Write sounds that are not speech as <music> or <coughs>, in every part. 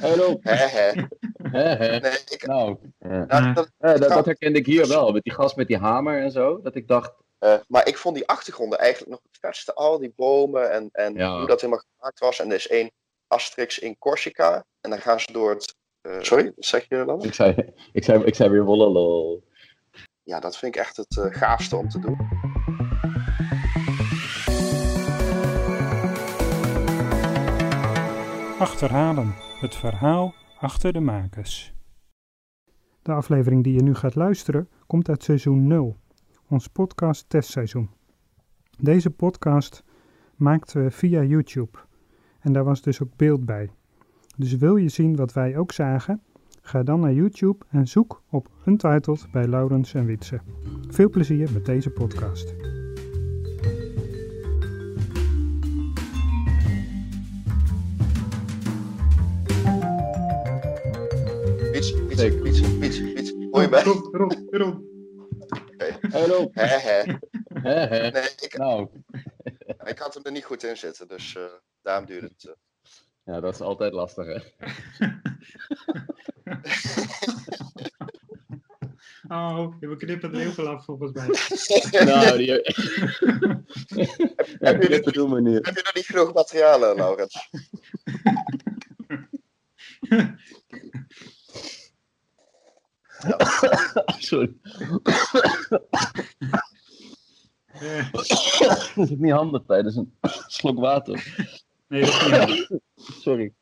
Hallo. Hè, hè. Hè, hè. Nee, ik, Nou, ja. nou, dat, Ja, dat, dat herkende ik hier wel, met die gast met die hamer en zo. Dat ik dacht, eh, maar ik vond die achtergronden eigenlijk nog het vetste. Al die bomen en, en Ja. hoe dat helemaal gemaakt was. En er is één Asterix in Corsica. En dan gaan ze door het... eh, sorry, wat zeg je dan? ik zei, ik zei, ik zei weer wololol. Ja, dat vind ik echt het eh, gaafste om te doen. Achterhalen, het verhaal achter de makers. De aflevering die je nu gaat luisteren komt uit seizoen 0, ons podcast testseizoen. Deze podcast maakten we via YouTube en daar was dus ook beeld bij. Dus wil je zien wat wij ook zagen? Ga dan naar YouTube en zoek op Untitled bij Laurens en Wietse. Veel plezier met deze podcast. Zeker. fiets, fiets, fiets. Hoor je bij? Rob, Rob, Rob. Hallo. Hè, hè. Hè, hè. Nee, ik, Nou, ik had hem er niet goed in zitten. Dus eh, daarom duurde het. eh. ja, dat is altijd lastig, hè. <laughs> Oh, we knippen er heel veel af volgens mij. <laughs> Nou, die... <laughs> Heb je dit bedoel me niet. Heb je nog niet genoeg materiaal, eh, Laurens? <coughs> Sorry. <coughs> Dat is niet handig tijdens een <coughs> slok water. nee, dat is niet handig. Sorry.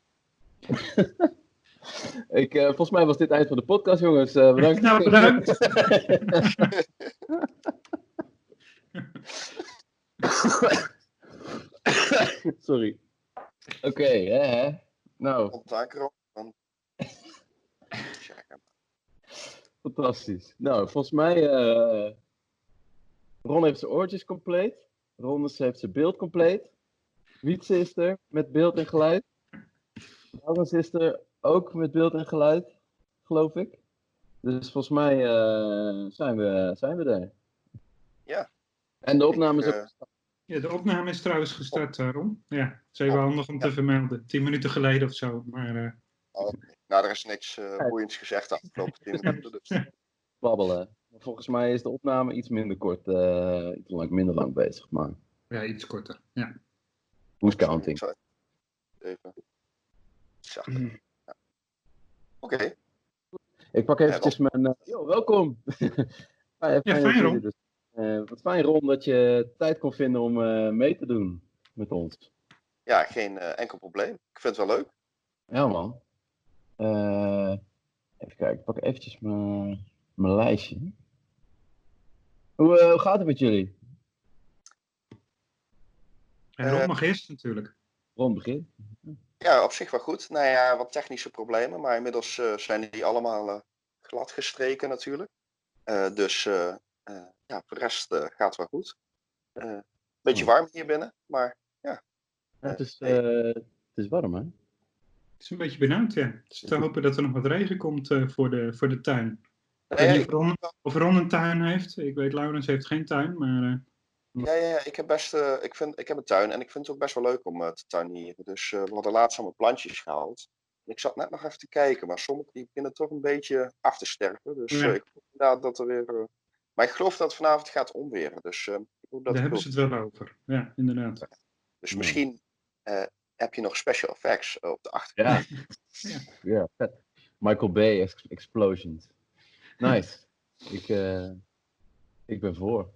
Ik, eh, volgens mij was dit het eind van de podcast, jongens. Eh, bedankt. Nou, bedankt. Sorry. Oké, hè, hè. Nou? Dan... Fantastisch. Nou, volgens mij... eh Ron heeft zijn oortjes compleet. Rondes heeft zijn beeld compleet. Wietse is er met beeld en geluid. Laurens is er ook met beeld en geluid, geloof ik. Dus volgens mij eh, zijn, we, zijn we er. Ja. En de opname is ook... eh, Ja, de opname is trouwens gestart, Ron. Ja, het is even handig om te vermelden. Tien minuten geleden of zo. Maar eh, Nou, er is niks eh, boeiends gezegd de afgelopen 10 <laughs> minuten. Dus. babbelen. Volgens mij is de opname iets minder kort, eh, iets lang, minder lang bezig. Maar ja, iets korter. Ja. who's counting? Even. <clears throat> Ja. Oké. Ik pak eventjes mijn... eh, yo, welkom! <laughs> Ah, Ja, fijn, Ron. dus- wat fijn Ron dat je tijd kon vinden om eh, mee te doen met ons. Ja, geen eh, enkel probleem. Ik vind het wel leuk. Ja man. Eh, even kijken, ik pak eventjes mijn, mijn lijstje. Hoe, eh, hoe gaat het met jullie? En Ron Eh, mag eerst natuurlijk. Ron, begin. Ja, op zich wel goed. Nou ja, wat technische problemen, maar inmiddels eh, zijn die allemaal eh, glad gestreken natuurlijk. Eh, dus eh, eh, ja, voor de rest gaat wel goed. Eh beetje Oh. warm hier binnen, maar Ja, het, is, eh, het is warm hè? Is een beetje benauwd, ja. Het is te hopen dat er nog wat regen komt eh, voor, de, voor de tuin. Ik weet Nee, niet of Ron, of Ron een tuin heeft. Ik weet, Laurens heeft geen tuin, maar... eh, Ja, ja, ja, ik heb best, eh, ik, vind, ik heb een tuin en ik vind het ook best wel leuk om te tuinieren. Dus we hadden laatst allemaal plantjes gehaald. Ik zat net nog even te kijken, maar sommige die beginnen toch een beetje af te sterven. Dus Ja. ik hoop inderdaad dat er weer... Maar ik geloof dat het vanavond gaat onweren, dus ik hoop dat daar hebben ze het wel over. Ja, inderdaad. Dus Ja. misschien heb je nog special effects eh, op de achtergrond. Ja. <laughs> Ja. ja, vet. Michael Bay ex- Explosions. Nice. <laughs> ik, eh, ik ben voor.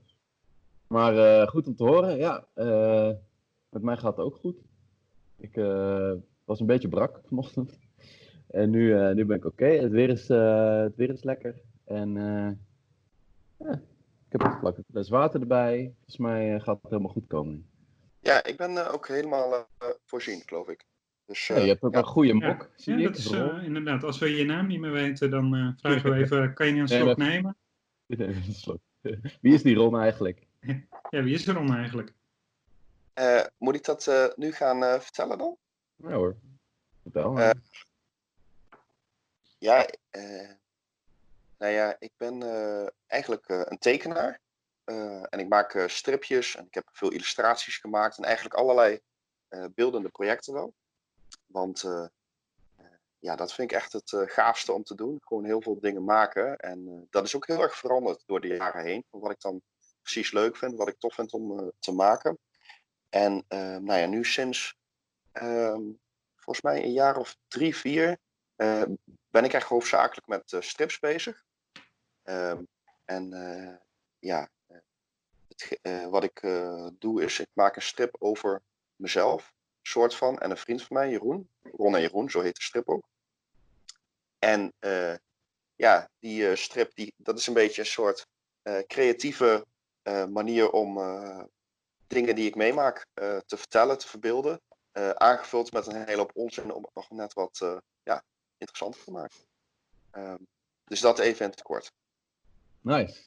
Maar eh, goed om te horen. Ja, eh, met mij gaat het ook goed. Ik eh, was een beetje brak vanochtend. En nu, eh, nu ben ik oké. Het, weer is, eh, het weer is lekker. En eh, ja, ik heb een vlakke fles water erbij. Volgens mij gaat het helemaal goed komen. Ja, ik ben eh, ook helemaal eh, voorzien, geloof ik. Dus Ja, eh, je hebt ook ja. een goede Ja, mok. zie Ja, ik. dat is eh, inderdaad. Als we je naam niet meer weten, dan eh, <laughs> vragen we even, kan je niet een Nee, slok maar- nemen? <laughs> Even een slok. <laughs> Wie is die Ron eigenlijk? Ja, wie is Ron eigenlijk? Eh, moet ik dat eh, nu gaan eh, vertellen dan? Ja hoor. Vertel maar. Eh, Ja, eh, nou ja, ik ben eh, eigenlijk eh, een tekenaar. Eh, en ik maak eh, stripjes en ik heb veel illustraties gemaakt en eigenlijk allerlei eh, beeldende projecten wel. Want ja, dat vind ik echt het gaafste om te doen. Gewoon heel veel dingen maken. En dat is ook heel erg veranderd door de jaren heen. Wat ik dan precies leuk vind, wat ik tof vind om te maken. En nou ja, nu sinds ehm, volgens mij een jaar of drie, vier ben ik echt hoofdzakelijk met strips bezig. Ehm, en ja, het, wat ik doe is, ik maak een strip over mezelf soort van. En een vriend van mij, Jeroen. Ron en Jeroen, zo heet de strip ook. En uh, ja, die strip, die, dat is een beetje een soort creatieve manier om dingen die ik meemaak te vertellen, te verbeelden. aangevuld met een hele hoop onzin om het nog net wat ja, interessanter te maken. Um, dus dat even in het kort. Nice.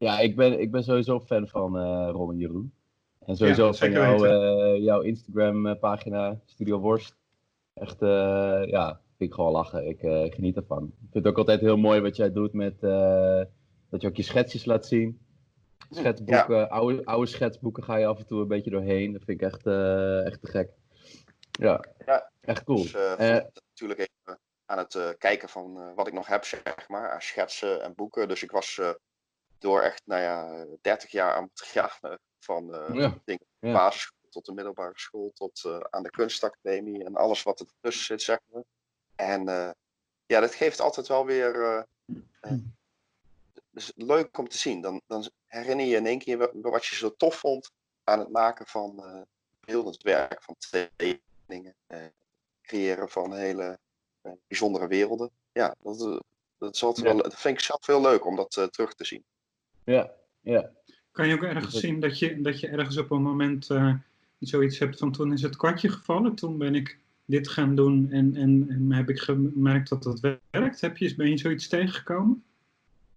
Ja, ik ben, ik ben sowieso fan van Ron en Jeroen. En sowieso ja, van jou, uh, jouw Instagram-pagina, Studio Worst. Echt, ja, vind ik gewoon lachen. Ik geniet ervan. Ik vind het ook altijd heel mooi wat jij doet met dat je ook je schetsjes laat zien. Schetsboeken, ja. oude, oude schetsboeken ga je af en toe een beetje doorheen. Dat vind ik echt, echt te gek. Ja, ja. echt cool. Dus, natuurlijk even aan het kijken van wat ik nog heb, zeg maar, aan schetsen en boeken. Dus ik was door echt, nou ja, 30 jaar aan het gaan van ja. dingen, ja. basisschool tot de middelbare school, tot uh, aan de kunstacademie en alles wat ertussen zit, zeg maar. En uh, ja, dat geeft altijd wel weer. dus leuk om te zien. Dan, dan herinner je in één keer wat je zo tof vond aan het maken van beeldend werk, van tekeningen, creëren van hele bijzondere werelden. Ja, dat, dat, is altijd wel, dat vind ik zelf heel leuk om dat terug te zien. Ja, ja. Kan je ook ergens zien dat je, dat je ergens op een moment uh, zoiets hebt van toen is het kwartje gevallen, toen ben ik dit gaan doen en, en, en heb ik gemerkt dat dat werkt? Heb je, ben je zoiets tegengekomen?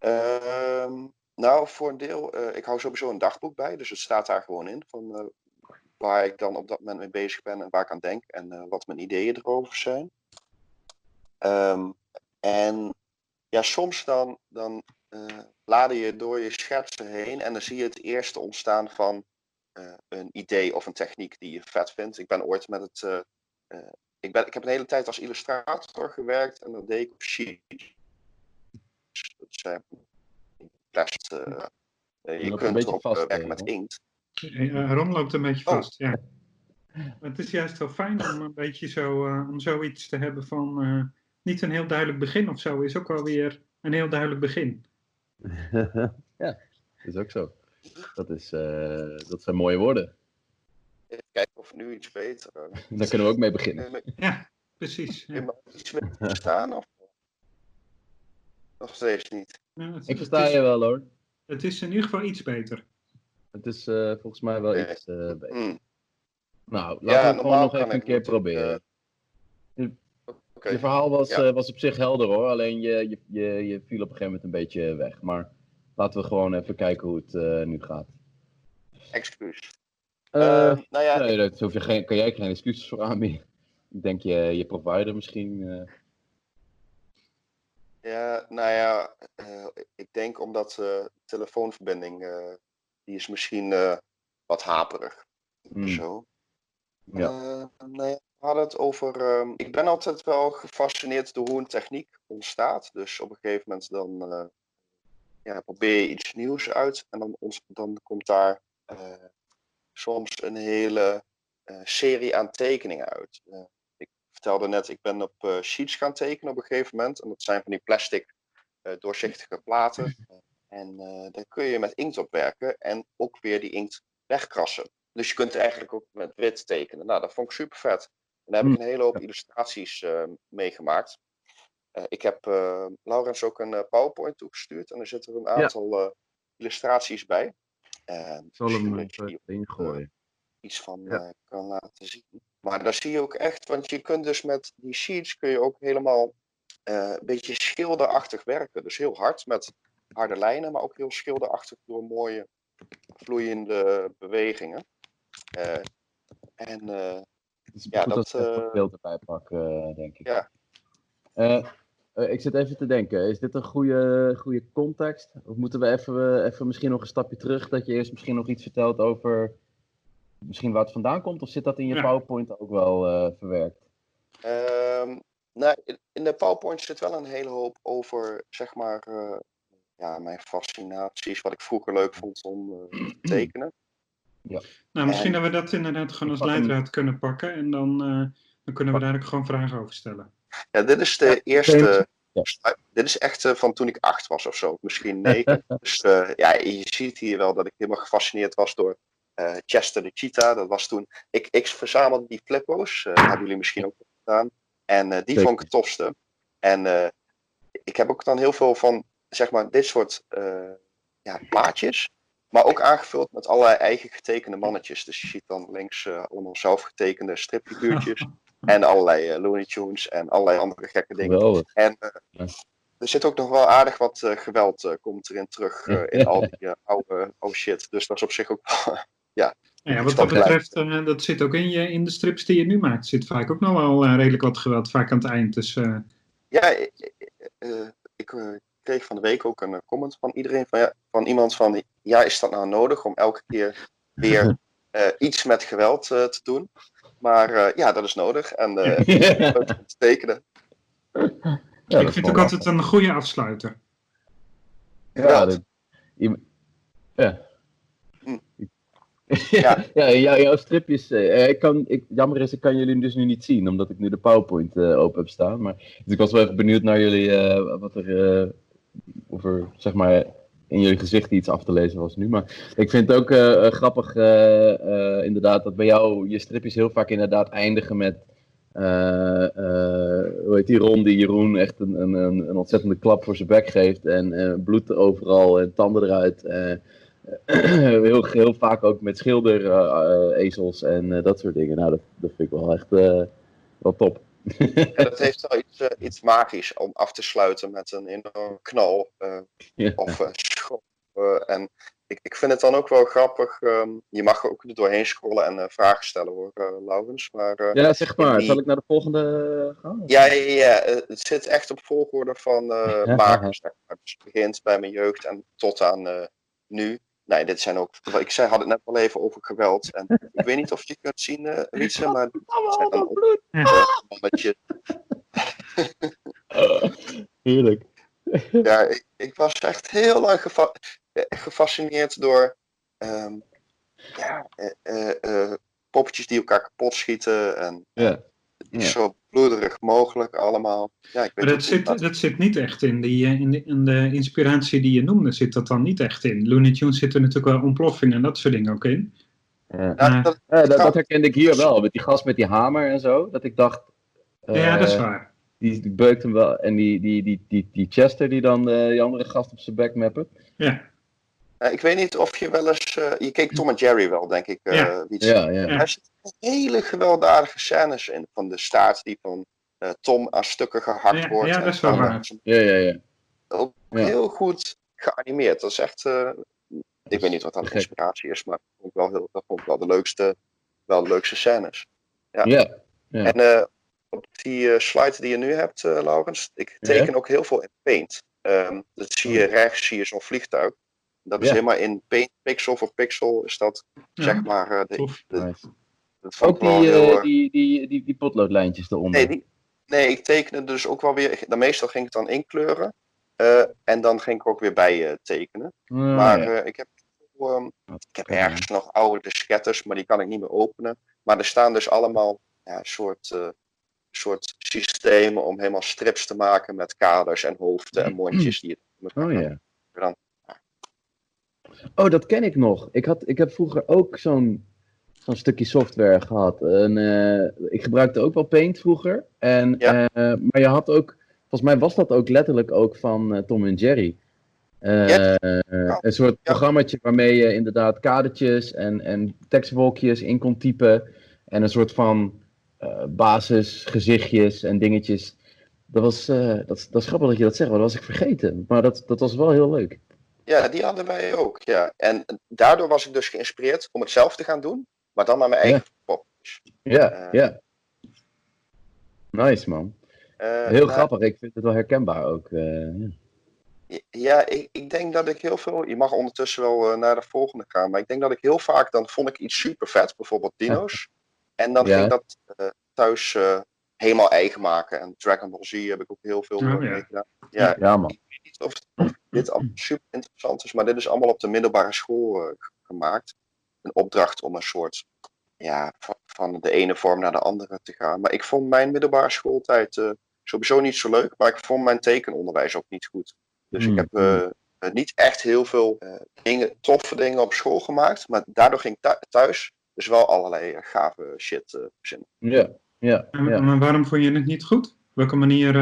Uh, nou, voor een deel, uh, ik hou sowieso een dagboek bij, dus het staat daar gewoon in van uh, waar ik dan op dat moment mee bezig ben en waar ik aan denk en wat mijn ideeën erover zijn. Um, en ja, soms dan, dan laden je door je schetsen heen en dan zie je het eerste ontstaan van uh, een idee of een techniek die je vet vindt. Ik ben ooit met het. Uh, uh, ik, ben, ik heb een hele tijd als illustrator gewerkt en dat deed ik op sheets. Dat zijn plast. je kunt erop vast, werken met inkt. Ron loopt een beetje oh. vast, ja. Het is juist wel fijn om een beetje zo, om zoiets te hebben van niet een heel duidelijk begin of zo, is ook wel weer een heel duidelijk begin. Ja, dat <laughs> is ook zo. Dat, is, uh, dat zijn mooie woorden. Even kijken of nu iets beter. <laughs> Daar kunnen we ook mee beginnen. Ja, precies. Ja. Je iets mee verstaan of nog steeds niet? Ja, het, Ik versta je wel hoor. Het is in ieder geval iets beter. Het is uh, volgens mij wel nee. iets uh, beter. Mm. Nou, laten ja, we het gewoon nog even een keer proberen. Je verhaal was, ja. uh, was op zich helder hoor, alleen je, je, je, je, viel op een gegeven moment een beetje weg. Maar laten we gewoon even kijken hoe het uh, nu gaat. Excuus. Uh, nou ja, nee, hoef je geen, kan jij geen excuses voor aanbieden. Ik denk je, je provider misschien. Ja, nou ja, ik denk omdat de telefoonverbinding, die is misschien wat haperig. Mm. Zo. Ja. nou ja, hadden het over. Uh, ik ben altijd wel gefascineerd door hoe een techniek ontstaat. Dus op een gegeven moment dan uh, ja, probeer je iets nieuws uit. En dan, ons, dan komt daar uh, soms een hele eh, serie aan tekeningen uit. ik vertelde net, ik ben op sheets gaan tekenen op een gegeven moment. En dat zijn van die plastic doorzichtige platen. <laughs> En daar kun je met inkt op werken en ook weer die inkt wegkrassen. Dus je kunt eigenlijk ook met wit tekenen. Nou, dat vond ik super vet. Daar heb ik hm. een hele hoop illustraties uh, meegemaakt. Uh, ik heb uh, Laurens ook een PowerPoint toegestuurd en er zitten een aantal ja. illustraties bij. ik zal hem even ingooien. Iets van ja. kan laten zien. Maar daar zie je ook echt, want je kunt dus met die sheets kun je ook helemaal een beetje schilderachtig werken. Dus heel hard met harde lijnen, maar ook heel schilderachtig door mooie vloeiende bewegingen. en het is ja, goed dat, dat ik het beeld erbij pak, uh, denk ik. Ja. Uh, uh, ik zit even te denken, is dit een goede, goede context? Of moeten we even, even misschien nog een stapje terug, dat je eerst misschien nog iets vertelt over misschien waar het vandaan komt? Of zit dat in je ja. PowerPoint ook wel verwerkt? Um, Nou, in- in de PowerPoint zit wel een hele hoop over, zeg maar, eh, ja, mijn fascinaties, wat ik vroeger leuk vond om eh, te tekenen. Nou, misschien En- dat we dat inderdaad gewoon als leidraad kunnen pakken. En dan, eh, dan kunnen we daar ook gewoon vragen over stellen. Ja, dit is de eerste. Dit is echt eh, van toen ik acht was of zo, misschien <laughs> negen. dus eh, ja, je ziet hier wel dat ik helemaal gefascineerd was door eh, Chester de Cheetah. Dat was toen. Ik, ik verzamelde die flippo's, eh hebben jullie misschien ook gedaan. En eh, die Zeker. vond ik het tofste. En eh, ik heb ook dan heel veel van, zeg maar, dit soort eh, ja, plaatjes. Maar ook aangevuld met allerlei eigen getekende mannetjes. Dus je ziet dan links eh, allemaal zelf getekende stripfiguurtjes. <laughs> en allerlei eh, Looney Tunes en allerlei andere gekke dingen. Geweldig. En eh, Ja. er zit ook nog wel aardig wat geweld komt erin terug in al die oude, oude shit. Dus dat is op zich ook wel- <laughs> Ja, wat dat betreft, eh, dat zit ook in, je, in de strips die je nu maakt. Zit vaak ook nog wel redelijk wat geweld, vaak aan het eind. Dus eh, Ja, ik kreeg van de week ook een comment van iedereen, van, ja, van iemand van, ja, is dat nou nodig om elke keer weer <laughs> eh, iets met geweld eh, te doen? Maar eh, ja, dat is nodig en eh <laughs> te tekenen. Ja, ik dat vind ook altijd een goede afsluiter. Ja, dat, ja. Hm. <laughs> ja, ja, jou- jouw stripjes. eh, ik kan, ik, jammer is, ik kan jullie dus nu niet zien, omdat ik nu de PowerPoint eh, open heb staan. Maar, dus ik was wel even benieuwd naar jullie, eh, wat er, eh, of er, zeg maar, in jullie gezichten iets af te lezen was nu. Maar ik vind het ook eh, eh, grappig, eh, inderdaad, dat bij jou je stripjes heel vaak inderdaad eindigen met. hoe heet die Ron die Jeroen echt een, een, een, een ontzettende klap voor zijn bek geeft en bloed overal en tanden eruit. <clears throat> heel, heel vaak ook met schilderezels en dat soort dingen. Nou, dat, dat vind ik wel echt wel top. <laughs> En dat heeft wel iets, iets magisch om af te sluiten met een enorm knal. Ja. of en ik, ik vind het dan ook wel grappig. ehm, je mag er ook er doorheen scrollen en eh, vragen stellen hoor, eh Laurens. Maar eh, Ja, zeg maar. die- Zal ik naar de volgende gaan? ja, ja, ja, eh, het zit echt op volgorde van eh <laughs> Ja. maken. Zeg maar. Dus het begint bij mijn jeugd en tot aan eh, nu. Nee, dit zijn ook. Ik zei, had het net al even over geweld. En <laughs> ik weet niet of je kunt zien, eh Wietse, maar <laughs> dit zijn dan ook eh, mannetjes. Heerlijk. Ja, ik, ik was echt heel lang eh, gefascineerd door ehm, ja, eh, eh, eh, poppetjes die elkaar kapot schieten. En Ja. zo bloederig mogelijk allemaal. Ja, ik weet Maar dat zit, dat zit niet echt in, die, eh, in, de, in de inspiratie die je noemde, zit dat dan niet echt in. Looney Tunes zit er natuurlijk wel ontploffingen en dat soort dingen ook in. Ja. Ja, maar- dat- Ja, dat, dat herkende ik hier wel, met die gast met die hamer en zo. Dat ik dacht. ja, dat is eh, waar. Die, die beukt hem wel. En die, die, die, die, die Chester die dan eh, die andere gast op zijn bek meppen. Ja, eh, ik weet niet of je wel eens. eh, je keek Tom en Jerry wel, denk ik. eh Ja. Ja, ja. Zitten hele gewelddadige scènes in. Van de staart die van eh, Tom aan stukken gehakt Ja, wordt. ja, dat is wel waar. eh, Ja, ja, ja. ook Ja. heel goed geanimeerd. Dat is echt. eh, ik weet niet wat dat Gek. inspiratie is, maar dat vond ik wel, heel, dat vond ik wel de leukste, wel de leukste scènes. Ja. Ja. Ja. En eh, op die eh, slide die je nu hebt, eh, Laurens, ik teken ook heel veel in Paint. Ehm, dat zie je rechts, zie je zo'n vliegtuig. Dat is Ja. helemaal in Paint, pixel voor pixel, is dat Ja, zeg maar. eh, de, tof. de- Nice. dat Ook die, heel, eh, eh, die, die, die, die potloodlijntjes eronder. Nee, die, nee, ik tekende dus ook wel weer. Dan meestal ging ik dan inkleuren. eh, en dan ging ik ook weer bij eh, tekenen. Ah, maar ja. eh, ik heb, ehm, ik heb ergens nog oude disketters, maar die kan ik niet meer openen. Maar er staan dus allemaal ja, soort, eh, soort systemen om helemaal strips te maken met kaders en hoofden en mondjes. <clears throat> Die je Oh ja. dan- Oh, dat ken ik nog. Ik, had, ik heb vroeger ook zo'n zo'n stukje software gehad. En, eh, ik gebruikte ook wel Paint vroeger. En, Ja. eh, maar je had ook, volgens mij was dat ook letterlijk ook van eh, Tom en Jerry. Ja. een soort programmaatje waarmee je inderdaad kadertjes en, en tekstwolkjes in kon typen. En een soort van basisgezichtjes en dingetjes. Dat, was, dat, dat is grappig dat je dat zegt, maar dat was ik vergeten. Maar dat, dat was wel heel leuk. Ja, die hadden wij ook. Ja. En daardoor was ik dus geïnspireerd om het zelf te gaan doen, maar dan naar mijn eigen popjes. Ja, Eh, ja. Nice man. Eh, Heel nou, grappig, ik vind het wel herkenbaar ook. eh, ja. Ja, ik, ik denk dat ik heel veel. Je mag ondertussen wel naar de volgende gaan. Maar ik denk dat ik heel vaak. Dan vond ik iets super vet, bijvoorbeeld dino's. En dan Ja. ging ik dat eh, thuis eh, helemaal eigen maken. En Dragon Ball Z heb ik ook heel veel Oh, mee ja. gedaan. Ja, Ja, man. Of, dit allemaal super interessant is, maar dit is allemaal op de middelbare school eh, gemaakt. Een opdracht om een soort, ja, van, de ene vorm naar de andere te gaan. Maar ik vond mijn middelbare schooltijd eh, sowieso niet zo leuk, maar ik vond mijn tekenonderwijs ook niet goed. Dus ik Mm. heb eh, niet echt heel veel eh, dingen, toffe dingen op school gemaakt, maar daardoor ging ik thuis dus wel allerlei gave shit eh, verzinnen. Ja, ja. Maar waarom vond je het niet goed? Op welke manier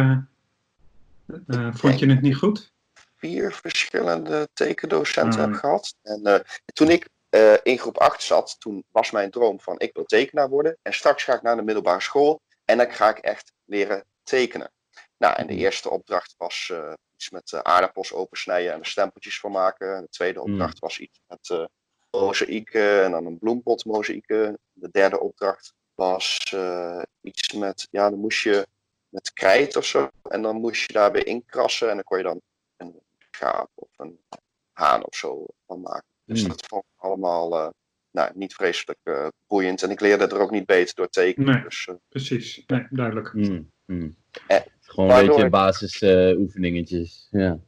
vond je het niet goed? vier verschillende tekendocenten Ah. heb gehad. En eh, toen ik eh, in groep 8 zat, toen was mijn droom van ik wil tekenaar worden. En straks ga ik naar de middelbare school en dan ga ik echt leren tekenen. Nou, en de Mhm. eerste opdracht was eh, iets met eh, aardappels opensnijden en er stempeltjes van maken. En de tweede Mhm. opdracht was iets met eh mozaïeken en dan een bloempot mozaïeken. De derde opdracht was eh, iets met, ja, dan moest je met krijt of zo. En dan moest je daar weer inkrassen en dan kon je dan een schaap of een haan of zo van maken. Dus Hmm. dat vond ik allemaal eh, nou, niet vreselijk eh, boeiend. En ik leerde er ook niet beter door tekenen. Nee. Dus eh, Precies, nee, duidelijk. Mm, mm. Eh, Gewoon een beetje ik- basisoefeningetjes. ja.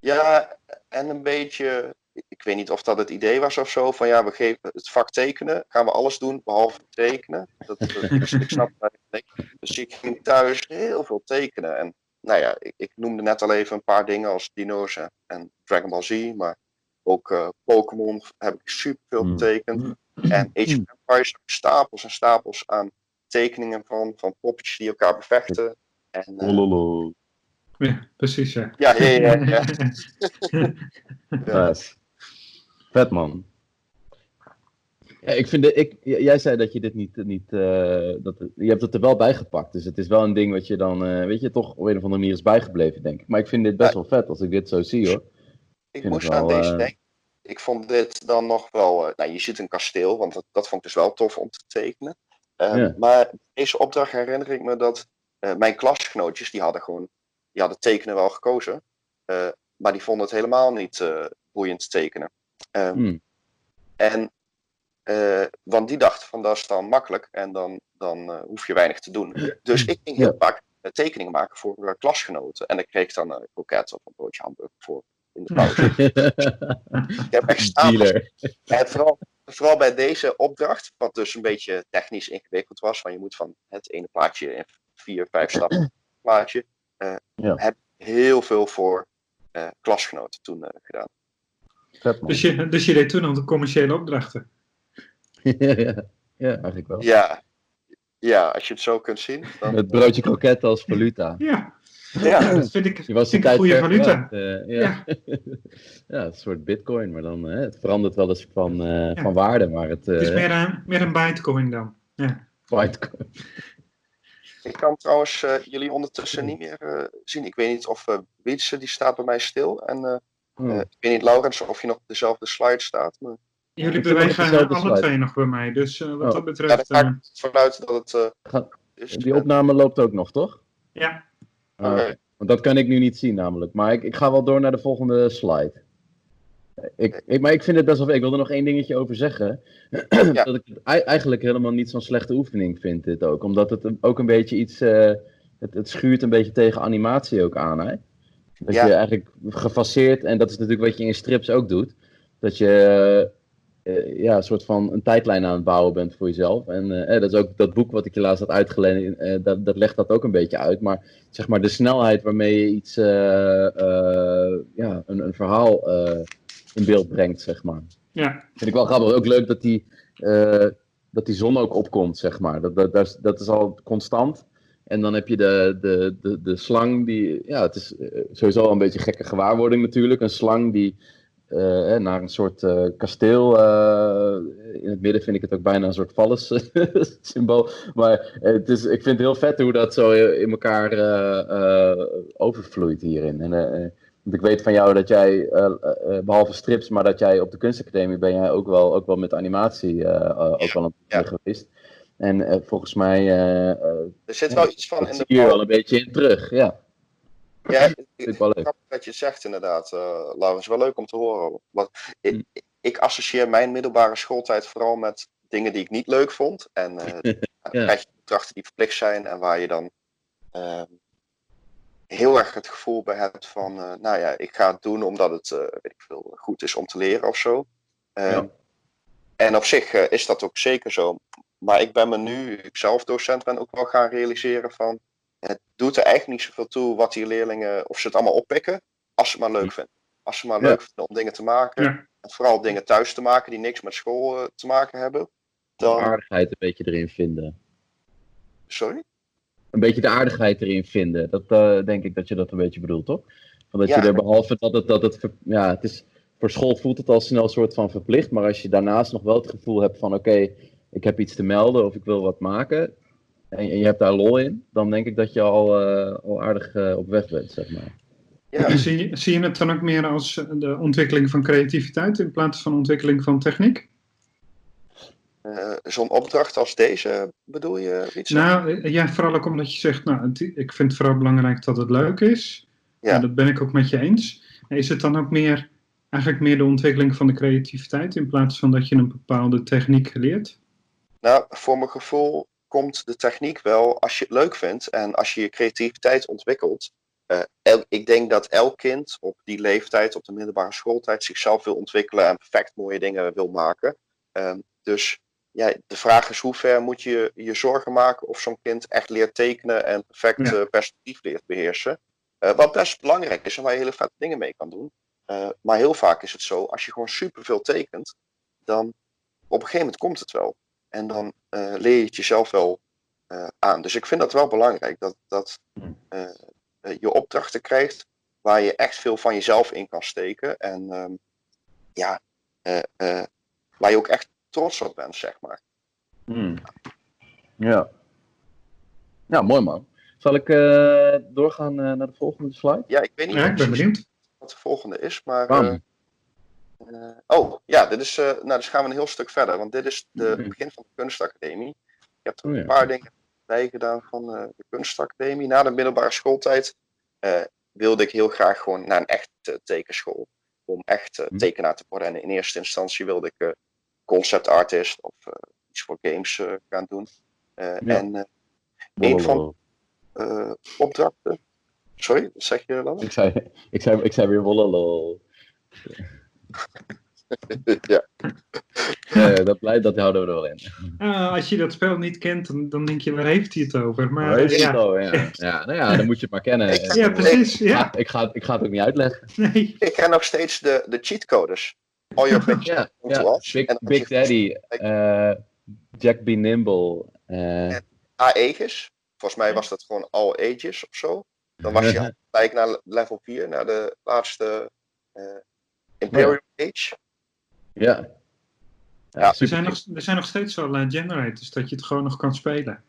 ja, en een beetje, ik weet niet of dat het idee was of zo, van ja, we geven het vak tekenen, gaan we alles doen behalve tekenen. Dat, dat, <laughs> dus ik snap niet. Dus ik ging thuis heel veel tekenen. En nou ja, ik, ik noemde net al even een paar dingen als dino's en, Dragon Ball Z, maar ook eh, Pokémon heb ik super veel Mm. getekend. En Age of Empires heb ik stapels en stapels aan tekeningen van, van poppetjes die elkaar bevechten. En, eh. Ja, precies, ja. ja, ja, ja, ja. <laughs> Ja. Vet man. Ja, ik vind de, ik, jij zei dat je dit niet, niet eh, dat, je hebt het er wel bij gepakt. Dus het is wel een ding wat je dan, eh, weet je, toch op een of andere manier is bijgebleven, denk ik. Maar ik vind dit best wel vet als ik dit zo zie hoor. Ik moest aan deze eh, denken. Ik vond dit dan nog wel. eh, nou, je ziet een kasteel, want dat, dat vond ik dus wel tof om te tekenen. Ehm, Ja. Maar deze opdracht herinner ik me dat eh, mijn klasgenootjes, die hadden gewoon, die hadden tekenen wel gekozen. eh, maar die vonden het helemaal niet eh, boeiend tekenen. Ehm, Hmm. En, eh, want die dachten van dat is dan makkelijk en dan, dan eh, hoef je weinig te doen. <clears throat> Dus ik ging heel vaak eh, tekeningen maken voor klasgenoten. En dan kreeg ik dan een kroket of een broodje hamburger voor in de pauze. <laughs> ik heb echt stapels en vooral, vooral bij deze opdracht, wat dus een beetje technisch ingewikkeld was, want je moet van het ene plaatje in vier, vijf stappen <clears throat> plaatje, Ja. heb ik heel veel voor klasgenoten toen gedaan. Dus je, dus je deed toen al de commerciële opdrachten. ja, ja, eigenlijk wel. Ja, ja, als je het zo kunt zien. Dan, Het broodje kroket als valuta. Ja, ja, dat vind ik, Je was die vind ik een goede valuta. eh, ja. <laughs> Ja. een soort bitcoin, maar dan, eh, het verandert wel eens van, eh, Ja. van waarde, maar het, Het is meer een, meer een bitcoin dan. Ja. bitcoin. <laughs> ik kan trouwens jullie ondertussen niet meer eh, zien. Ik weet niet of uh, Wietse, die staat bij mij stil. En eh, Hmm. eh, ik weet niet, Laurens, of je nog op dezelfde slide staat. Maar, Jullie Ik bewegen alle slide. twee nog bij mij. Dus eh, wat Oh. dat ja, betreft. daar ga eh, ik vanuit dat het eh, is. Die opname loopt ook nog, toch? ja, Ah, Oké. Want dat kan ik nu niet zien namelijk. Maar ik, ik ga wel door naar de volgende slide. Ik, ik, maar ik vind het best wel... Ik wil er nog één dingetje over zeggen. <clears throat> Ja. Dat ik het ei- eigenlijk helemaal niet zo'n slechte oefening vind dit ook. Omdat het ook een beetje iets... eh, het, het schuurt een beetje tegen animatie ook aan, hè? Dat Ja. je eigenlijk gefaseerd... En dat is natuurlijk wat je in strips ook doet. Dat je... eh, ja, een soort van een tijdlijn aan het bouwen bent voor jezelf. En eh, eh, dat is ook dat boek wat ik je laatst had uitgeleend, eh, dat, dat legt dat ook een beetje uit. Maar zeg maar de snelheid waarmee je iets, eh, eh, ja, een, een verhaal eh, in beeld brengt, zeg maar. ja, Vind ik wel grappig. Ook leuk dat die, eh, dat die zon ook opkomt, zeg maar. Dat, dat, dat, is, dat is al constant. En dan heb je de, de, de, de slang die, ja, het is eh, sowieso al een beetje een gekke gewaarwording natuurlijk. Een slang die eh, naar een soort eh, kasteel, in het midden vind ik het ook bijna een soort vallens <laughs> symbool. Maar het is, ik vind het heel vet hoe dat zo in elkaar overvloeit hierin. En, want ik weet van jou dat jij, eh, eh, eh, behalve strips, maar dat jij op de kunstacademie ben jij ook wel, ook wel met animatie ook wel aan het ja. geweest. En eh, volgens mij eh, eh, Er zit wel iets van in de je hier wel een beetje in terug. Ja, Ja, <laughs> vind ik wel leuk. dat je het zegt inderdaad, eh Laurens. Wel leuk om te horen. Want Hm. ik, ik associeer mijn middelbare schooltijd vooral met dingen die ik niet leuk vond. En <laughs> Dan krijg je opdrachten die verplicht zijn en waar je dan ehm, heel erg het gevoel bij hebt van, nou ja, ik ga het doen omdat het weet ik veel, goed is om te leren of zo. Ehm, Ja. En op zich is dat ook zeker zo. Maar ik ben me nu, ik zelf docent ben, ook wel gaan realiseren van, het doet er eigenlijk niet zoveel toe wat die leerlingen, of ze het allemaal oppikken, als ze het maar leuk vinden. Als ze maar Ja. leuk vinden om dingen te maken, Ja. en vooral dingen thuis te maken die niks met school eh, te maken hebben, dan... aardigheid een beetje erin vinden. Sorry? Een beetje de aardigheid erin vinden. Dat eh, denk ik dat je dat een beetje bedoelt, toch? Van dat Ja. je er behalve dat het, dat het, ja, het is, voor school voelt het al snel een soort van verplicht, maar als je daarnaast nog wel het gevoel hebt van oké, ik heb iets te melden of ik wil wat maken en, je hebt daar lol in, dan denk ik dat je al, eh, al aardig eh, op weg bent, zeg maar. Ja, zie, je, zie je het dan ook meer als eh, de ontwikkeling van creativiteit in plaats van ontwikkeling van techniek? eh, zo'n opdracht als deze, bedoel je, Wietse? Nou, ja, vooral ook omdat je zegt, nou, het- ik vind het vooral belangrijk dat het leuk is. Ja. En dat ben ik ook met je eens. En Is het dan ook meer, eigenlijk meer de ontwikkeling van de creativiteit in plaats van dat je een bepaalde techniek leert? Nou, voor mijn gevoel komt de techniek wel als je het leuk vindt en als je je creativiteit ontwikkelt. Eh, el- ik denk dat elk kind op die leeftijd, op de middelbare schooltijd, zichzelf wil ontwikkelen en perfect mooie dingen wil maken. Ehm, dus ja, de vraag is hoe ver moet je je zorgen maken of zo'n kind echt leert tekenen en perfect Ja. eh, perspectief leert beheersen. Eh, wat best belangrijk is en waar je hele vette dingen mee kan doen. Maar heel vaak is het zo, als je gewoon superveel tekent, dan op een gegeven moment komt het wel. En dan eh, leer je het jezelf wel eh, aan. Dus ik vind dat wel belangrijk, dat, dat Hmm. eh, je opdrachten krijgt waar je echt veel van jezelf in kan steken. En ehm, ja, eh, eh, waar je ook echt trots op bent, zeg maar. Hmm. Ja. Ja, mooi man. Zal ik eh, doorgaan eh, naar de volgende slide? Ja, ik weet niet Ja, ik ben benieuwd. wat de volgende is, maar... eh, oh, ja, dit is, eh, nou, dus gaan we een heel stuk verder, want dit is de, het Mhm. begin van de kunstacademie. Ik heb er Oh ja. een paar dingen bij gedaan van eh, de kunstacademie. Na de middelbare schooltijd wilde ik heel graag gewoon naar een echte tekenschool. Om echt Mhm. tekenaar te worden. En in eerste instantie wilde ik concept artist of iets voor games gaan doen. Ja. En een van eh, opdrachten... Sorry, wat zeg je dan? Ik zei, ik zei, ik zei weer wololo. <laughs> ja. Ja, dat, blijft, dat houden we er wel in. Ah, als je dat spel niet kent, dan, dan denk je, waar heeft hij het over? Maar Maar weet je ja, het al, ja. ja. Nou ja, dan moet je het maar kennen. <laughs> Ik- ja, precies. Ja, Ja, ik, ga, het- ik ga het ook niet uitleggen. <laughs> nee. Ik ken nog steeds de, de cheatcodes. All your pictures Ja. Big, Big Daddy, eh, Jack B. Nimble. eh, Aegis. Volgens mij was dat gewoon All Ages of zo. Dan was je al gelijk naar level 4, naar de laatste eh, Imperial Age. ja. Ja, Er zijn, nog, er zijn nog steeds wel eh, generators dat je het gewoon nog kan spelen.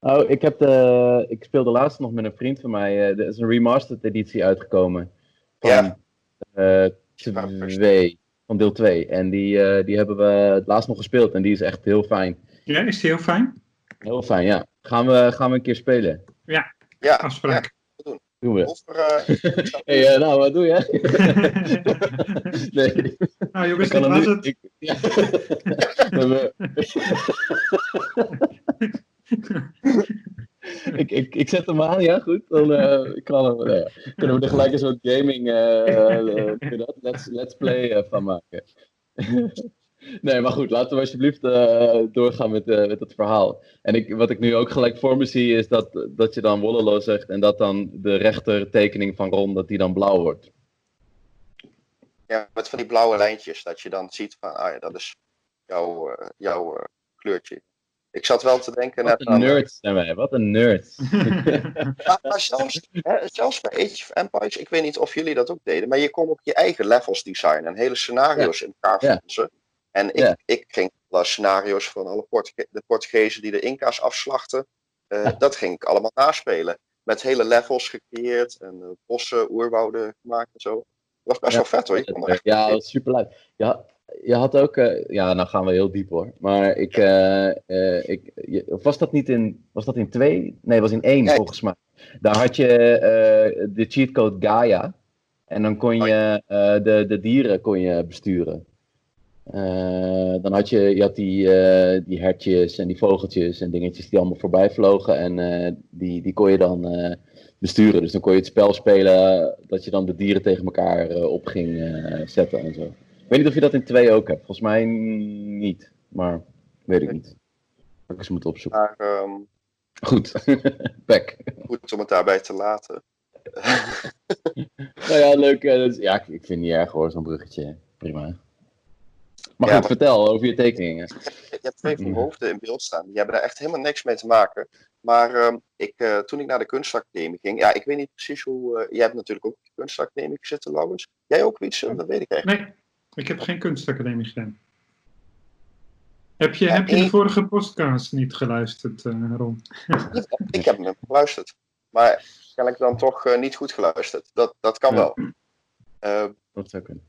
Oh, ik, heb de, ik speelde laatst nog met een vriend van mij. eh, er is een remastered editie uitgekomen. Van Ja. eh, twee, van deel 2. En die, eh, die hebben we het laatst nog gespeeld. En die is echt heel fijn. Ja, is die heel fijn? Heel fijn, ja. Gaan we, gaan we een keer spelen. Ja, Afspraak. Doen we. over, eh, <laughs> hey, eh, nou, wat doe je? <laughs> nee. nou jongens, dit was het. ik- ja. <laughs> Ik, ik, ik zet hem aan, ja, goed. Dan eh, kan hem, nou ja, kunnen we er gelijk een soort gaming let's, let's play eh, van maken. Nee, maar goed, laten we alsjeblieft eh, doorgaan met, eh, met het verhaal. En ik, wat ik nu ook gelijk voor me zie, is dat, dat je dan Wollelo zegt en dat dan de rechtertekening van Ron, dat die dan blauw wordt. ja, met van die blauwe lijntjes. Dat je dan ziet van, ah ja, dat is jouw, eh, jouw eh, kleurtje. Ik zat wel te denken Wat net een aan... nerd zijn wij, wat een nerd. <laughs> Maar zelfs, hè, zelfs bij Age of Empires, ik weet niet of jullie dat ook deden, maar je kon ook je eigen levels designen en hele scenario's in elkaar Ja. En ik, Ja. ik ging alle scenario's van alle Portuge de Portugezen die de Inca's afslachten, eh, Ja. dat ging ik allemaal naspelen. Met hele levels gecreëerd en eh, bossen, oerwouden gemaakt en zo. Dat was best Ja. wel vet hoor. Je kon Ja, dat is super leuk. Ja, je had ook, eh, ja, nou gaan we heel diep hoor. Maar ik, ik je- was dat niet in, was dat in twee? Nee, was in één Nee. volgens mij. Daar had je de cheatcode Gaia. En dan kon je eh, de, de dieren kon je besturen. Eh, dan had je, je had die, eh, die hertjes en die vogeltjes en dingetjes die allemaal voorbij vlogen. En eh, die, die kon je dan besturen. Dus dan kon je het spel spelen dat je dan de dieren tegen elkaar op ging zetten en zo. Ik weet niet of je dat in twee ook hebt. Volgens mij niet. Maar weet ik niet. Ik eens moeten opzoeken. Maar ehm, Goed. <laughs> Back. goed om het daarbij te laten. <laughs> Nou ja, leuk. ja, ik, ik vind het niet erg hoor, zo'n bruggetje. Prima. Maar Ja, goed, maar- vertel over je tekeningen. Je hebt twee Ja. hoofden in beeld staan. Die hebben daar echt helemaal niks mee te maken. Maar ehm, ik, eh, toen ik naar de kunstacademie ging, ja, ik weet niet precies hoe. eh, jij hebt natuurlijk ook op de kunstacademie gezeten, Laurens. Jij ook iets? Dat weet ik eigenlijk. Nee, ik heb geen kunstacademie gedaan. Heb je, Ja, heb je de vorige podcast niet geluisterd, eh, Ron? Ik heb hem geluisterd. Maar kennelijk dan toch eh, niet goed geluisterd. Dat, dat kan Ja. wel. Dat zou kunnen.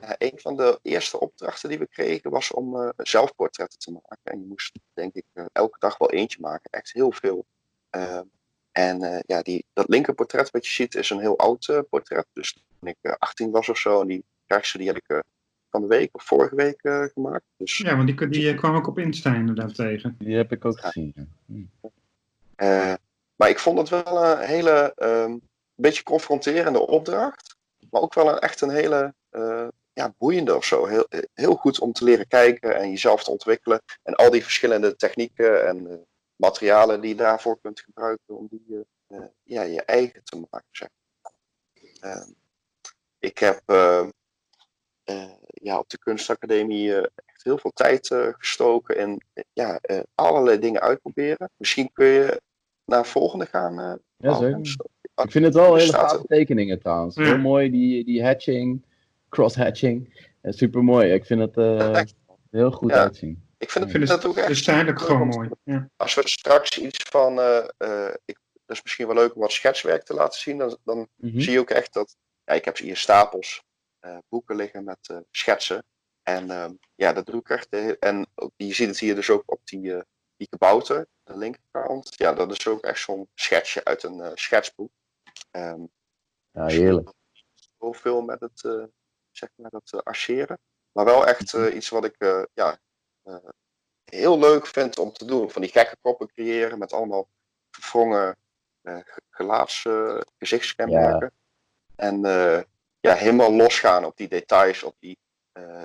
Ja, een van de eerste opdrachten die we kregen was om eh, zelfportretten te maken. En je moest, denk ik, eh, elke dag wel eentje maken. Echt heel veel. Eh, en eh, ja, die, dat linkerportret wat je ziet is een heel oud eh, portret. Dus toen ik eh, 18 was of zo. En die rechtse die heb ik eh, van de week of vorige week eh, gemaakt. Dus Ja, want die, die eh, kwam ik op Insta inderdaad tegen. Die heb ik ook gezien. ja. Hm. Eh, maar ik vond het wel een hele, ehm, beetje confronterende opdracht. Maar ook wel een, echt een hele eh, ja, boeiende of zo. Heel, heel goed om te leren kijken en jezelf te ontwikkelen. En al die verschillende technieken en eh, materialen die je daarvoor kunt gebruiken om die eh, eh, ja, je eigen te maken. Zeg. Ehm, ik heb eh, eh, ja, op de kunstacademie echt heel veel tijd eh, gestoken in ja, eh, allerlei dingen uitproberen. Misschien kun je naar volgende gaan. eh, Ja, zeker. Ik vind het wel hele gave tekeningen trouwens. Ja. Heel mooi, die, die hatching, cross-hatching. Eh, super mooi. Ik vind het eh, heel goed Ja. uitzien. Ik vind Ik het vind dat ook het echt. stijlelijk gewoon mooi. Ja. Als we straks iets van. eh, eh, ik, dat is misschien wel leuk om wat schetswerk te laten zien. Dan, dan Mhm. zie je ook echt dat. Ja, ik heb hier stapels eh, boeken liggen met eh, schetsen. En ehm, ja, dat doe ik echt. en ook- je ziet het hier dus ook op die, eh die kabouter, de linkerkant. Ja, dat is ook echt zo'n schetsje uit een eh, schetsboek. Ehm Ja, heerlijk. heel veel met het, eh, zeg maar, dat eh, archeren. Maar wel echt Mhm. eh, iets wat ik eh, ja, heel leuk vind om te doen. Van die gekke koppen creëren met allemaal verwrongen ge- gelaats, gezichtskenmerken. En ja, helemaal losgaan op die details, op die,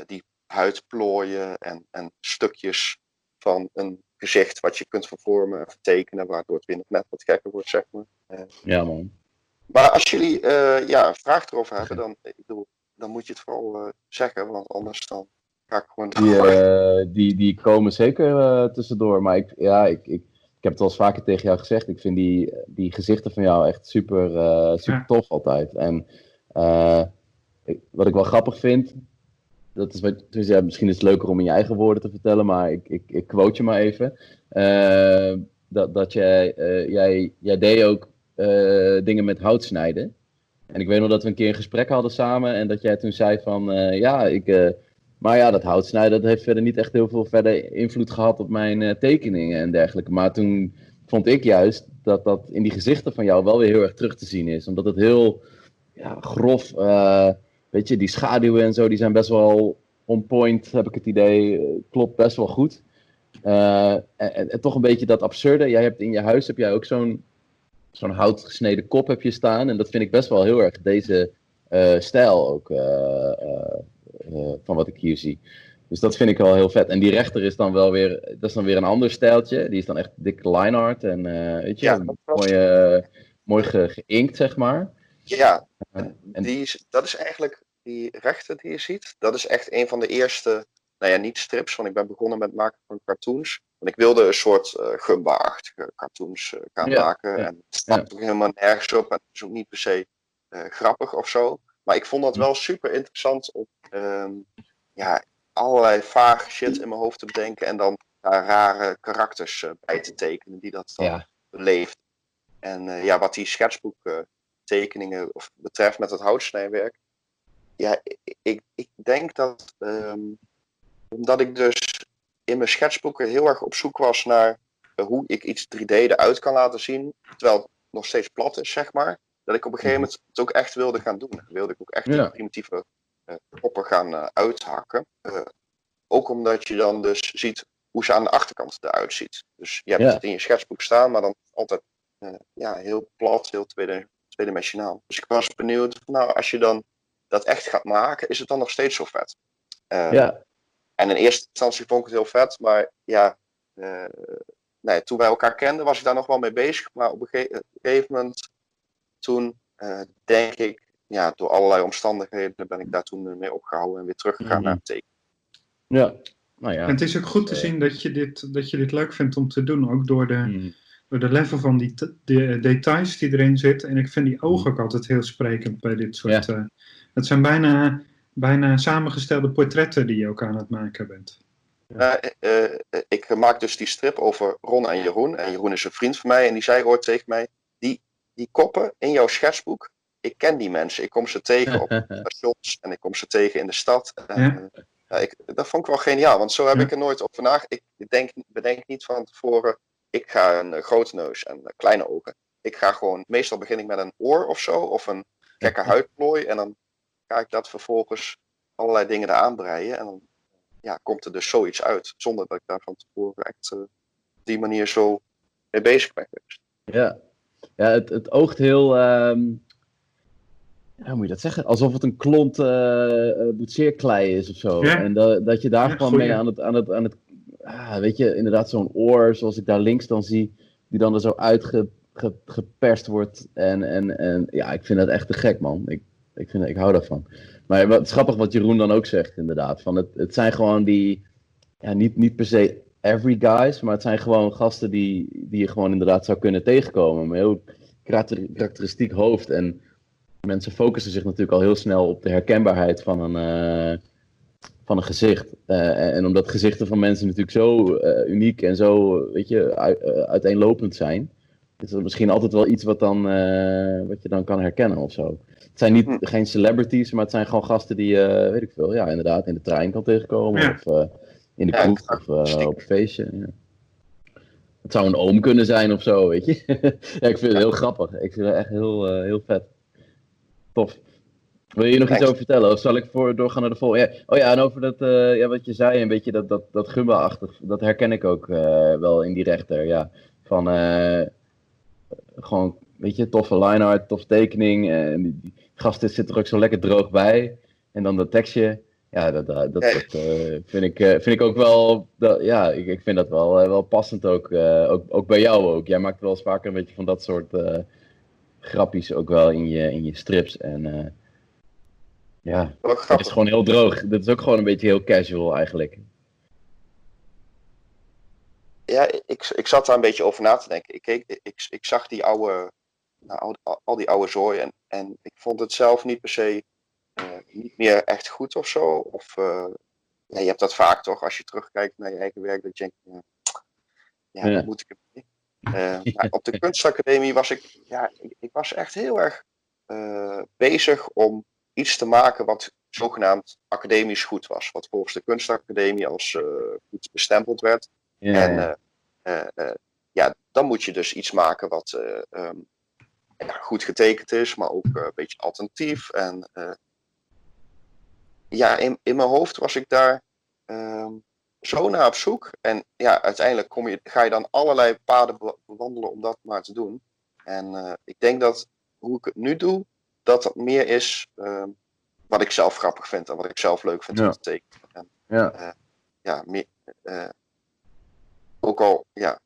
die huidplooien en, en stukjes van een gezicht wat je kunt vervormen en vertekenen, waardoor het weer net wat gekker wordt, zeg maar. Ja, man. Maar als jullie ja, een vraag erover hebben, <laughs> dan, ik bedoel, dan moet je het vooral eh, zeggen, want anders dan ga ik gewoon Die, eh, die, die komen zeker eh, tussendoor. Maar ik, ja, ik, ik, ik heb het wel eens vaker tegen jou gezegd. Ik vind die, die gezichten van jou echt super, eh, super Ja. tof altijd. En eh, ik- wat ik wel grappig vind. Dat is wat, dus ja, misschien is het leuker om in je eigen woorden te vertellen, maar ik, ik, ik quote je maar even. Eh, dat, dat jij, eh, jij, jij deed ook eh, dingen met hout snijden. En ik weet nog dat we een keer een gesprek hadden samen en dat jij toen zei van, eh, ja, ik, eh, maar ja, dat houtsnijden dat heeft verder niet echt heel veel verder invloed gehad op mijn eh, tekeningen en dergelijke. Maar toen vond ik juist dat dat in die gezichten van jou wel weer heel erg terug te zien is. Omdat het heel ja, grof, weet je, die schaduwen en zo, die zijn best wel on point, heb ik het idee. Klopt best wel goed. En toch een beetje dat absurde. Jij hebt in je huis heb jij ook zo'n zo'n houtgesneden kop heb je staan. En dat vind ik best wel heel erg deze eh, stijl ook. eh, eh, van wat ik hier zie. Dus dat vind ik wel heel vet. En die rechter is dan wel weer, dat is dan weer een ander stijltje. Die is dan echt dik line art en weet je, Ja, mooi, mooi ge- geïnkt zeg maar. Ja, en- die is, dat is eigenlijk, die rechter die je ziet, dat is echt een van de eerste, nou ja, niet strips, want ik ben begonnen met het maken van cartoons. Want ik wilde een soort eh Gumba-achtige cartoons eh, gaan Ja, maken. ja, En het staat ook helemaal nergens op en het is ook niet per se eh, grappig of zo. Maar ik vond dat wel super interessant om ehm, ja, allerlei vaag shit in mijn hoofd te bedenken en dan daar rare karakters bij te tekenen die dat dan Ja, beleeft. En ja, wat die schetsboektekeningen of betreft met het houtsnijwerk. Ja, ik, ik, ik denk dat ehm, omdat ik dus in mijn schetsboeken heel erg op zoek was naar eh, hoe ik iets 3D eruit kan laten zien, terwijl het nog steeds plat is, zeg maar. Dat ik op een gegeven moment het ook echt wilde gaan doen. Wilde ik ook echt Ja. die primitieve eh, koppen gaan eh, uithakken. Ook omdat je dan dus ziet hoe ze aan de achterkant eruit ziet. Dus je hebt Ja. het in je schetsboek staan, maar dan altijd ja, heel plat, heel tweedimensionaal. Dus ik was benieuwd, nou, als je dan dat echt gaat maken, is het dan nog steeds zo vet? Ja, En in eerste instantie vond ik het heel vet, maar ja, eh, nee, toen wij elkaar kenden was ik daar nog wel mee bezig. Maar op een, ge- op een gegeven moment, toen eh, denk ik, ja, door allerlei omstandigheden ben ik daar toen mee opgehouden en weer teruggegaan Mhm. naar het tekenen. ja. Nou ja. En het is ook goed te Eh. zien dat je, dit, dat je dit leuk vindt om te doen, ook door de, Mhm. door de level van die de details die erin zitten. En ik vind die ogen ook altijd heel sprekend bij dit soort. eh, het zijn bijna, bijna samengestelde portretten die je ook aan het maken bent. Eh, eh, ik maak dus die strip over Ron en Jeroen. En Jeroen is een vriend van mij en die zei ooit tegen mij, die, die koppen in jouw schetsboek, ik ken die mensen. Ik kom ze tegen op <laughs> stations en ik kom ze tegen in de stad. En, Ja. eh, ja, ik, dat vond ik wel geniaal, want zo heb Ja. ik er nooit over nagedacht. Ik denk, bedenk niet van tevoren, ik ga een grote neus en kleine ogen. Ik ga gewoon, meestal begin ik met een oor of zo, of een gekke huidplooi. En dan ga ik dat vervolgens allerlei dingen eraan breien. En dan ja, komt er dus zoiets uit, zonder dat ik daar van tevoren echt eh, op die manier zo mee bezig ben geweest. Ja, ja het, het oogt heel. ehm, ja, hoe moet je dat zeggen? Alsof het een klont eh eh, boetseerklei is of zo. Ja. En dat, dat je daar Ja, gewoon mee aan het. Aan het, aan het ah, weet je, inderdaad, zo'n oor, zoals ik daar links dan zie, die dan er zo uitgeperst wordt. En, en, en ja, ik vind dat echt te gek, man. Ik, ik, vind, ik hou daarvan. Maar wat grappig wat Jeroen dan ook zegt, inderdaad. Van het, het zijn gewoon die. Ja, niet, niet per se every guys, maar het zijn gewoon gasten die, die je gewoon inderdaad zou kunnen tegenkomen. Met heel karakter- karakteristiek hoofd. En mensen focussen zich natuurlijk al heel snel op de herkenbaarheid van een, eh, van een gezicht. Eh, en omdat gezichten van mensen natuurlijk zo eh, uniek en zo, weet je, ui- uiteenlopend zijn, is er misschien altijd wel iets wat, dan, wat je dan kan herkennen of zo. Het zijn niet, Hm. geen celebrities, maar het zijn gewoon gasten die je, weet ik veel, ja, inderdaad in de trein kan tegenkomen. Ja. Of eh, in de Ja, kroeg of eh, op een feestje. Ja. Het zou een oom kunnen zijn of zo, weet je. <laughs> ja, ik vind het heel grappig. Ik vind het echt heel, heel vet. Tof. Wil je nog iets over vertellen? Of zal ik voor doorgaan naar de volgende? Ja. Oh ja, en over dat, ja, wat je zei, een beetje dat, dat, dat gumba-achtig, dat herken ik ook wel in die rechter. Ja. Van gewoon, weet je, toffe line art, toffe tekening. En die, die gast zit er ook zo lekker droog bij. En dan dat tekstje. Ja, dat, dat, dat, eh, vind, ik, eh, vind ik ook wel, dat, ja, ik, ik vind dat wel, eh, wel passend ook, ook. Ook bij jou ook. Jij maakt wel eens vaker een beetje van dat soort grappies ook wel in je, in je strips. En ja, het is gewoon heel droog. Dat is ook gewoon een beetje heel casual eigenlijk. Ja, ik, ik zat daar een beetje over na te denken. Ik, keek, ik, ik zag die oude, nou, al, al- die oude zooi en, en ik vond het zelf niet per se eh, niet meer echt goed of zo. Of, eh, ja, je hebt dat vaak toch, als je terugkijkt naar je eigen werk, dat je denkt, ja, ja, moet ik ermee. <laughs> Maar op de kunstacademie was ik, ja, ik, ik was echt heel erg bezig om iets te maken wat zogenaamd academisch goed was. Wat volgens de kunstacademie als goed bestempeld werd. Ja, En ja. ja, dan moet je dus iets maken wat eh, ehm, ja, goed getekend is, maar ook eh, een beetje alternatief. En eh, ja, in, in mijn hoofd was ik daar ehm, zo naar op zoek. En ja, uiteindelijk kom je, ga je dan allerlei paden be- bewandelen om dat maar te doen. En eh, ik denk dat hoe ik het nu doe, dat dat meer is ehm, wat ik zelf grappig vind en wat ik zelf leuk vind om Ja. te tekenen. En, ja. ja, meer, ook al, ja,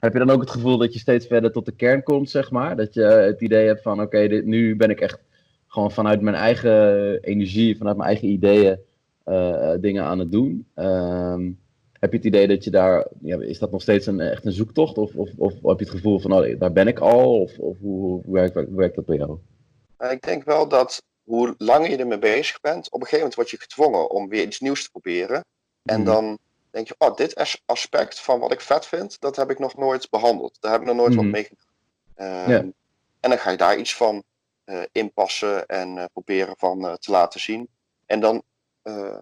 Heb je dan ook het gevoel dat je steeds verder tot de kern komt, zeg maar? Dat je het idee hebt van, oké, nu ben ik echt gewoon vanuit mijn eigen energie, vanuit mijn eigen ideeën eh, dingen aan het doen. Ehm, heb je het idee dat je daar, ja, is dat nog steeds een, echt een zoektocht? Of, of, of heb je het gevoel van, oh, daar ben ik al? Of, of hoe, hoe, werkt, werkt dat bij jou? Ik denk wel dat hoe langer je ermee bezig bent, op een gegeven moment word je gedwongen om weer iets nieuws te proberen. En Mhm. dan denk je, oh, dit as- aspect van wat ik vet vind, dat heb ik nog nooit behandeld. Daar heb ik nog nooit Mhm. wat mee gedaan. Ehm. En dan ga je daar iets van eh, inpassen en eh, proberen van eh, te laten zien. En dan eh,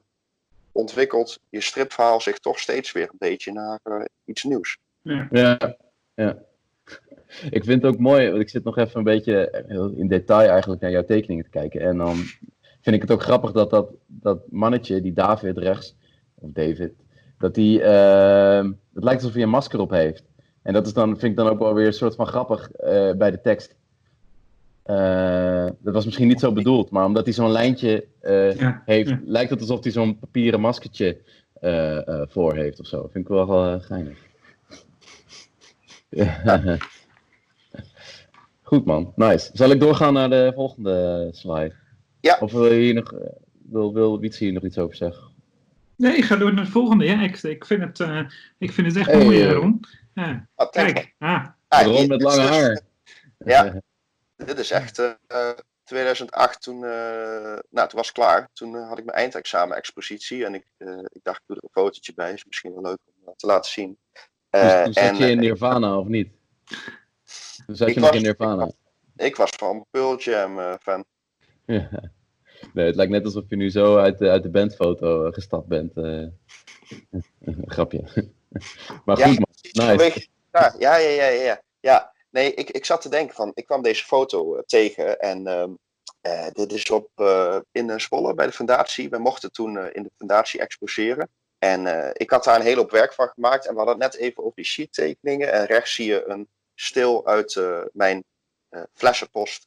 ontwikkelt je stripverhaal zich toch steeds weer een beetje naar iets nieuws. Ja. Ja, ja. Ik vind het ook mooi, want ik zit nog even een beetje in detail eigenlijk naar jouw tekeningen te kijken. En dan vind ik het ook grappig dat dat, dat mannetje, die David rechts, of David, dat hij, eh, het lijkt alsof hij een masker op heeft. En dat is dan, vind ik dan ook wel weer een soort van grappig eh, bij de tekst. Eh, dat was misschien niet zo bedoeld, maar omdat hij zo'n lijntje eh, Ja, heeft, ja. lijkt het alsof hij zo'n papieren maskertje eh, eh, voor heeft of zo. Vind ik wel geinig. <laughs> Goed man, nice. Zal ik doorgaan naar de volgende slide? Ja. Of wil je hier nog, wil, wil Wietse hier nog iets over zeggen? Nee, ik ga door naar het volgende. Ja, ik, ik, vind, het, eh, ik vind het echt Hey, mooi, eh. Ron. Ja, Ah, kijk, ah, ah, Ron met dit is lange dus- haar. Ja. <laughs> Dit is echt eh, eh, 2008, toen, eh, nou, toen was het klaar. Toen had ik mijn eindexamen-expositie en ik, eh, ik dacht, ik doe er een fotootje bij. Is misschien wel leuk om te laten zien. Dus Eh, toen zat en je in Nirvana of niet? Toen zat Ik je nog was- in Nirvana. ik was van Pearl Jam eh, fan. Ja. <laughs> Nee, het lijkt net alsof je nu zo uit de, uit de bandfoto eh, gestapt bent. eh. <laughs> Grapje. <laughs> maar Ja, goed man, nice. Ja, ja, ja, ja, ja. Nee, ik, ik zat te denken van, ik kwam deze foto eh, tegen en ehm, eh, dit is op, eh, in Zwolle bij de fundatie. We mochten toen in de fundatie exposeren. En ik had daar een hele hoop werk van gemaakt. En we hadden het net even over die sheet-tekeningen. En rechts zie je een stil uit mijn flessenpost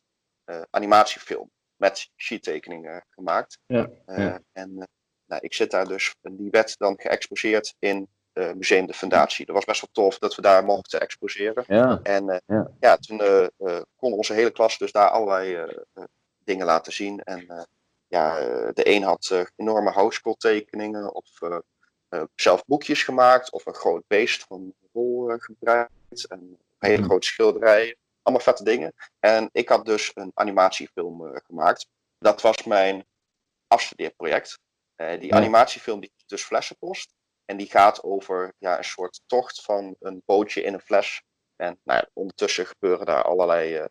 animatiefilm. Met sheet-tekeningen gemaakt. Ja, Eh, ja. En eh, nou, ik zit daar dus, en die werd dan geëxposeerd in eh, Museum de Fundatie. Dat was best wel tof dat we daar mochten exposeren. Ja, En Ja. ja. toen eh, kon onze hele klas dus daar allerlei dingen laten zien. En ja, de een had enorme houtskool tekeningen of zelf boekjes gemaakt of een groot beest van rol gebruikt. En hele Mhm. grote schilderijen. Allemaal vette dingen. En ik had dus een animatiefilm eh, gemaakt. Dat was mijn afstudeerproject. Eh, die animatiefilm die dus Flessenpost. En die gaat over ja, een soort tocht van een bootje in een fles. En nou ja, ondertussen gebeuren daar allerlei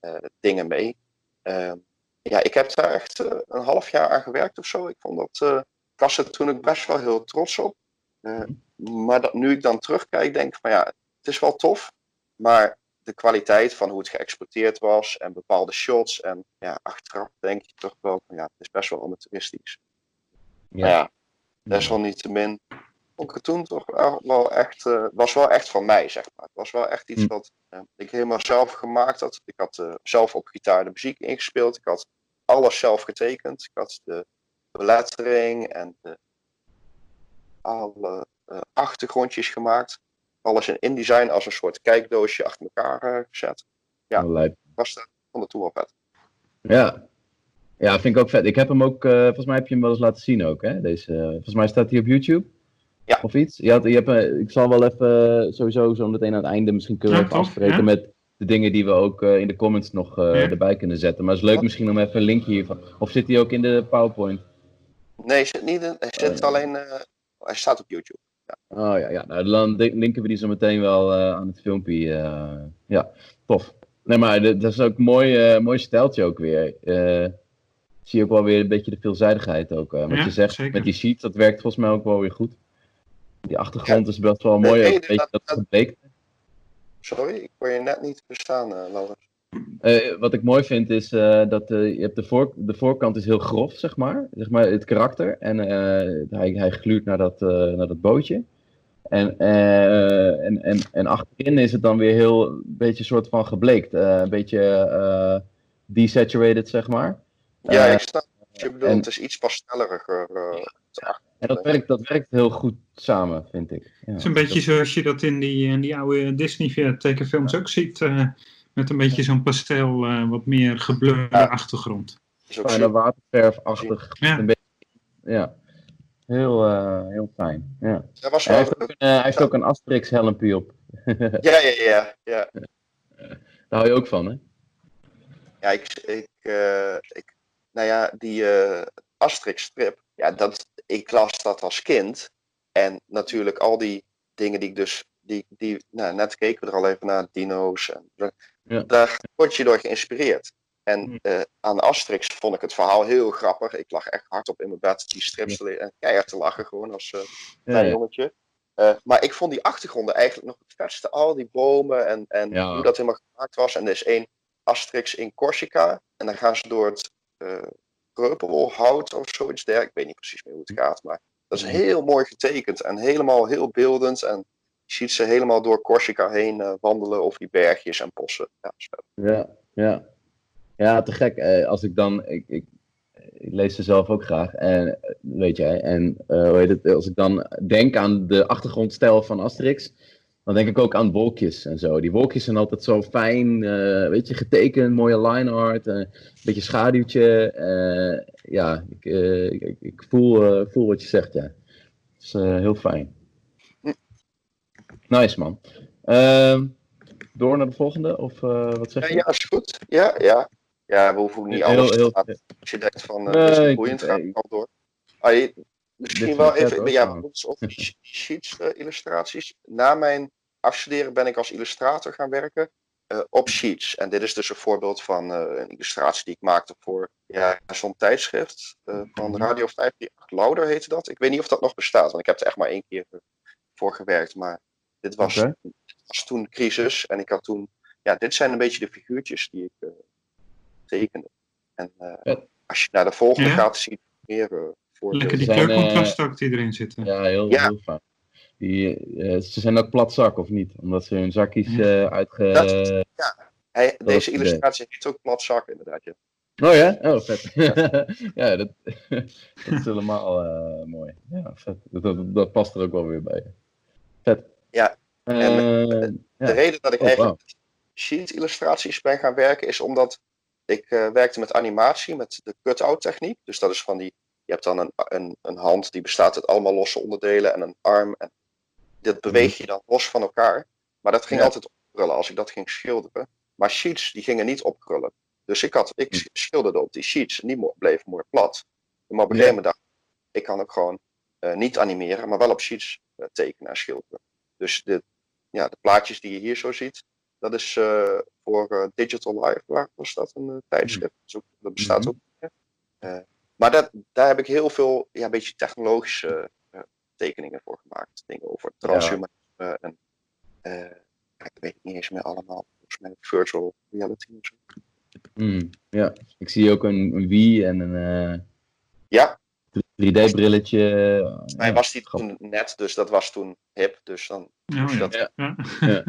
eh, dingen mee. Ehm, ja, ik heb daar echt een half jaar aan gewerkt of zo. Ik vond dat, ik was er toen ook best wel heel trots op. Eh, maar dat, nu ik dan terugkijk, denk ik van ja, het is wel tof. Maar de kwaliteit van hoe het geëxporteerd was en bepaalde shots. En ja, achteraf denk je toch wel van ja, het is best wel amateuristisch. Maar ja, desalniettemin vond ik het toen toch wel, echt, eh, was wel echt van mij, zeg maar. Het was wel echt iets Hm. wat eh, ik helemaal zelf gemaakt had. Ik had eh, zelf op gitaar de muziek ingespeeld. Ik had alles zelf getekend. Ik had de belettering en de, alle achtergrondjes gemaakt. Alles in InDesign als een soort kijkdoosje achter elkaar eh, gezet. ja. Oh. Was dat, toen wel vet. Ja. Ja, vind ik ook vet. Ik heb hem ook, eh, volgens mij heb je hem wel eens laten zien ook, hè? Deze, eh, volgens mij staat hij op YouTube. Ja. Of iets. Je had, je hebt, ik zal wel even, sowieso zo meteen aan het einde, misschien kunnen we Ja, even afspreken ja. met de dingen die we ook eh, in de comments nog eh, Ja. erbij kunnen zetten. Maar het is leuk misschien om even een linkje hiervan. Of zit hij ook in de PowerPoint? Nee, hij zit niet in, hij zit ja. alleen, eh, hij staat op YouTube. Oh ja, ja. Nou, dan link- linken we die zo meteen wel eh, aan het filmpje. eh. ja, tof. Nee, maar dat is ook een mooi, eh, mooi stijltje ook weer. Eh, zie je ook wel weer een beetje de veelzijdigheid ook. eh, wat Ja, je zegt zeker. met die sheets, dat werkt volgens mij ook wel weer goed. Die achtergrond is best wel mooi. Nee, ook, nee, weet je, dat- dat. Sorry, ik kon je net niet verstaan, Laurens. Eh, wat ik mooi vind is eh, dat eh, je hebt de, voor, de voorkant is heel grof, zeg maar. Zeg maar het karakter. En eh, hij, hij gluurt naar dat, eh, naar dat bootje. En, eh, en, en, en achterin is het dan weer heel een beetje soort van gebleekt. Eh, een beetje eh, desaturated, zeg maar. Ja, ik snap wat je bedoelt. en- Het is iets pastelleriger. eh, en dat werkt, dat werkt heel goed samen, vind ik. Ja. Het is een beetje zoals je dat in die, in die oude Disney tekenfilms ook ziet. Met een beetje zo'n pastel, eh, wat meer gebleurde Ja. achtergrond. is ook Bijna super. waterverfachtig. Ja. Een beetje, ja. Heel, eh, heel fijn. Ja. Dat was Hij heeft ook een, eh, hij heeft ook een Asterix helmpje op. <laughs> Ja, ja, ja. ja. Daar hou je ook van, hè? ja ik, ik, eh, ik, nou ja, die eh Asterix strip, ja, dat, ik las dat als kind. En natuurlijk al die dingen die ik dus, die, die nou, net keken we er al even naar, dino's. En, Ja. Daar word je door geïnspireerd. En eh, aan Asterix vond ik het verhaal heel grappig. Ik lag echt hardop in mijn bed, die strips te lezen en keihard te lachen gewoon als eh, klein ja. jongetje. Eh, maar ik vond die achtergronden eigenlijk nog het vetste. Al die bomen en, en Ja. hoe dat helemaal gemaakt was. En er is één Asterix in Corsica. En dan gaan ze door het kreupelhout of zoiets dergelijks. Ik weet niet precies meer hoe het gaat. Maar Dat is heel mooi getekend en helemaal heel beeldend. En je ziet ze helemaal door Corsica heen uh, wandelen over die bergjes en bossen. Ja, ja, ja. ja, te gek. Uh, als ik dan, ik, ik, ik, lees ze zelf ook graag. En weet je, en hoe heet het, als ik dan denk aan de achtergrondstijl van Asterix dan denk ik ook aan wolkjes en zo. Die wolkjes zijn altijd zo fijn, weet je, getekend, mooie line art, een beetje schaduwtje. Ja, ik, ik, ik, voel, voel wat je zegt, ja. Het is heel fijn. Nice, man. Ehm, door naar de volgende, of wat zeg je? Ja, is goed. Ja, ja. Ja, we hoeven niet alles te. Als je denkt van, uh, is boeiend, ga al door. Ah, je, misschien wel even, ja, op <laughs> sheets uh, illustraties. Na mijn afstuderen ben ik als illustrator gaan werken uh, op sheets. En dit is dus een voorbeeld van uh, een illustratie die ik maakte voor ja, zo'n tijdschrift uh, van mhm. Radio 538. Louder heette dat. Ik weet niet of dat nog bestaat, want ik heb er echt maar één keer voor gewerkt. Maar dit was, okay. was toen crisis en ik had toen... Ja, dit zijn een beetje de figuurtjes die ik tekende. En als je naar de volgende ja. gaat, zie je meer voor. Lekker die kleurcontrasten ook die erin zitten. Ja, heel, ja. heel fijn. Die, uh, ze zijn ook plat zak, of niet? Omdat ze hun zakjes uh, uitge... Dat, ja, Hij, deze illustratie heeft ook plat zak, inderdaad. Ja. Oh ja? Oh, vet. <laughs> ja, dat, <laughs> dat is helemaal uh, mooi. Ja, vet. Dat, dat, dat, past er ook wel weer bij. Ja, en de, de reden dat ik oh, eigenlijk wow. sheet-illustraties ben gaan werken, is omdat ik werkte met animatie, met de cut-out techniek. Dus dat is van die, je hebt dan een, een, een hand die bestaat uit allemaal losse onderdelen en een arm en dat beweeg je dan los van elkaar. Maar dat ging altijd opkrullen als ik dat ging schilderen. Maar sheets die gingen niet opkrullen. Dus ik, had, ik hm. schilderde op die sheets en die bleef mooi plat. Maar op een gegeven moment dacht ik, ik kan ook gewoon uh, niet animeren, maar wel op sheets uh, tekenen en schilderen. Dus de, ja, de plaatjes die je hier zo ziet, dat is uh, voor Digital Life, waar was dat een tijdschrift? Dat, ook, dat bestaat mm -hmm. ook. maar dat, daar heb ik heel veel, ja, een beetje technologische tekeningen voor gemaakt. Dingen over transhumanisme ja. en uh, ik weet niet eens meer allemaal. Volgens mij virtual reality of zo. Mm, ja, ik zie ook een, een Wii en een ja. 3D-brilletje. Hij ja, was die toen net, dus dat was toen hip. Dus dan oh, ja. dat... Ja. ja.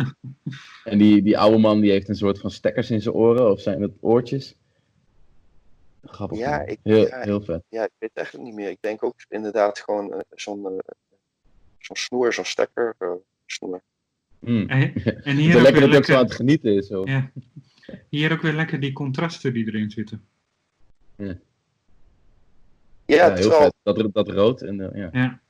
En die, die oude man die heeft een soort van stekkers in zijn oren, of zijn het oortjes? Grappig. Ja, ik, heel, ja, heel vet. Ja, ik weet het eigenlijk niet meer. Ik denk ook inderdaad gewoon uh, zo'n uh, zo'n snoer, zo'n stekker uh, snoer. Mm. En, en <laughs> hier ook lekker dat lekker... zo aan het genieten is. Zo. Ja. Hier ook weer lekker die contrasten die erin zitten. Ja, ja, ja heel wel... vet. Dat, dat rood en ja. ja.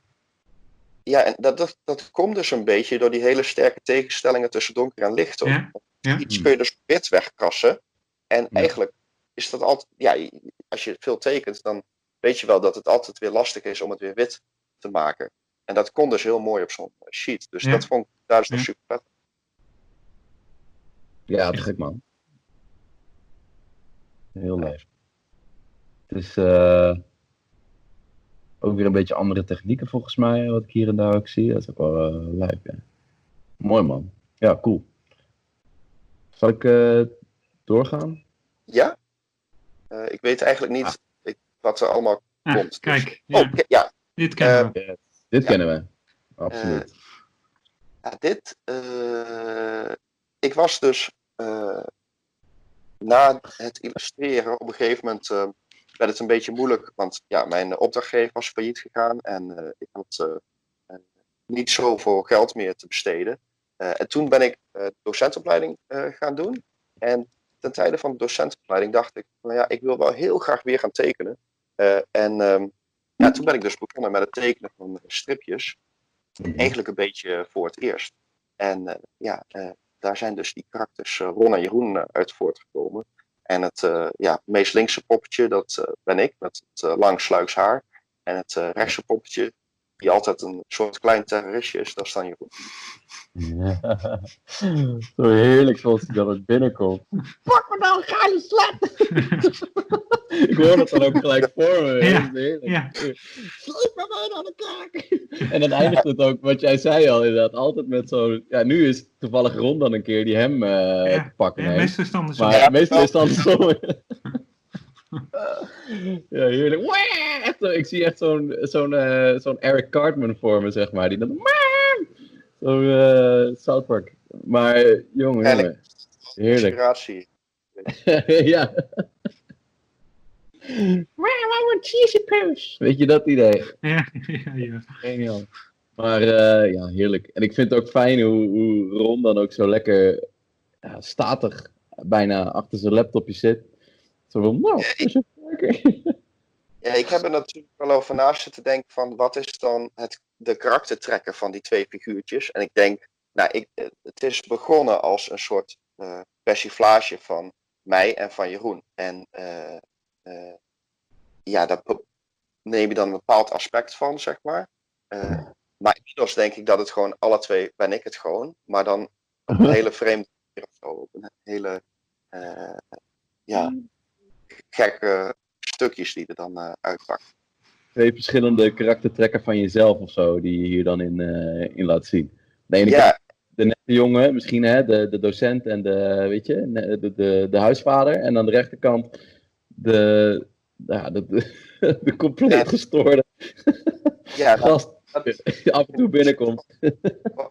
Ja, en dat, dat, dat komt dus een beetje door die hele sterke tegenstellingen tussen donker en licht. Ja. Ja. Iets kun je dus wit wegkrassen. En eigenlijk is dat altijd, ja, als je veel tekent, dan weet je wel dat het altijd weer lastig is om het weer wit te maken. En dat kon dus heel mooi op zo'n sheet. Dus ja. dat vond ik daar is nog ja. super vet. Ja, te gek man. Heel leuk. Het is uh, ook weer een beetje andere technieken volgens mij, wat ik hier en daar ook zie. Dat is ook wel uh, lijp, ja. Mooi man. Ja, cool. Zal ik uh, doorgaan? Ja? Uh, ik weet eigenlijk niet ah. ik, wat er allemaal ah, komt. Kijk, dus... ja. Oh, ja. dit kennen we. Dit ja. kennen we, absoluut. Uh, ja, dit, ik was dus na het illustreren op een gegeven moment werd het een beetje moeilijk, want ja, mijn opdrachtgever was failliet gegaan en ik had niet zoveel geld meer te besteden. en toen ben ik docentopleiding gaan doen. En ten tijde van de docentenopleiding dacht ik, nou ja, ik wil wel heel graag weer gaan tekenen. En um, ja, toen ben ik dus begonnen met het tekenen van stripjes. Eigenlijk een beetje voor het eerst. En ja, daar zijn dus die karakters Ron en Jeroen uit voortgekomen. En het ja, meest linkse poppetje, dat ben ik, met het lang sluiks haar. En het rechtse poppetje, die altijd een soort klein terroristje is, dat is dan Jeroen. Ja. <laughs> Zo heerlijk zoals hij dan het binnenkomt. Pak me nou, geile slet! <laughs> ik hoor dat dan ook gelijk voor me. Ja. ja. Sleep me mij aan de kaak! en dan eindigt het ook, wat jij zei al inderdaad, altijd met zo'n... Ja, nu is toevallig Ron dan een keer die hem uh, ja. te pakken ja, heeft. Meestal is het andersom. Maar ja, meestal is het andersom. <laughs> <laughs> Ja, heerlijk. Echt ik zie echt zo'n zo'n eh, zo'n Eric Cartman voor me, zeg maar. Die dan... Zo'n eh South Park. Maar jongen, En jongen. Heerlijk. Inspiratie. <laughs> ja. Weet je dat idee? Ja, <laughs> ja, ja. Geniaal. Maar eh, ja, heerlijk. En ik vind het ook fijn hoe, hoe Ron dan ook zo lekker ja, statig bijna achter zijn laptopje zit. Zo van, nou, even. <laughs> Ja, ik heb er natuurlijk wel over na zitten denken van wat is dan het, de karaktertrekken van die twee figuurtjes. En ik denk, nou, ik, eh, het is begonnen als een soort eh, persiflage van mij en van Jeroen. En eh, ja, daar neem je dan een bepaald aspect van, zeg maar. Maar inmiddels denk ik dat het gewoon, alle twee ben ik het gewoon. Maar dan op <laughs> een hele vreemde manier of zo. Op een hele, ja, gekke stukjes die er dan eh uitpakken. Twee verschillende karaktertrekken van jezelf of zo, die je hier dan in, eh, in laat zien. De ene Ja, de nette jongen, misschien hè, de, de docent en de, weet je, de, de, de huisvader. En aan de rechterkant de, ja, de, de, <laughs> de compleet Ja. gestoorde <laughs> ja dat, gast die af en toe binnenkomt.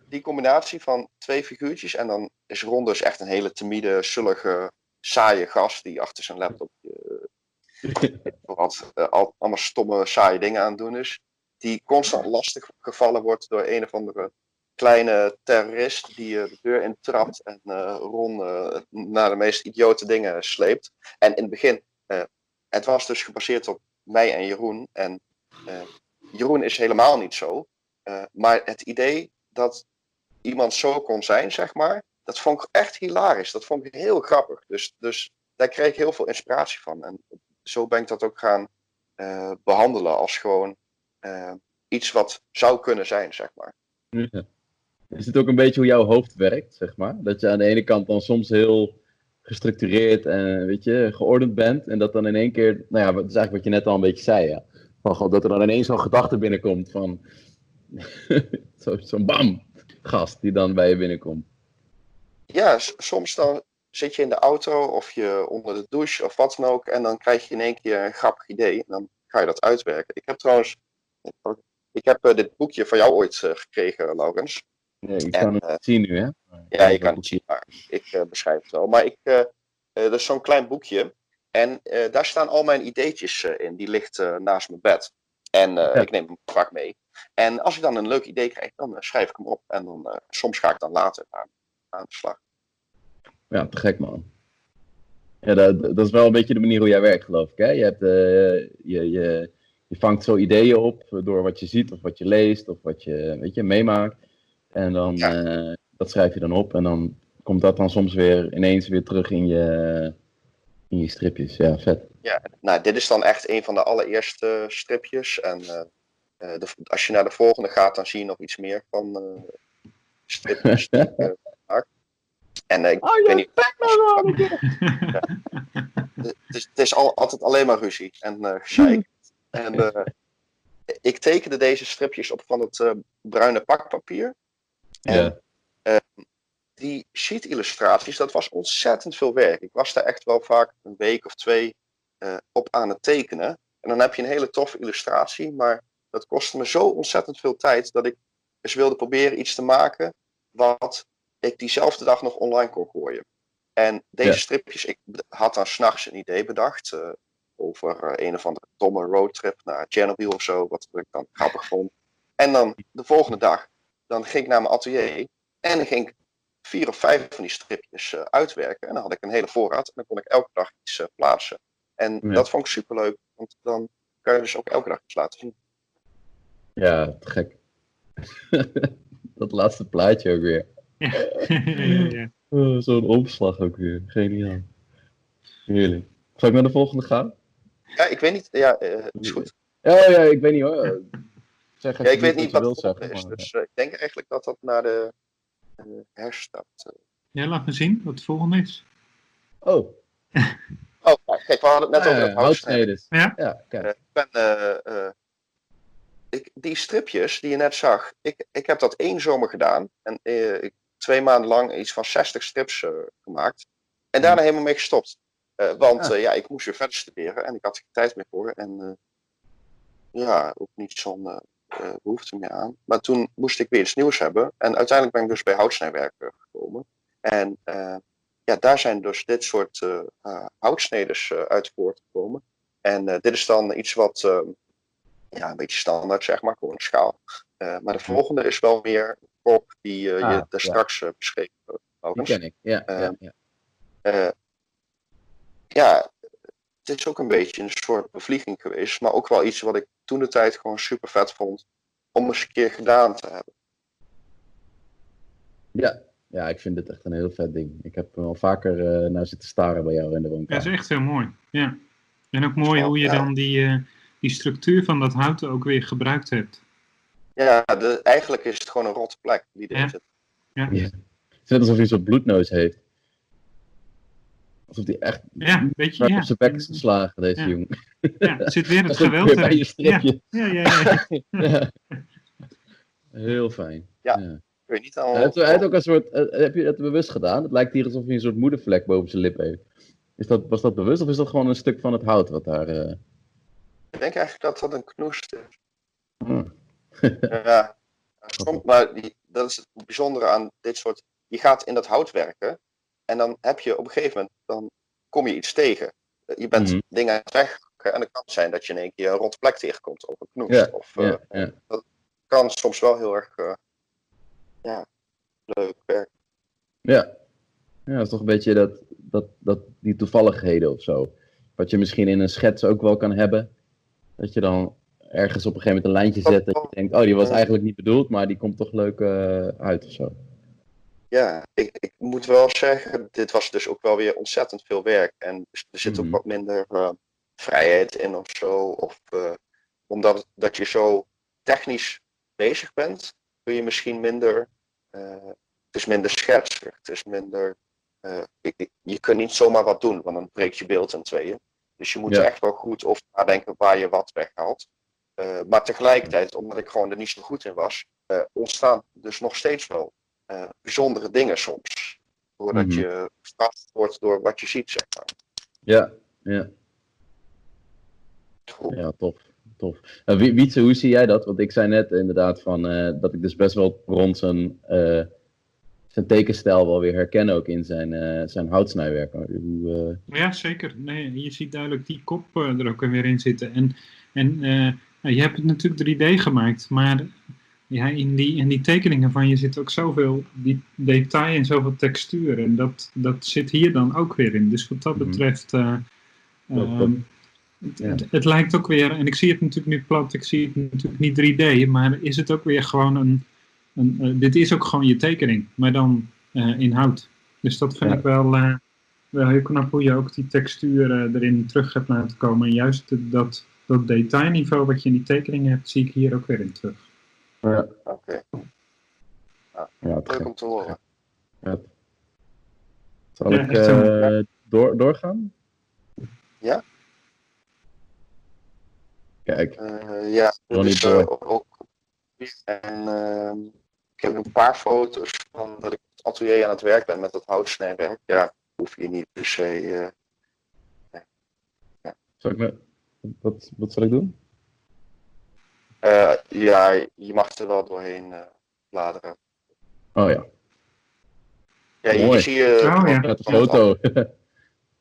die combinatie van twee figuurtjes en dan is Ron dus echt een hele timide, zullige, saaie gast die achter zijn laptop eh, <laughs> wat al, allemaal stomme, saaie dingen aan het doen is. Die constant lastig gevallen wordt door een of andere kleine terrorist die eh, de deur intrapt en eh, naar de meest idiote dingen sleept. En in het begin, het was dus gebaseerd op mij en Jeroen. En Jeroen is helemaal niet zo. Maar het idee dat iemand zo kon zijn, zeg maar, dat vond ik echt hilarisch. Dat vond ik heel grappig. Dus, dus daar kreeg ik heel veel inspiratie van. En zo ben ik dat ook gaan eh, behandelen als gewoon eh, iets wat zou kunnen zijn, zeg maar. Ja. Is het ook een beetje hoe jouw hoofd werkt, zeg maar? Dat je aan de ene kant dan soms heel gestructureerd en weet je, geordend bent. En dat dan in één keer, nou ja, dat is eigenlijk wat je net al een beetje zei, ja. Van, god, dat er dan ineens zo'n gedachte binnenkomt van, <laughs> zo- zo'n bam, gast die dan bij je binnenkomt. Ja, soms dan zit je in de auto of je onder de douche of wat dan ook. En dan krijg je in één keer een grappig idee. En dan ga je dat uitwerken. Ik heb trouwens, ik heb eh, dit boekje van jou ooit eh, gekregen, Laurens. Ja, je kan eh, het zien nu, hè? Ja, je kan het zien, maar ik eh, beschrijf het wel. Maar ik, eh eh, dat is zo'n klein boekje. En eh, daar staan al mijn ideetjes eh, in. Die ligt eh, naast mijn bed. En eh, Ja. ik neem hem vaak mee. En als ik dan een leuk idee krijg, dan eh, schrijf ik hem op. En dan, eh, soms ga ik dan later aan, aan de slag. Ja, te gek man. Ja, dat, dat is wel een beetje de manier hoe jij werkt, geloof ik. Hè? Je, hebt, eh, je, je, je vangt zo ideeën op door wat je ziet of wat je leest of wat je, weet je, meemaakt. En dan, Ja. eh, dat schrijf je dan op en dan komt dat dan soms weer ineens weer terug in je, in je stripjes. Ja, vet. Nou, dit is dan echt een van de allereerste stripjes. En eh, de, als je naar de volgende gaat, dan zie je nog iets meer van stripjes <laughs> die ik eh, maak. En eh, ik, Oh, weet <laughs> ja, niet, het is, het is al, altijd alleen maar ruzie en eh gezeik. <laughs> En eh, ik tekende deze stripjes op van het eh, bruine pakpapier. En Ja. die sheet-illustraties, dat was ontzettend veel werk. Ik was daar echt wel vaak een week of twee eh, op aan het tekenen. En dan heb je een hele toffe illustratie, maar dat kostte me zo ontzettend veel tijd dat ik eens wilde proberen iets te maken wat ik diezelfde dag nog online kon gooien. En deze Ja. stripjes, ik had dan s'nachts een idee bedacht eh, over eh, een of andere domme roadtrip naar Chernobyl of zo, wat ik dan grappig vond. En dan de volgende dag, dan ging ik naar mijn atelier en dan ging ik vier of vijf van die stripjes eh, uitwerken. En dan had ik een hele voorraad en dan kon ik elke dag iets plaatsen. En Ja. dat vond ik superleuk, want dan kan je dus ook elke dag iets laten zien. ja, gek. <laughs> dat laatste plaatje ook weer. <laughs> ja, ja, ja. Oh, Zo'n omslag ook weer. Geniaal. Heerlijk. Zal ik naar de volgende gaan? Ja, ik weet niet, ja, eh, is goed. Oh ja, ik weet niet hoor. Zeg Ja, ik weet niet wat je het wilt volgende zeggen. is, maar- dus eh, ik denk eigenlijk dat dat naar de uh, herstart. eh. Ja, laat me zien wat het volgende is. Oh, <laughs> Oh, nou, kijk, we hadden het net ah, over ja, het houtsneden. Ja. Ja, kijk. Ik ben, eh, eh, ik, die stripjes die je net zag, ik, ik heb dat één zomer gedaan. En eh, ik twee maanden lang iets van 60 strips eh, gemaakt. En daarna helemaal mee gestopt. want Ah. ja, ik moest weer verder studeren en ik had er geen tijd meer voor. En eh, ja, ook niet zo'n eh, eh, behoefte meer aan. Maar toen moest ik weer iets nieuws hebben. En uiteindelijk ben ik dus bij houtsnijwerken gekomen. En eh, ja, daar zijn dus dit soort eh eh, houtsneders eh, uit voortgekomen. En eh, dit is dan iets wat eh, ja, een beetje standaard, zeg maar, gewoon een schaal. Eh, maar de volgende is wel meer kop die eh, Ah, je ja. daar straks eh, beschreef. Die Laurens. ken ik. Ja, ja, Eh, ja. Eh, ja, het is ook een beetje een soort bevlieging geweest, maar ook wel iets wat ik toen de tijd gewoon super vet vond om eens een keer gedaan te hebben. ja. Ja, ik vind dit echt een heel vet ding. Ik heb er al vaker eh, naar zitten staren bij jou in de Ja, woonkamer. dat is echt heel mooi. Ja. En ook mooi hoe je Ja. dan die, eh, die structuur van dat hout ook weer gebruikt hebt. Ja, de, eigenlijk is het gewoon een rotte plek die erin Ja. zit. Ja, Ja. Het is net alsof hij zo'n bloedneus heeft. Alsof hij echt ja een beetje. hard Ja. op zijn bek is geslagen, deze Ja. jongen. ja, er zit weer <laughs> het geweld weer bij je stripje. ja, ja, ja. Ja. <laughs> Heel fijn. Ja. Ja. Ik weet niet Hij allemaal. heeft, hij heeft ook een soort, eh, heb je dat bewust gedaan? Het lijkt hier alsof hij een soort moedervlek boven zijn lip heeft. Is dat, was dat bewust of is dat gewoon een stuk van het hout wat daar... eh, Ik denk eigenlijk dat dat een knoest is. hmm. Ja, <laughs> soms, maar die, dat is het bijzondere aan dit soort. Je gaat in dat hout werken en dan heb je op een gegeven moment, dan kom je iets tegen. Je bent Mhm. dingen aan het weghakken en het kan zijn dat je in één keer een rotte plek tegenkomt of een knoest. Ja, of, eh, ja. kan soms wel heel erg eh, ja, leuk werken. Ja. ja, dat is toch een beetje dat, dat, dat, die toevalligheden of zo. Wat je misschien in een schets ook wel kan hebben. Dat je dan ergens op een gegeven moment een lijntje zet dat je denkt, oh die was eigenlijk niet bedoeld, maar die komt toch leuk eh, uit of zo. Ja, ik, ik moet wel zeggen, dit was dus ook wel weer ontzettend veel werk. En er zit ook Mhm. wat minder eh, vrijheid in of zo. Of, eh, omdat dat je zo technisch bezig bent, kun je misschien minder. het is minder schetsig. Het is minder. ik- je kunt niet zomaar wat doen, want dan breekt je beeld in tweeën. Dus je moet Ja. echt wel goed over nadenken waar je wat weghaalt. Eh, maar tegelijkertijd, omdat ik gewoon er niet zo goed in was, eh, ontstaan dus nog steeds wel eh, bijzondere dingen soms. Doordat Mhm. je verrast wordt door wat je ziet, zeg maar. Ja, ja, Goed. ja, tof. tof. Nou, Wie- Wietse, hoe zie jij dat? Want ik zei net inderdaad van, eh, dat ik dus best wel rond zijn, eh, zijn tekenstijl wel weer herken ook in zijn, eh, zijn houtsnijwerk. Hoe, eh, Ja, zeker. Nee, je ziet duidelijk die kop er ook weer in zitten. En, en je hebt het natuurlijk 3D gemaakt, maar ja, in, die, in die tekeningen van je zit ook zoveel die detail en zoveel textuur. En dat, dat zit hier dan ook weer in. Dus wat dat Mhm. betreft, eh, ehm, het, het, het lijkt ook weer, en ik zie het natuurlijk nu plat, ik zie het natuurlijk niet 3D, maar is het ook weer gewoon een, een eh, dit is ook gewoon je tekening, maar dan eh, in hout. Dus dat vind Ja. ik wel, wel heel knap hoe je ook die textuur erin terug hebt laten komen. En juist dat, dat detailniveau wat je in die tekening hebt, zie ik hier ook weer in terug. ja, Oké, ja, te leuk om te horen. Ja. Zal Ja, ik eh, door, doorgaan? Ja. Kijk, Eh, ja, Ronnie dus, ook. En ehm, ik heb een paar foto's van dat ik op het atelier aan het werk ben met dat houtsnijwerk. Ja, hoef je niet per se. eh, zal ik me, wat, wat zal ik doen? eh, ja, je mag er wel doorheen eh, bladeren. Oh ja, Ja, hier Mooi. zie je. Oh, ja. de foto. <laughs>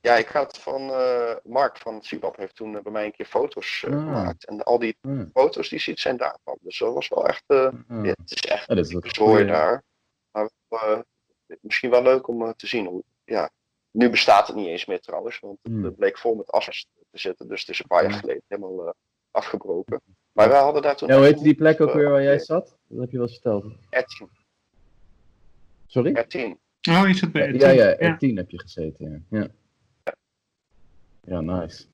Ja, ik had van eh, Mark van Sibab heeft toen bij mij een keer foto's Ah. gemaakt. En al die Ah, foto's die ziet zijn daarvan. Dus dat was wel echt. eh, ah. ja, het is echt Ja, een zooi daar. Maar misschien wel leuk om te zien. Hoe, ja, nu bestaat het niet eens meer trouwens. Want het Hmm. bleek vol met asbest te zitten. Dus het is een paar jaar geleden helemaal eh, afgebroken. Maar wij hadden daar toen. Ja, hoe heette die plek ook weer waar jij eh, zat? Dat heb je wel eens verteld. R10. Sorry? R10. Oh, is het bij het Ja, ja, ja. R10 heb je gezeten. Ja, ja. ja nice.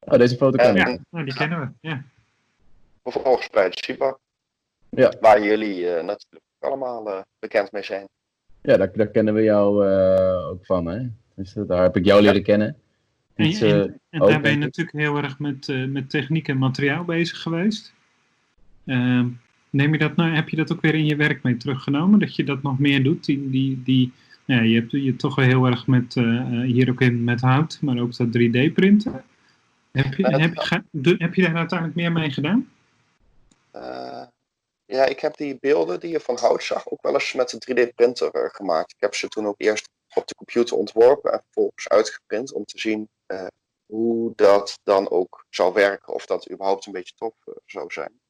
Oh, deze foto kan Ja. ik. Ja, nou, die kennen we. Ja. Vervolgens bij de Sibab. Ja. Waar jullie eh, natuurlijk allemaal eh, bekend mee zijn. Ja, daar, daar kennen we jou eh, ook van, hè? Dus, daar heb ik jou leren kennen. En, en, eh, en ook, daar ben je natuurlijk heel erg met, eh, met techniek en materiaal bezig geweest. Ehm, neem je dat nou, heb je dat ook weer in je werk mee teruggenomen? Dat je dat nog meer doet, die, die, die, ja, je hebt je toch wel heel erg met, uh, hier ook in met hout, maar ook dat 3D-printen. Heb je, heb, je, heb je daar uiteindelijk meer mee gedaan? Uh, ja, ik heb die beelden die je van hout zag ook wel eens met de 3D-printer uh, gemaakt. Ik heb ze toen ook eerst op de computer ontworpen en vervolgens uitgeprint om te zien hoe dat dan ook zou werken. Of dat überhaupt een beetje tof zou zijn.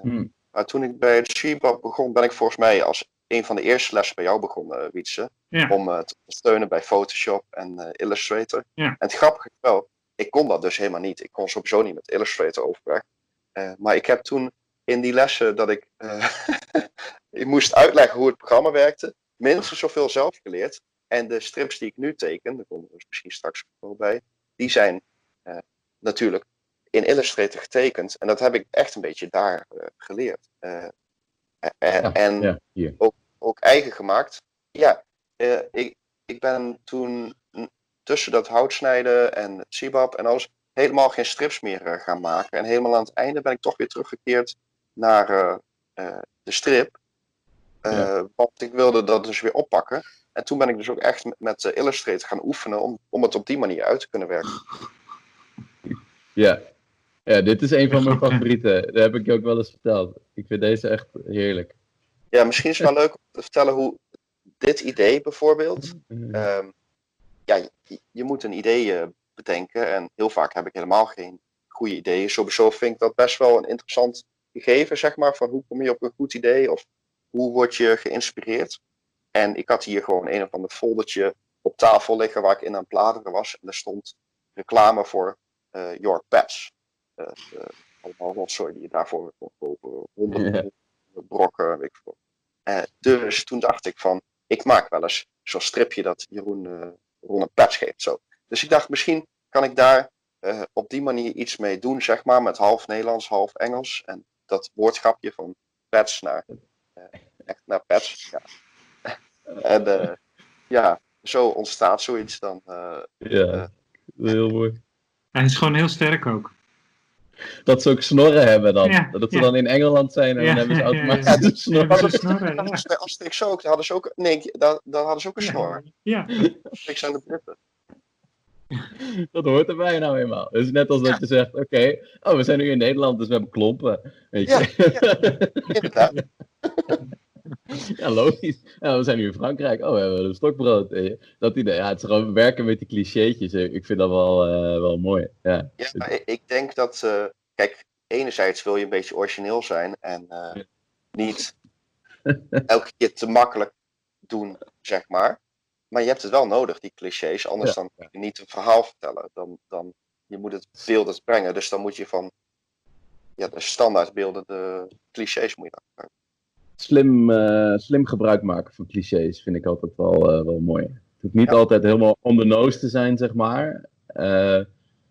Hmm. Maar toen ik bij het Shebab begon, ben ik volgens mij als een van de eerste lessen bij jou begonnen, Wietse. Ja. Om te steunen bij Photoshop en Illustrator. Ja. En het grappige is wel, ik kon dat dus helemaal niet. Ik kon sowieso niet met Illustrator overweg. maar ik heb toen in die lessen dat ik, <laughs> ik moest uitleggen hoe het programma werkte, minstens zoveel zelf geleerd. En de strips die ik nu teken, daar komen we dus misschien straks wel bij, die zijn uh, natuurlijk in Illustrator getekend. En dat heb ik echt een beetje daar uh, geleerd. en ja, ook, ook, eigen gemaakt. Ja, ik, ik ben toen tussen dat houtsnijden en het sibab en alles helemaal geen strips meer gaan maken. En helemaal aan het einde ben ik toch weer teruggekeerd naar de strip. Ja. Want ik wilde dat dus weer oppakken. En toen ben ik dus ook echt met, met Illustrator gaan oefenen om, om het op die manier uit te kunnen werken. Ja. ja, dit is een van mijn favorieten. Dat heb ik je ook wel eens verteld. Ik vind deze echt heerlijk. Ja, misschien is het wel leuk om te vertellen hoe dit idee bijvoorbeeld. Um, ja, je, je, moet een idee bedenken. En heel vaak heb ik helemaal geen goede ideeën. Sowieso vind ik dat best wel een interessant gegeven, zeg maar, van hoe kom je op een goed idee of hoe word je geïnspireerd. En ik had hier gewoon een of ander foldertje op tafel liggen waar ik in aan het bladeren was. En er stond reclame voor uh, Your Pets. Uh, uh, allemaal rotzooi die je daarvoor kon kopen. Honderden brokken, weet ik veel. dus toen dacht ik van, ik maak wel eens zo'n stripje dat Jeroen, Ron een pets geeft. Zo. Dus ik dacht, misschien kan ik daar op die manier iets mee doen, zeg maar, met half Nederlands, half Engels. En dat woordgrapje van pets naar, uh, echt naar pets. Ja. En uh, ja, zo ontstaat zoiets dan. Uh, ja, heel mooi. Hij is gewoon heel sterk ook. Dat ze ook snorren hebben dan. Ja, dat ze ja. dan in Engeland zijn en ja, <laughs> dan hebben ze automatisch snorren. snorren Als ik zo ook, hadden ze ook, nee, dan, dan hadden ze ook een snor. Ja. Ik zijn de Britten. dat hoort erbij nou eenmaal. Dus net als dat je zegt, oké, oh, we zijn nu in Nederland, dus we hebben klompen. Weet je? Ja, <laughs> inderdaad. <laughs> ja, logisch. Ja, we zijn nu in Frankrijk, oh, we hebben een stokbrood. Dat idee, ja, het is gewoon werken met die clichétjes. Ik vind dat wel, uh, wel mooi. Ja, ja ik denk dat, uh, kijk, enerzijds wil je een beetje origineel zijn en uh, niet elke keer te makkelijk doen, zeg maar. Maar je hebt het wel nodig, die clichés. Anders dan kun je niet een verhaal vertellen. Dan, dan, je moet het beeldend brengen. Dus dan moet je van ja, de standaardbeelden, de clichés moet je dan. Slim, uh, slim gebruik maken van clichés vind ik altijd wel, uh, wel mooi. Het hoeft niet altijd helemaal on the nose te zijn, zeg maar. Uh,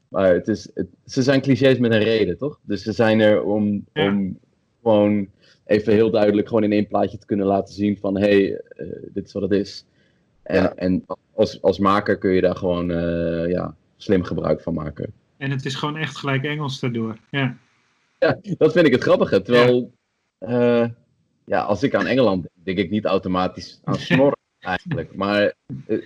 maar het is, het, ze zijn clichés met een reden, toch? Dus ze zijn er om, ja. om gewoon even heel duidelijk gewoon in één plaatje te kunnen laten zien van hé, hey, dit is wat het is. En, ja. en als, als maker kun je daar gewoon ja, slim gebruik van maken. En het is gewoon echt gelijk Engels daardoor. Ja, ja dat vind ik het grappige. Terwijl, ja. Ja, als ik aan Engeland denk, denk ik niet automatisch aan <laughs> snor eigenlijk. Maar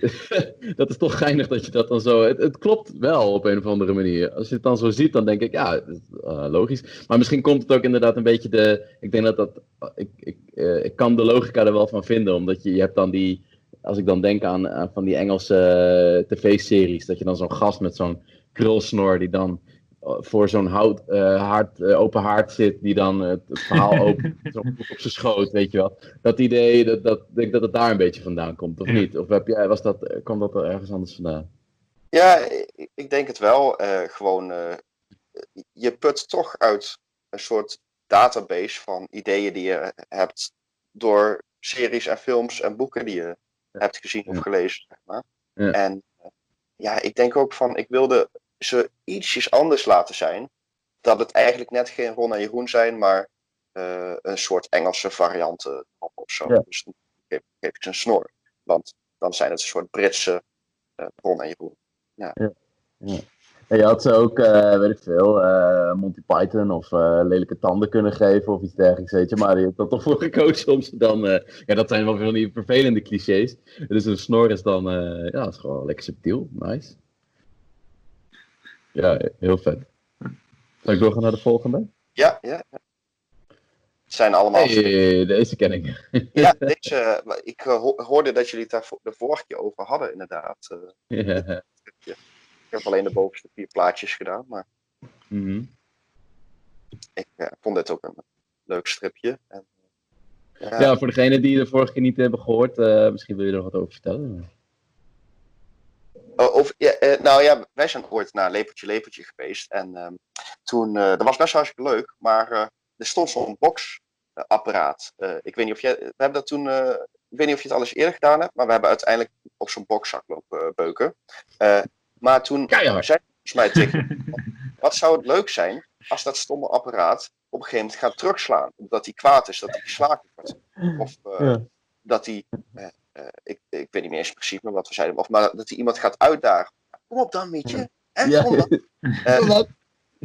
<laughs> dat is toch geinig dat je dat dan zo... Het, het, klopt wel op een of andere manier. Als je het dan zo ziet, dan denk ik, ja, uh, logisch. Maar misschien komt het ook inderdaad een beetje de... Ik denk dat dat... Ik, ik, uh, ik kan de logica er wel van vinden, omdat je, je hebt dan die als ik dan denk aan, aan van die Engelse uh, tv-series, dat je dan zo'n gast met zo'n krulsnor die dan voor zo'n hout, uh, haard, uh, open haard zit, die dan het, het verhaal <laughs> opent op, op zijn schoot, weet je wel. Dat idee, dat, dat, denk dat het daar een beetje vandaan komt, of ja. niet? Of heb jij, was dat, kwam dat er ergens anders vandaan? Ja, ik, ik denk het wel. Uh, gewoon, je put toch uit een soort database van ideeën die je hebt door series en films en boeken die je hebt gezien of gelezen, zeg maar. Ja. En ja, ik denk ook van, ik wilde ze ietsjes anders laten zijn. Dat het eigenlijk net geen Ron en Jeroen zijn, maar uh, een soort Engelse varianten of zo. Ja. Dus dan geef, geef, ik ze een snor. Want dan zijn het een soort Britse uh, Ron en Jeroen. Ja. Ja. ja. En je had ze ook, eh, weet ik veel, eh, Monty Python of eh, lelijke tanden kunnen geven of iets dergelijks, weet je. Maar je hebt er toch voor gekozen om ze dan... eh, ja, dat zijn wel van die vervelende clichés. Dus een snor is dan, eh, ja, dat is gewoon lekker subtiel. Nice. Ja, heel vet. Zal ik doorgaan naar de volgende? Ja, ja. ja. Het zijn allemaal. Hey, deze ken ik. <laughs> Ja, <laughs> deze, ik eh, ho- hoorde dat jullie het daar de vorige keer over hadden, inderdaad. eh. Ja. ik heb alleen de bovenste vier plaatjes gedaan, maar Mhm. ik eh, vond dit ook een leuk stripje. En, Ja, voor degenen die de vorige keer niet hebben gehoord, eh, misschien wil je er nog wat over vertellen. Of, ja, eh, nou ja, wij zijn ooit naar Lepeltje Lepeltje geweest. En ehm, toen, eh, dat was best wel hartstikke leuk, maar eh, er stond zo'n boxapparaat. Eh, ik weet niet of jij, we hebben dat toen, eh, ik weet niet of je het al eens eerder gedaan hebt, maar we hebben uiteindelijk op zo'n boxzak lopen beuken. Eh, maar toen Keihard. zei volgens mij tegen, wat zou het leuk zijn als dat stomme apparaat op een gegeven moment gaat terugslaan. Omdat hij kwaad is, dat hij geslagen wordt. Of eh, Ja. dat hij, ik, ik weet niet meer eens precies meer wat we zeiden, of maar dat hij iemand gaat uitdagen. Kom op dan, Mietje. Hè, Ja. <laughs> kom dan. Eh,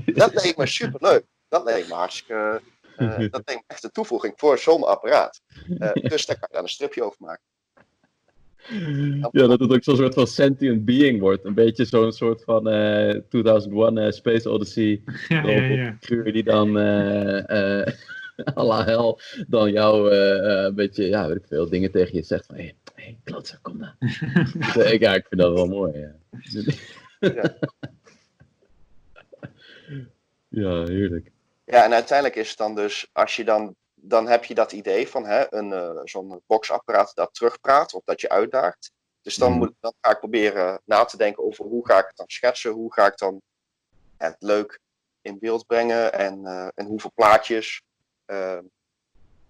dat leek me superleuk. Dat leek me hartstikke, eh, dat leek me echt een toevoeging voor zo'n apparaat. Eh, dus daar kan je dan een stripje over maken. Ja, dat het ook zo'n soort van sentient being wordt. Een beetje zo'n soort van eh 2001 eh, Space Odyssey. <laughs> Ja, ja, ja. figuur die dan eh eh <laughs> à la hel dan jou eh, eh, een beetje, ja, weet ik veel, dingen tegen je zegt van hey, hey, klootzak, kom dan. <laughs> Ik, ja, ik vind dat wel mooi, ja. Ja. ja, heerlijk. Ja, en uiteindelijk is het dan dus, als je dan, dan heb je dat idee van hè, een, eh, zo'n boxapparaat dat terugpraat of dat je uitdaagt. Dus dan, Mhm. moet, dan ga ik proberen na te denken over hoe ga ik het dan schetsen, hoe ga ik dan het leuk in beeld brengen en, eh, en hoeveel plaatjes. Eh,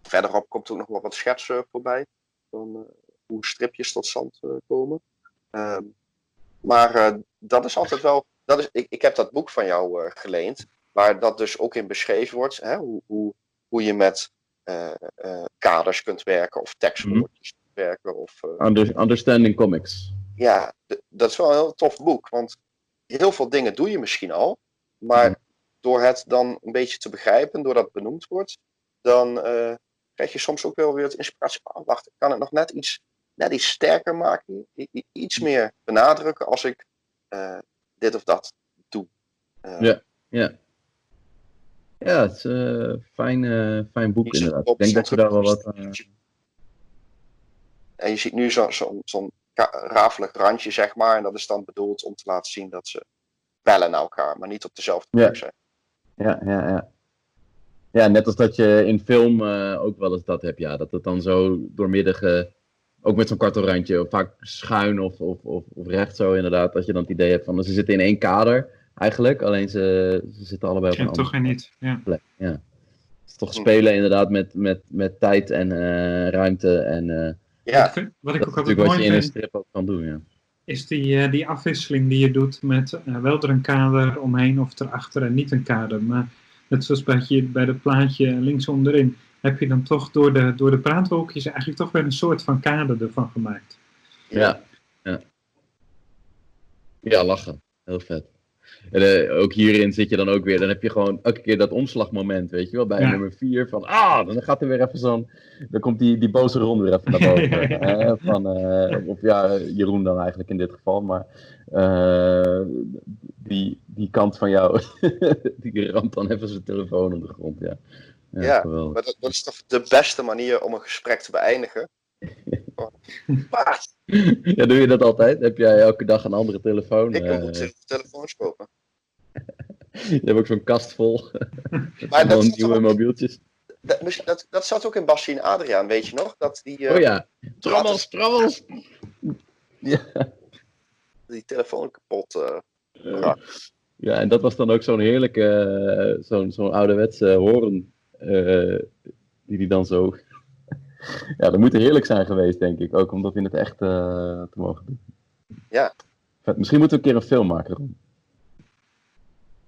verderop komt ook nog wel wat schetsen voorbij, van eh, hoe stripjes tot stand eh, komen. Ehm, maar eh, dat is altijd wel, dat is, ik, ik heb dat boek van jou eh, geleend waar dat dus ook in beschreven wordt, hè, hoe, hoe, hoe je met kaders kunt werken of tekstwoordjes kunt werken. Of, Under- understanding Comics. ja, dat is wel een heel tof boek, want heel veel dingen doe je misschien al, maar Mhm. door het dan een beetje te begrijpen, doordat het benoemd wordt, dan krijg je soms ook wel weer het inspiratie. Oh, wacht, ik kan het nog net iets, net iets sterker maken, iets meer benadrukken als ik eh, dit of dat doe. Eh, Ja. Ja. Ja, het is een fijn, eh, fijn boek inderdaad. Ik denk dat je daar wel wat... eh, En je ziet nu zo'n zo, rafelig randje, zeg maar. En dat is dan bedoeld om te laten zien dat ze bellen naar elkaar, maar niet op dezelfde Ja. plek zijn. Ja, ja, ja. Ja, net als dat je in film ook wel eens dat hebt. Ja, dat het dan zo doormiddige, ook met zo'n kartelrandje, vaak schuin of, of, of, of recht zo inderdaad. Dat je dan het idee hebt van ze zitten in één kader eigenlijk, alleen ze, ze zitten allebei op een Ja, toch andere en niet. Ja. plek. Ja. Het is toch spelen inderdaad met, met, met tijd en eh, ruimte. En eh, Wat Ja, ik, wat ik ook natuurlijk wat mooi je in een vind, strip ook kan doen. Ja. is die, eh, die afwisseling die je doet met wel er een kader omheen of erachter en niet een kader. Maar net zoals bij, je, bij dat plaatje links onderin, heb je dan toch door de, door de praatwolkjes eigenlijk toch weer een soort van kader ervan gemaakt. Ja, ja. Ja, lachen. Heel vet. En, eh, ook hierin zit je dan ook weer, dan heb je gewoon elke keer dat omslagmoment, weet je wel, bij Ja. nummer 4 van, ah, dan gaat er weer even zo'n, dan komt die, die boze ronde weer even naar boven. Ja. <laughs> eh, van, eh, of ja, Jeroen dan eigenlijk in dit geval, maar die, die kant van jou, <laughs> die ramt dan even zijn telefoon op de grond, ja. Ja, maar dat, dat is toch de beste manier om een gesprek te beëindigen. <laughs> Paard, Ja, doe je dat altijd? Heb jij elke dag een andere telefoon? ik moet te- telefoons kopen. <laughs> je hebt ook zo'n kast vol, Maar <laughs> dat, nieuwe ook- mobieltjes. dat, misschien- dat, dat zat ook in Bassie en Adriaan, weet je nog? Dat die, eh, Oh ja, trommels, trommels. Ja. die telefoon kapot. eh, ja, en dat was dan ook zo'n heerlijke, zo'n zo'n ouderwetse horen, eh, die die dan zo... <laughs> ja, dat moet heerlijk zijn geweest, denk ik. Ook om dat in het echt eh, te mogen doen. Ja. Misschien moeten we een keer een film maken, Ron.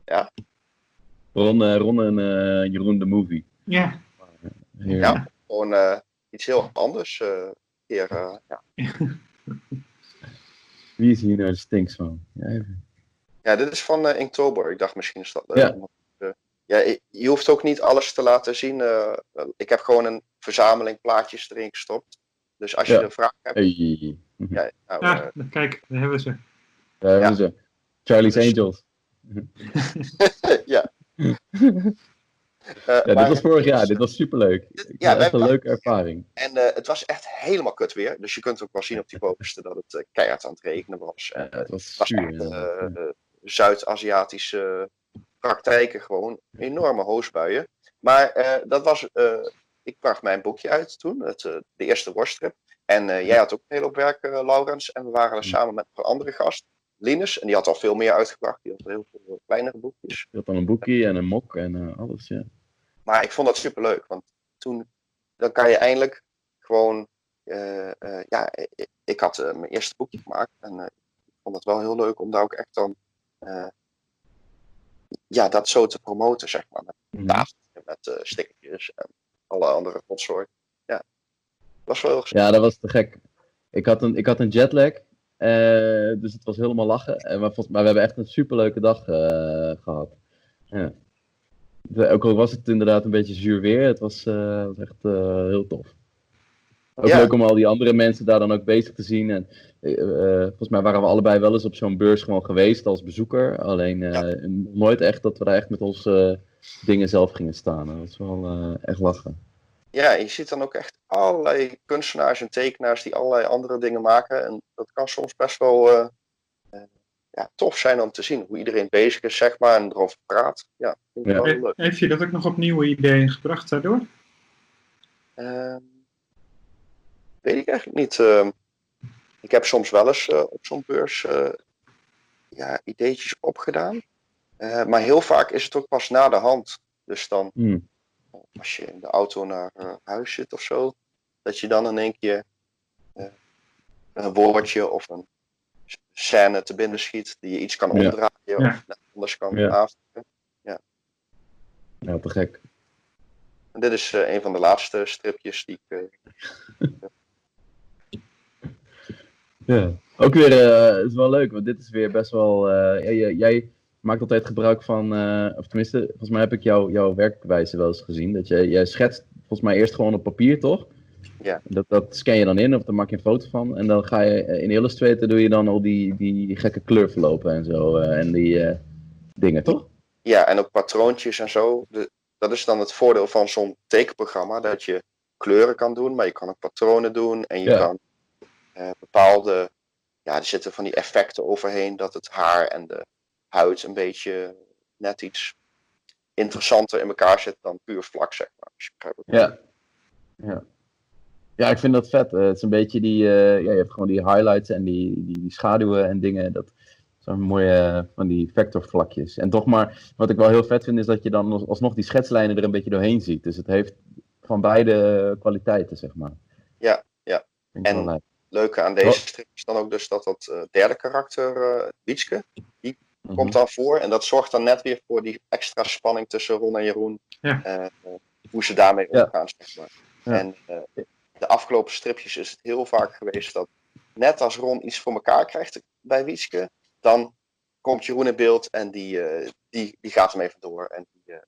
Ja? Ron, eh, Ron en eh, Jeroen de Movie. Ja. Ja. gewoon eh, iets heel anders. eh keer, ja. Wie is hier nou de stinks van? Ja, even. Ja, dit is van eh Inktober. Ik dacht misschien is dat leuk. Ja. Eh, ja, je- hoeft ook niet alles te laten zien. eh, ik heb gewoon een verzameling plaatjes erin gestopt. Dus als je Ja. een vraag hebt, Hey. ja, nou, Ja, eh, kijk, daar hebben we ze. Daar hebben Ja. ze. Charlie's Dus- Angels. <laughs> ja. Eh, Ja, dit maar- was vorig jaar. Dit was superleuk. Dit- ja, echt een leuke ervaring. En eh, het was echt helemaal kut weer. Dus je kunt ook wel zien op die poster dat het eh, keihard aan het regenen was. Ja, En, het was was zuur. echt eh, eh, Zuid-Aziatische praktijken gewoon. Enorme hoosbuien. Maar eh, dat was... eh, ik bracht mijn boekje uit toen. Het, eh, de eerste worststrip. En jij had ook een hele hoop werk, Laurens. En we waren er samen met een andere gast. Linus. En die had al veel meer uitgebracht. Die had heel veel kleinere boekjes. Je had dan een boekie en een mok en alles, ja. Maar ik vond dat superleuk. Want toen... Dan kan je eindelijk gewoon... ja, ik, ik had mijn eerste boekje gemaakt. En ik vond het wel heel leuk om daar ook echt dan... ja, dat zo te promoten, zeg maar. Met tafeltje, met eh stickertjes en alle andere rotzooi. Ja, was wel heel gezellig. Ja, dat was te gek. Ik had een, ik had een jetlag, eh, dus het was helemaal lachen. En maar, volgens, maar we hebben echt een superleuke dag eh, gehad. Ja. De- ook al was het inderdaad een beetje zuur weer, het was, was echt heel tof. Ook Ja. leuk om al die andere mensen daar dan ook bezig te zien. En, eh, eh, volgens mij waren we allebei wel eens op zo'n beurs gewoon geweest als bezoeker. Alleen eh, nooit echt dat we daar echt met onze dingen zelf gingen staan. Dat was wel eh, echt lachen. Ja, je ziet dan ook echt allerlei kunstenaars en tekenaars die allerlei andere dingen maken. En dat kan soms best wel ja, tof zijn om te zien hoe iedereen bezig is, zeg maar, en erover praat. Ja, vind ik Ja. wel heel leuk. Heeft je dat ook nog op nieuwe ideeën gebracht daardoor? Weet ik eigenlijk niet. Ehm, ik heb soms wel eens eh, op zo'n beurs eh, ja, ideetjes opgedaan. Eh, maar heel vaak is het ook pas na de hand. Dus dan, Hmm. als je in de auto naar huis zit of zo, dat je dan in één keer eh, een woordje of een scène te binnen schiet die je iets kan Ja. omdraaien Ja. of anders kan Ja. aanvliegen. Ja, te gek. En dit is eh, een van de laatste stripjes die ik eh, <laughs> Ja. Ook weer, het is wel leuk, want dit is weer best wel. eh, jij- jij, maakt altijd gebruik van, eh, of tenminste, volgens mij heb ik jou, jouw werkwijze wel eens gezien. Dat jij, jij schetst volgens mij eerst gewoon op papier, toch? Ja. Dat, dat scan je dan in, of dan maak je een foto van. En dan ga je in Illustrator doe je dan al die, die gekke kleurverlopen en zo. en die dingen, toch? Ja, en ook patroontjes en zo. De- dat is dan het voordeel van zo'n tekenprogramma, dat je kleuren kan doen, maar je kan ook patronen doen en je Ja. kan eh, bepaalde, ja, er zitten van die effecten overheen dat het haar en de huid een beetje net iets interessanter in elkaar zit dan puur vlak, zeg maar. Ik Ja. Ja. Ja, ik vind dat vet. Eh, het is een beetje die, eh, ja, je hebt gewoon die highlights en die, die, die schaduwen en dingen. Dat zijn mooie van die vectorvlakjes. En toch maar, wat ik wel heel vet vind, is dat je dan als- alsnog die schetslijnen er een beetje doorheen ziet. Dus het heeft van beide kwaliteiten, zeg maar. Ja, ja. En-. Leuke aan deze strip is dan ook dus dat dat eh, derde karakter, eh Wietske, Mhm. komt dan voor. En dat zorgt dan net weer voor die extra spanning tussen Ron en Jeroen. Ja. Eh, hoe ze daarmee Ja. omgaan, zeg maar. Ja. En eh, de afgelopen stripjes is het heel vaak geweest dat net als Ron iets voor elkaar krijgt bij Wietske, dan komt Jeroen in beeld en die, eh, die, die gaat hem even door. En die eh,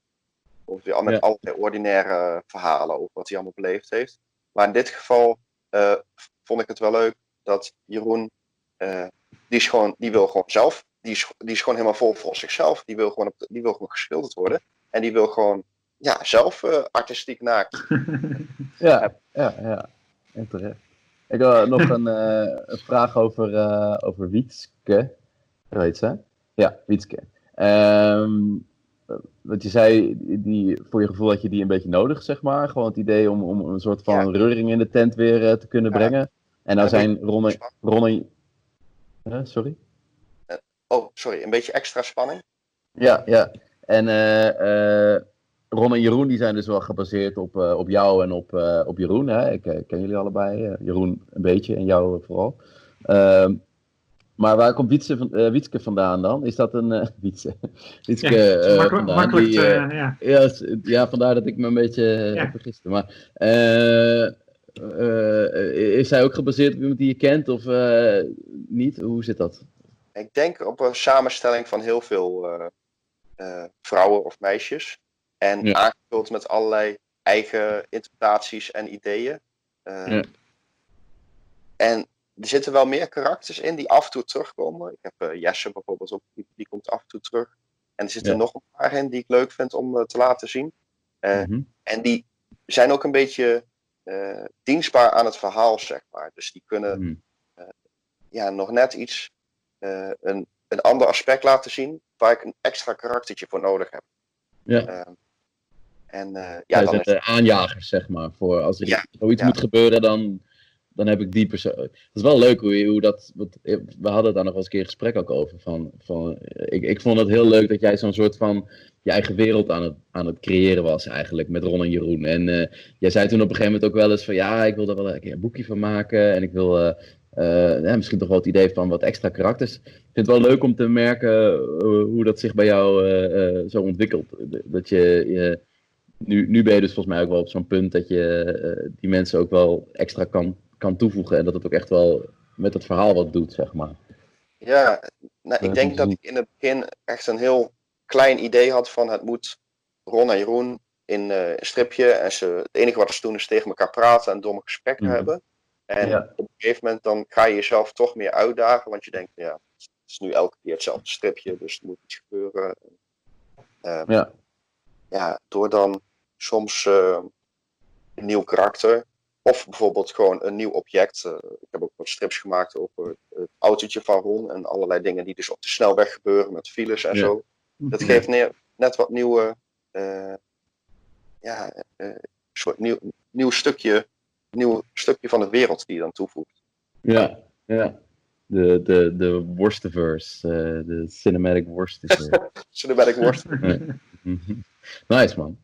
komt weer al met Ja. allerlei ordinaire verhalen over wat hij allemaal beleefd heeft. Maar in dit geval eh, vond ik het wel leuk dat Jeroen, eh, die, is gewoon, die wil gewoon zelf, die is, die is gewoon helemaal vol voor zichzelf. Die wil gewoon, op de- die wil gewoon geschilderd worden. En die wil gewoon ja, zelf eh, artistiek naakt. <laughs> Ja, ja, ja. En terecht. Ik wil nog <laughs> een, eh, een vraag over, eh over Wietske. Hoe heet ze? Ja, Wietske. Ehm wat je zei, die, voor je gevoel had je die een beetje nodig, zeg maar. Gewoon het idee om, om een soort van Ja. reuring in de tent weer eh, te kunnen Ja. brengen. En nou zijn Ron en... Ron en Huh, sorry? Oh, sorry, een beetje extra spanning. Ja, ja. En eh, eh, Ron en Jeroen die zijn dus wel gebaseerd op, eh, op jou en op, eh, op Jeroen. Hè? Ik eh, ken jullie allebei. eh, Jeroen een beetje en jou vooral. Ehm, maar waar komt Wietse, van, eh, Wietske vandaan dan? Is dat een... eh <laughs> Wietse. Wietske Ja, eh, makkelijk, die, ja. ja, ja, vandaar dat ik me een beetje Ja. vergiste. Maar eh, eh, is zij ook gebaseerd op iemand die je kent of eh, niet? Hoe zit dat? ik denk op een samenstelling van heel veel eh, eh, vrouwen of meisjes. En Ja. aangevuld met allerlei eigen interpretaties en ideeën. Eh, Ja. En er zitten wel meer karakters in die af en toe terugkomen. Ik heb eh, Jesse bijvoorbeeld ook, die, die komt af en toe terug. En er zitten Ja. nog een paar in die ik leuk vind om eh, te laten zien. Eh, Mhm. En die zijn ook een beetje dienstbaar aan het verhaal, zeg maar. Dus die kunnen Mhm. ja, nog net iets, een, een ander aspect laten zien, waar ik een extra karaktertje voor nodig heb. Ja. En ja, dan zijn is de aanjagers, zeg maar. Voor als er Ja, zoiets ja. moet gebeuren, dan, dan heb ik die persoon. Het is wel leuk hoe, hoe dat. Wat, we hadden daar nog wel eens een keer een gesprek ook over. Van, van, ik, ik vond het heel leuk dat jij zo'n soort van je eigen wereld aan het, aan het creëren was, eigenlijk, met Ron en Jeroen. En eh, jij zei toen op een gegeven moment ook wel eens van ja, ik wil er wel een keer een boekje van maken. En ik wil. eh, eh, misschien toch wel het idee van wat extra karakters. Ik vind het wel leuk om te merken eh, hoe dat zich bij jou eh, eh, zo ontwikkelt. Dat je, nu, nu ben je dus volgens mij ook wel op zo'n punt dat je eh, die mensen ook wel extra kan, kan toevoegen. En dat het ook echt wel met het verhaal wat doet, zeg maar. Ja, nou, ik denk dat ik in het begin echt een heel klein idee had van het moet Ron en Jeroen in eh, een stripje. En ze, het enige wat ze doen is tegen elkaar praten en domme gesprekken Mhm. hebben. En Ja. op een gegeven moment dan ga je jezelf toch meer uitdagen. Want je denkt, ja, het is nu elke keer hetzelfde stripje, dus er moet iets gebeuren. Eh, Ja. ja, door dan soms eh, een nieuw karakter. Of bijvoorbeeld gewoon een nieuw object. Eh, ik heb ook wat strips gemaakt over het autootje van Ron en allerlei dingen die dus op de snelweg gebeuren met files en Ja. zo. Dat geeft ne- net wat nieuwe, eh, ja, een soort nieuw, nieuw stukje, nieuw stukje van de wereld die je dan toevoegt. Ja, ja. De, de, de worstiverse, de cinematic worstiverse. <laughs> Cinematic worst. Mhm. nice, man.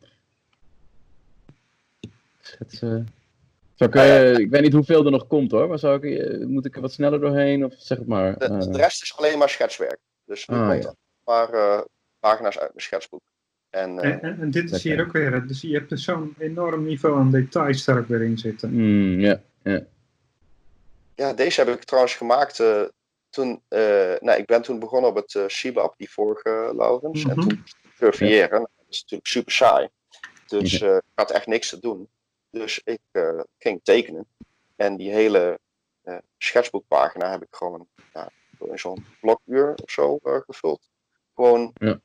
Schetsen. Zou ik, eh, ik weet niet hoeveel er nog komt hoor, maar zou ik, eh, moet ik er wat sneller doorheen? Of zeg het maar. De, eh, de rest is alleen maar schetswerk. Dus nu Ah, komt ja. maar pagina's uit mijn schetsboek. En, eh, En, en, en dit is hier ook weer, dus je hebt dus zo'n enorm niveau aan details daar ook weer in zitten. mm, ja, ja. Ja, deze heb ik trouwens gemaakt eh, toen. eh, nou, ik ben toen begonnen op het uh, Shibab, die vorige Laurens. En Mhm. toen surveilleren. Nou, Dat is natuurlijk super saai. Dus eh, ik had echt niks te doen. Dus ik eh, ging tekenen. En die hele eh, schetsboekpagina heb ik gewoon ja, in zo'n blokuur of zo eh, gevuld. Gewoon. Ja.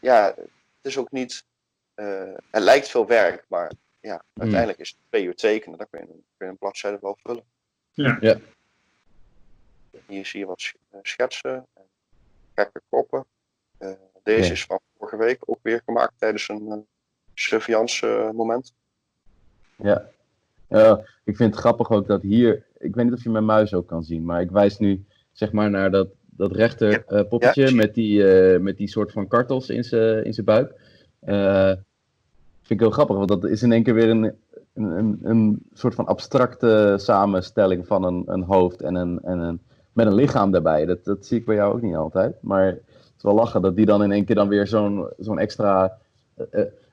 ja, het is ook niet. eh, het lijkt veel werk, maar ja, uiteindelijk is het twee uur tekenen. Dan kun je, een- kun je een bladzijde wel vullen. Ja. Hier zie je wat sch- eh, schetsen en gekke koppen. Eh, deze Ja. is van vorige week ook weer gemaakt tijdens een uh, surveillance moment. Ja. Ja, ik vind het grappig ook dat hier, ik weet niet of je mijn muis ook kan zien, maar ik wijs nu zeg maar naar dat, dat rechter eh, poppetje Ja, met, die, eh, met die soort van kartels in zijn in zijn buik. Eh, vind ik heel grappig, want dat is in één keer weer een, een, een, een soort van abstracte samenstelling van een, een hoofd en een, en een, met een lichaam daarbij. Dat, dat zie ik bij jou ook niet altijd, maar het is wel lachen dat die dan in één keer dan weer zo'n zo'n extra...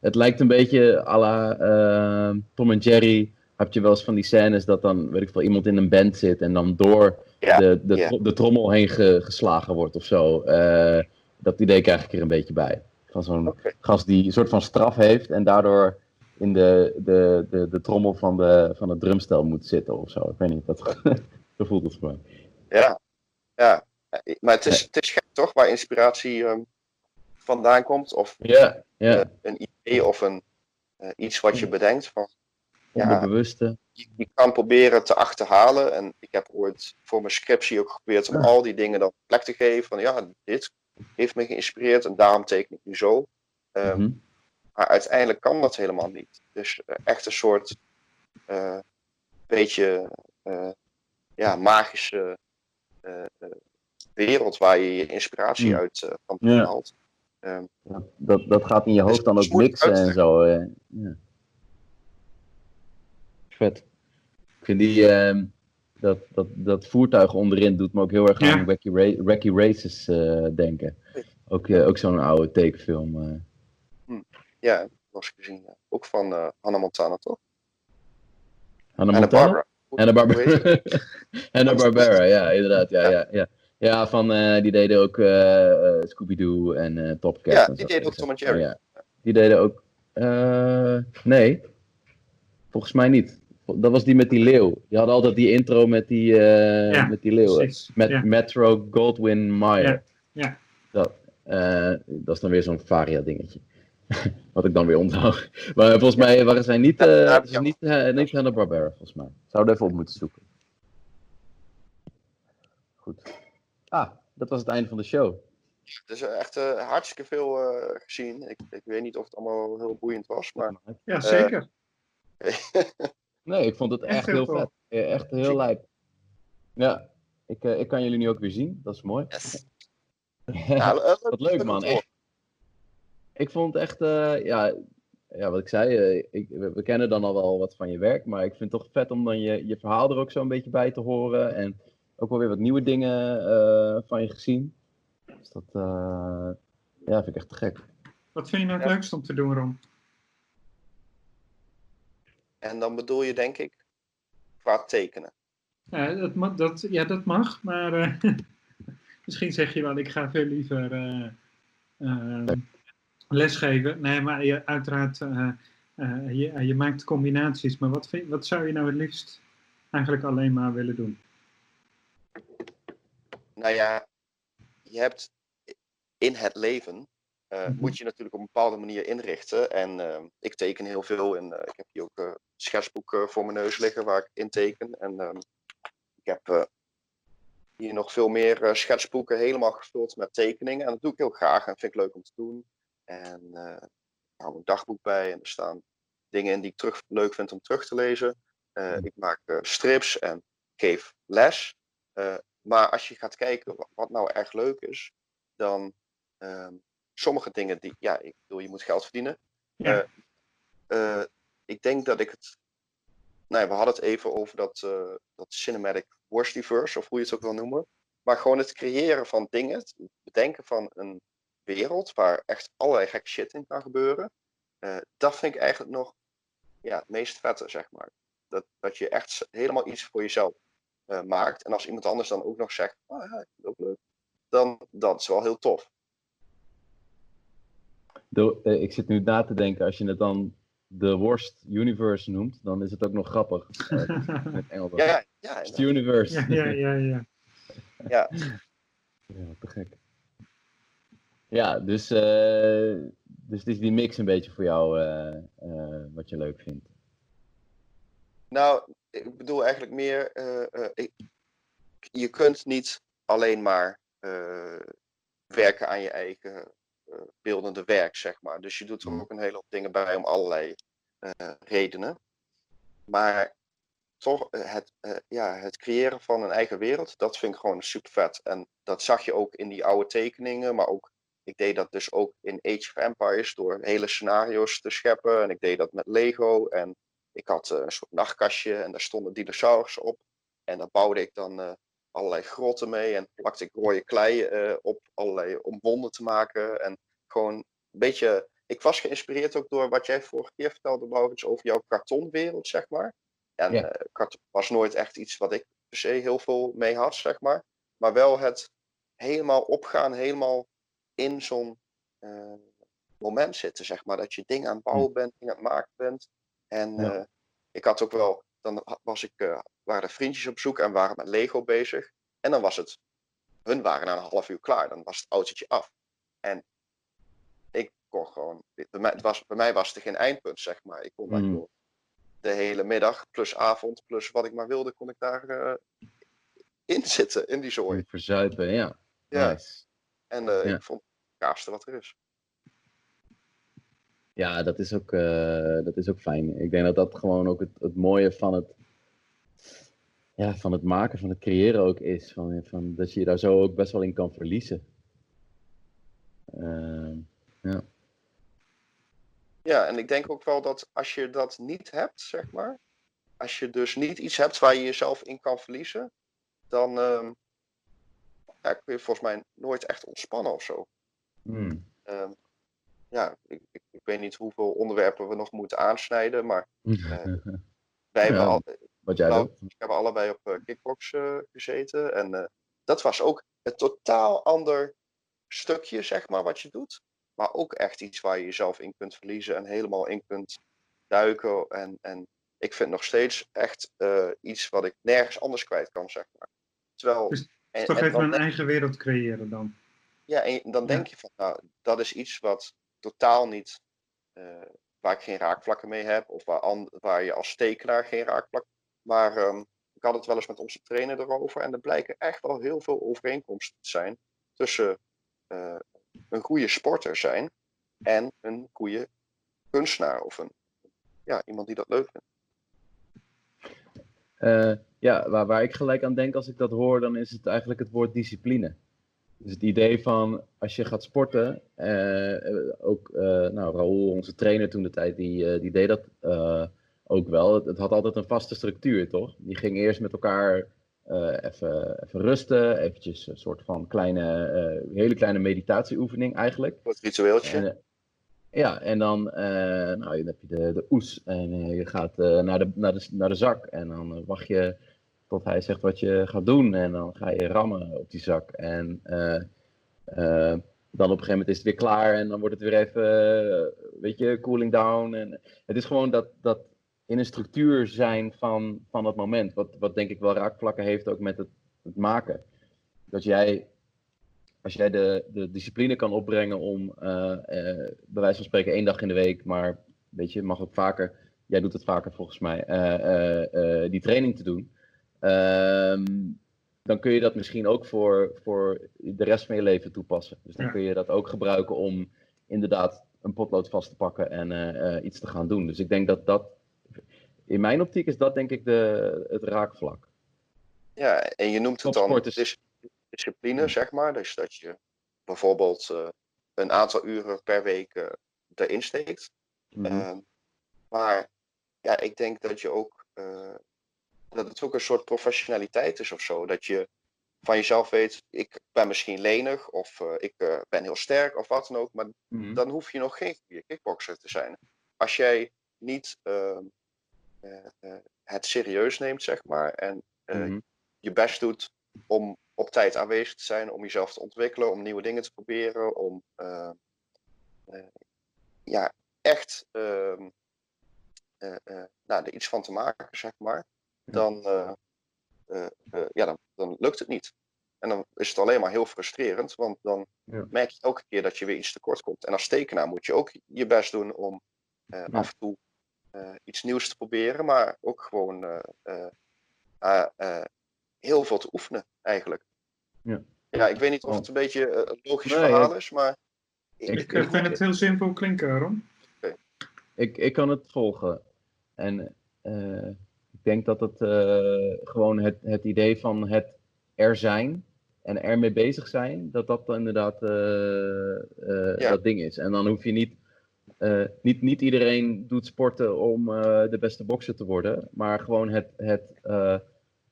het lijkt een beetje à la eh, Tom en Jerry. Heb je wel eens van die scènes dat dan, weet ik veel, iemand in een band zit en dan door Ja, de, de, de trommel heen ge- geslagen wordt of zo. Eh, dat idee krijg ik er een beetje bij. Van zo'n Oké. gast die een soort van straf heeft en daardoor in de, de, de, de trommel van, de, van het drumstel moet zitten of zo. Ik weet niet, dat, <laughs> zo voelt het voor mij. Ja, ja. Eh, Maar het is, het is gek toch, waar inspiratie ehm, vandaan komt. Of Ja, ja. eh, een idee of een, eh, iets wat je bedenkt. Van, ja. Onderbewuste. je, je kan proberen te achterhalen. En ik heb ooit voor mijn scriptie ook geprobeerd om Ja. al die dingen dan plek te geven. Van ja, dit heeft me geïnspireerd en daarom teken ik nu zo. Ehm, Mhm. Maar uiteindelijk kan dat helemaal niet. Dus eh, echt een soort beetje ja, magische wereld waar je je inspiratie uit kan Ja. Ehm, Dat, dat, dat gaat in je hoofd dan ook mixen en zo. eh, ja. Vet. Ik vind die, ehm, dat, dat, dat voertuig onderin doet me ook heel erg Ja. aan Wacky, Ra- Wacky Races eh, denken. Ook, eh, ook zo'n oude tekenfilm. eh. ja, dat was gezien. ja. Ook van eh Hannah Montana, toch? Hanna Hanna Montana? Barbara. Hanna Barbera. <laughs> Hanna Barbera, ja, inderdaad. Ja, Ja. ja. Ja, van, eh, die deden ook eh, eh, Scooby-Doo en eh Top Cat. Ja, en die zo. deden ook Tom en Jerry. Ja. Die deden ook... eh, nee, volgens mij niet. Dat was die met die leeuw. Die hadden altijd die intro met die, eh, Ja, met die leeuw. Met ja. Metro Goldwyn Mayer. Ja, ja. Dat, eh, dat is dan weer zo'n Varia dingetje. <laughs> Wat ik dan weer onthoud. Maar volgens mij waren zij niet, eh Ja, ze niet, niet Hanna-Barbera, volgens mij. Zouden even op moeten zoeken. Goed. Ah, dat was het einde van de show. Dus eh, echt eh, hartstikke veel eh, gezien. Ik, ik weet niet of het allemaal heel boeiend was, maar ja, zeker. <laughs> Nee, ik vond het Echt echt, heel vet. Eh, Echt heel lijp. Ja, ik, eh, ik kan jullie nu ook weer zien. Dat is mooi. yes. <laughs> Ja, eh, Wat leuk man, echt. Ik vond het echt, eh, ja, ja, wat ik zei, eh, ik, we, we kennen dan al wel wat van je werk, maar ik vind het toch vet om dan je, je verhaal er ook zo een beetje bij te horen en ook wel weer wat nieuwe dingen eh, van je gezien. Dus dat, eh, ja, vind ik echt te gek. Wat vind je nou het Ja. leukst om te doen, Ron? En dan bedoel je denk ik qua tekenen. Ja, dat, ma- dat, ja, dat mag, maar eh, <laughs> misschien zeg je wel, ik ga veel liever eh, eh, lesgeven. Nee, maar je, uiteraard, eh, eh, je, je maakt combinaties. Maar wat, vind, wat zou je nou het liefst eigenlijk alleen maar willen doen? Nou ja, je hebt in het leven eh, Mhm. moet je natuurlijk op een bepaalde manier inrichten. En eh, ik teken heel veel en eh, ik heb hier ook een schetsboek eh, voor mijn neus liggen waar ik in teken. En ehm, ik heb hier nog veel meer schetsboeken helemaal gevuld met tekeningen. En dat doe ik heel graag en vind ik leuk om te doen. En ik hou een dagboek bij en er staan dingen in die ik terug, leuk vind om terug te lezen. Mhm. Ik maak strips en geef les. Eh, maar als je gaat kijken wa- wat nou erg leuk is, dan ehm, sommige dingen die, ja, ik bedoel, je moet geld verdienen. Ja. Eh, ik denk dat ik het, nou we hadden het even over dat, eh, dat cinematic worstiverse, of hoe je het ook wil noemen. Maar gewoon het creëren van dingen, het bedenken van een wereld waar echt allerlei gekke shit in kan gebeuren. eh, dat vind ik eigenlijk nog ja, het meest vette, zeg maar. Dat, dat je echt helemaal iets voor jezelf eh, maakt. En als iemand anders dan ook nog zegt, oh ja, ik vind het ook leuk. Dan dat is wel heel tof. De, eh, ik zit nu na te denken, als je het dan de Worst Universe noemt, dan is het ook nog grappig. In het Engels. Ja, ja, ja. Inderdaad. Universe. ja, ja, ja, ja. ja. Ja, wat te gek. Ja, dus, eh, dus het is die mix een beetje voor jou eh, eh, wat je leuk vindt. Nou, ik bedoel eigenlijk meer, eh, eh, ik- je kunt niet alleen maar eh, werken aan je eigen beeldende werk, zeg maar. Dus je doet er Mm. ook een hele hoop dingen bij om allerlei redenen. Maar toch, het, ja, het creëren van een eigen wereld, dat vind ik gewoon super vet. En dat zag je ook in die oude tekeningen, maar ook, ik deed dat dus ook in Age of Empires door hele scenario's te scheppen. En ik deed dat met Lego en ik had eh, een soort nachtkastje en daar stonden dinosaurussen op. En daar bouwde ik dan eh, allerlei grotten mee en plakte ik rode klei eh, op, allerlei om wonden te maken. En gewoon een beetje, ik was geïnspireerd ook door wat jij vorige keer vertelde, Maurits, over jouw kartonwereld, zeg maar. En Ja. karton was nooit echt iets wat ik per se heel veel mee had, zeg maar. Maar wel het helemaal opgaan, helemaal in zo'n moment zitten, zeg maar. Dat je dingen aan het bouwen bent, dingen aan het maken bent. En Ja. eh, ik had ook wel, dan was ik, eh, waren er vriendjes op zoek en waren met Lego bezig. En dan was het, hun waren na een half uur klaar. Dan was het autootje af. En ik kon gewoon, bij mij, het was, bij mij was er geen eindpunt, zeg maar. Ik kon maar Mm. de hele middag, plus avond, plus wat ik maar wilde, kon ik daar eh, in zitten, in die zooi. Verzuipen, ja. Ja. Nice. En Ja. ik vond het gaafste wat er is. Ja, dat is, ook, eh, dat is ook fijn. Ik denk dat dat gewoon ook het, het mooie van het, ja, van het maken, van het creëren ook is. Van, van, dat je je daar zo ook best wel in kan verliezen. Eh, ja. Ja, en ik denk ook wel dat als je dat niet hebt, zeg maar, als je dus niet iets hebt waar je jezelf in kan verliezen, dan ehm, ja, kun je volgens mij nooit echt ontspannen of zo. Hmm. Ehm, ja, ik, ik, ik weet niet hoeveel onderwerpen we nog moeten aansnijden, maar <laughs> wij hebben, Ja. al, Wat jij nou, doet. we hebben allebei op eh, kickbox eh, gezeten en eh, dat was ook een totaal ander stukje, zeg maar, wat je doet. Maar ook echt iets waar je jezelf in kunt verliezen en helemaal in kunt duiken. En, en ik vind nog steeds echt uh, iets wat ik nergens anders kwijt kan, zeg maar. Terwijl, dus en, toch even een eigen wereld creëren dan. Ja, en dan denk je van, nou, dat is iets wat totaal niet, uh, waar ik geen raakvlakken mee heb, of waar, waar je als tekenaar geen raakvlak. Maar um, ik had het wel eens met onze trainer erover, en er blijken echt wel heel veel overeenkomsten te zijn tussen uh, een goede sporter zijn en een goede kunstenaar of een, ja, iemand die dat leuk vindt. Uh, ja, waar, waar ik gelijk aan denk als ik dat hoor, dan is het eigenlijk het woord discipline. Dus het idee van als je gaat sporten, uh, ook uh, nou, Raoul, onze trainer toen de tijd, die, die deed dat ook wel. Het, het, had altijd een vaste structuur, toch? Die ging eerst met elkaar even, even rusten, eventjes een soort van kleine, hele kleine meditatieoefening eigenlijk. Wat ritueeltje. En, ja, en dan, nou, dan heb je de, de oes en je gaat naar, de, naar, de, naar de zak en dan wacht je tot hij zegt wat je gaat doen. En dan ga je rammen op die zak. En uh, uh, dan op een gegeven moment is het weer klaar. En dan wordt het weer even, uh, weet je, cooling down. En het is gewoon dat, dat in een structuur zijn van, van dat moment. Wat, wat denk ik wel raakvlakken heeft ook met het, het maken. Dat jij, als jij de, de discipline kan opbrengen om, bij wijze van spreken, één dag in de week, maar weet je, mag ook vaker. Jij doet het vaker volgens mij, die training te doen Um, dan kun je dat misschien ook voor, voor de rest van je leven toepassen. Dus dan ja. kun je dat ook gebruiken om inderdaad een potlood vast te pakken en uh, uh, iets te gaan doen. Dus ik denk dat dat, in mijn optiek is dat denk ik de, het raakvlak. Ja, en je noemt het dan dis discipline, zeg maar. Dus dat je bijvoorbeeld uh, een aantal uren per week erin steekt. Mm -hmm. maar ja, ik denk dat je ook dat het ook een soort professionaliteit is of zo. Dat je van jezelf weet, ik ben misschien lenig of uh, ik uh, ben heel sterk of wat dan ook. Maar mm -hmm. dan hoef je nog geen goede kickboxer te zijn. Als jij niet uh, het serieus neemt, zeg maar, en mm -hmm. je best doet om op tijd aanwezig te zijn, om jezelf te ontwikkelen, om nieuwe dingen te proberen, om ja, echt ehm, nou, er iets van te maken, zeg maar dan, uh, uh, uh, ja, dan, dan lukt het niet. En dan is het alleen maar heel frustrerend, want dan ja. merk je elke keer dat je weer iets tekort komt. En als tekenaar moet je ook je best doen om ja. af en toe iets nieuws te proberen, maar ook gewoon heel veel te oefenen eigenlijk. Ja, ja ik weet niet of het een beetje een logisch nee, verhaal is, maar. Ik, ik, ik vind het heel simpel klinken, Aaron. Okay. Ik, ik kan het volgen. En denk dat het uh, gewoon het, het idee van het er zijn en ermee bezig zijn, dat dat inderdaad uh, ja. dat ding is. En dan hoef je niet, niet, niet iedereen doet sporten om de beste bokser te worden, maar gewoon het, het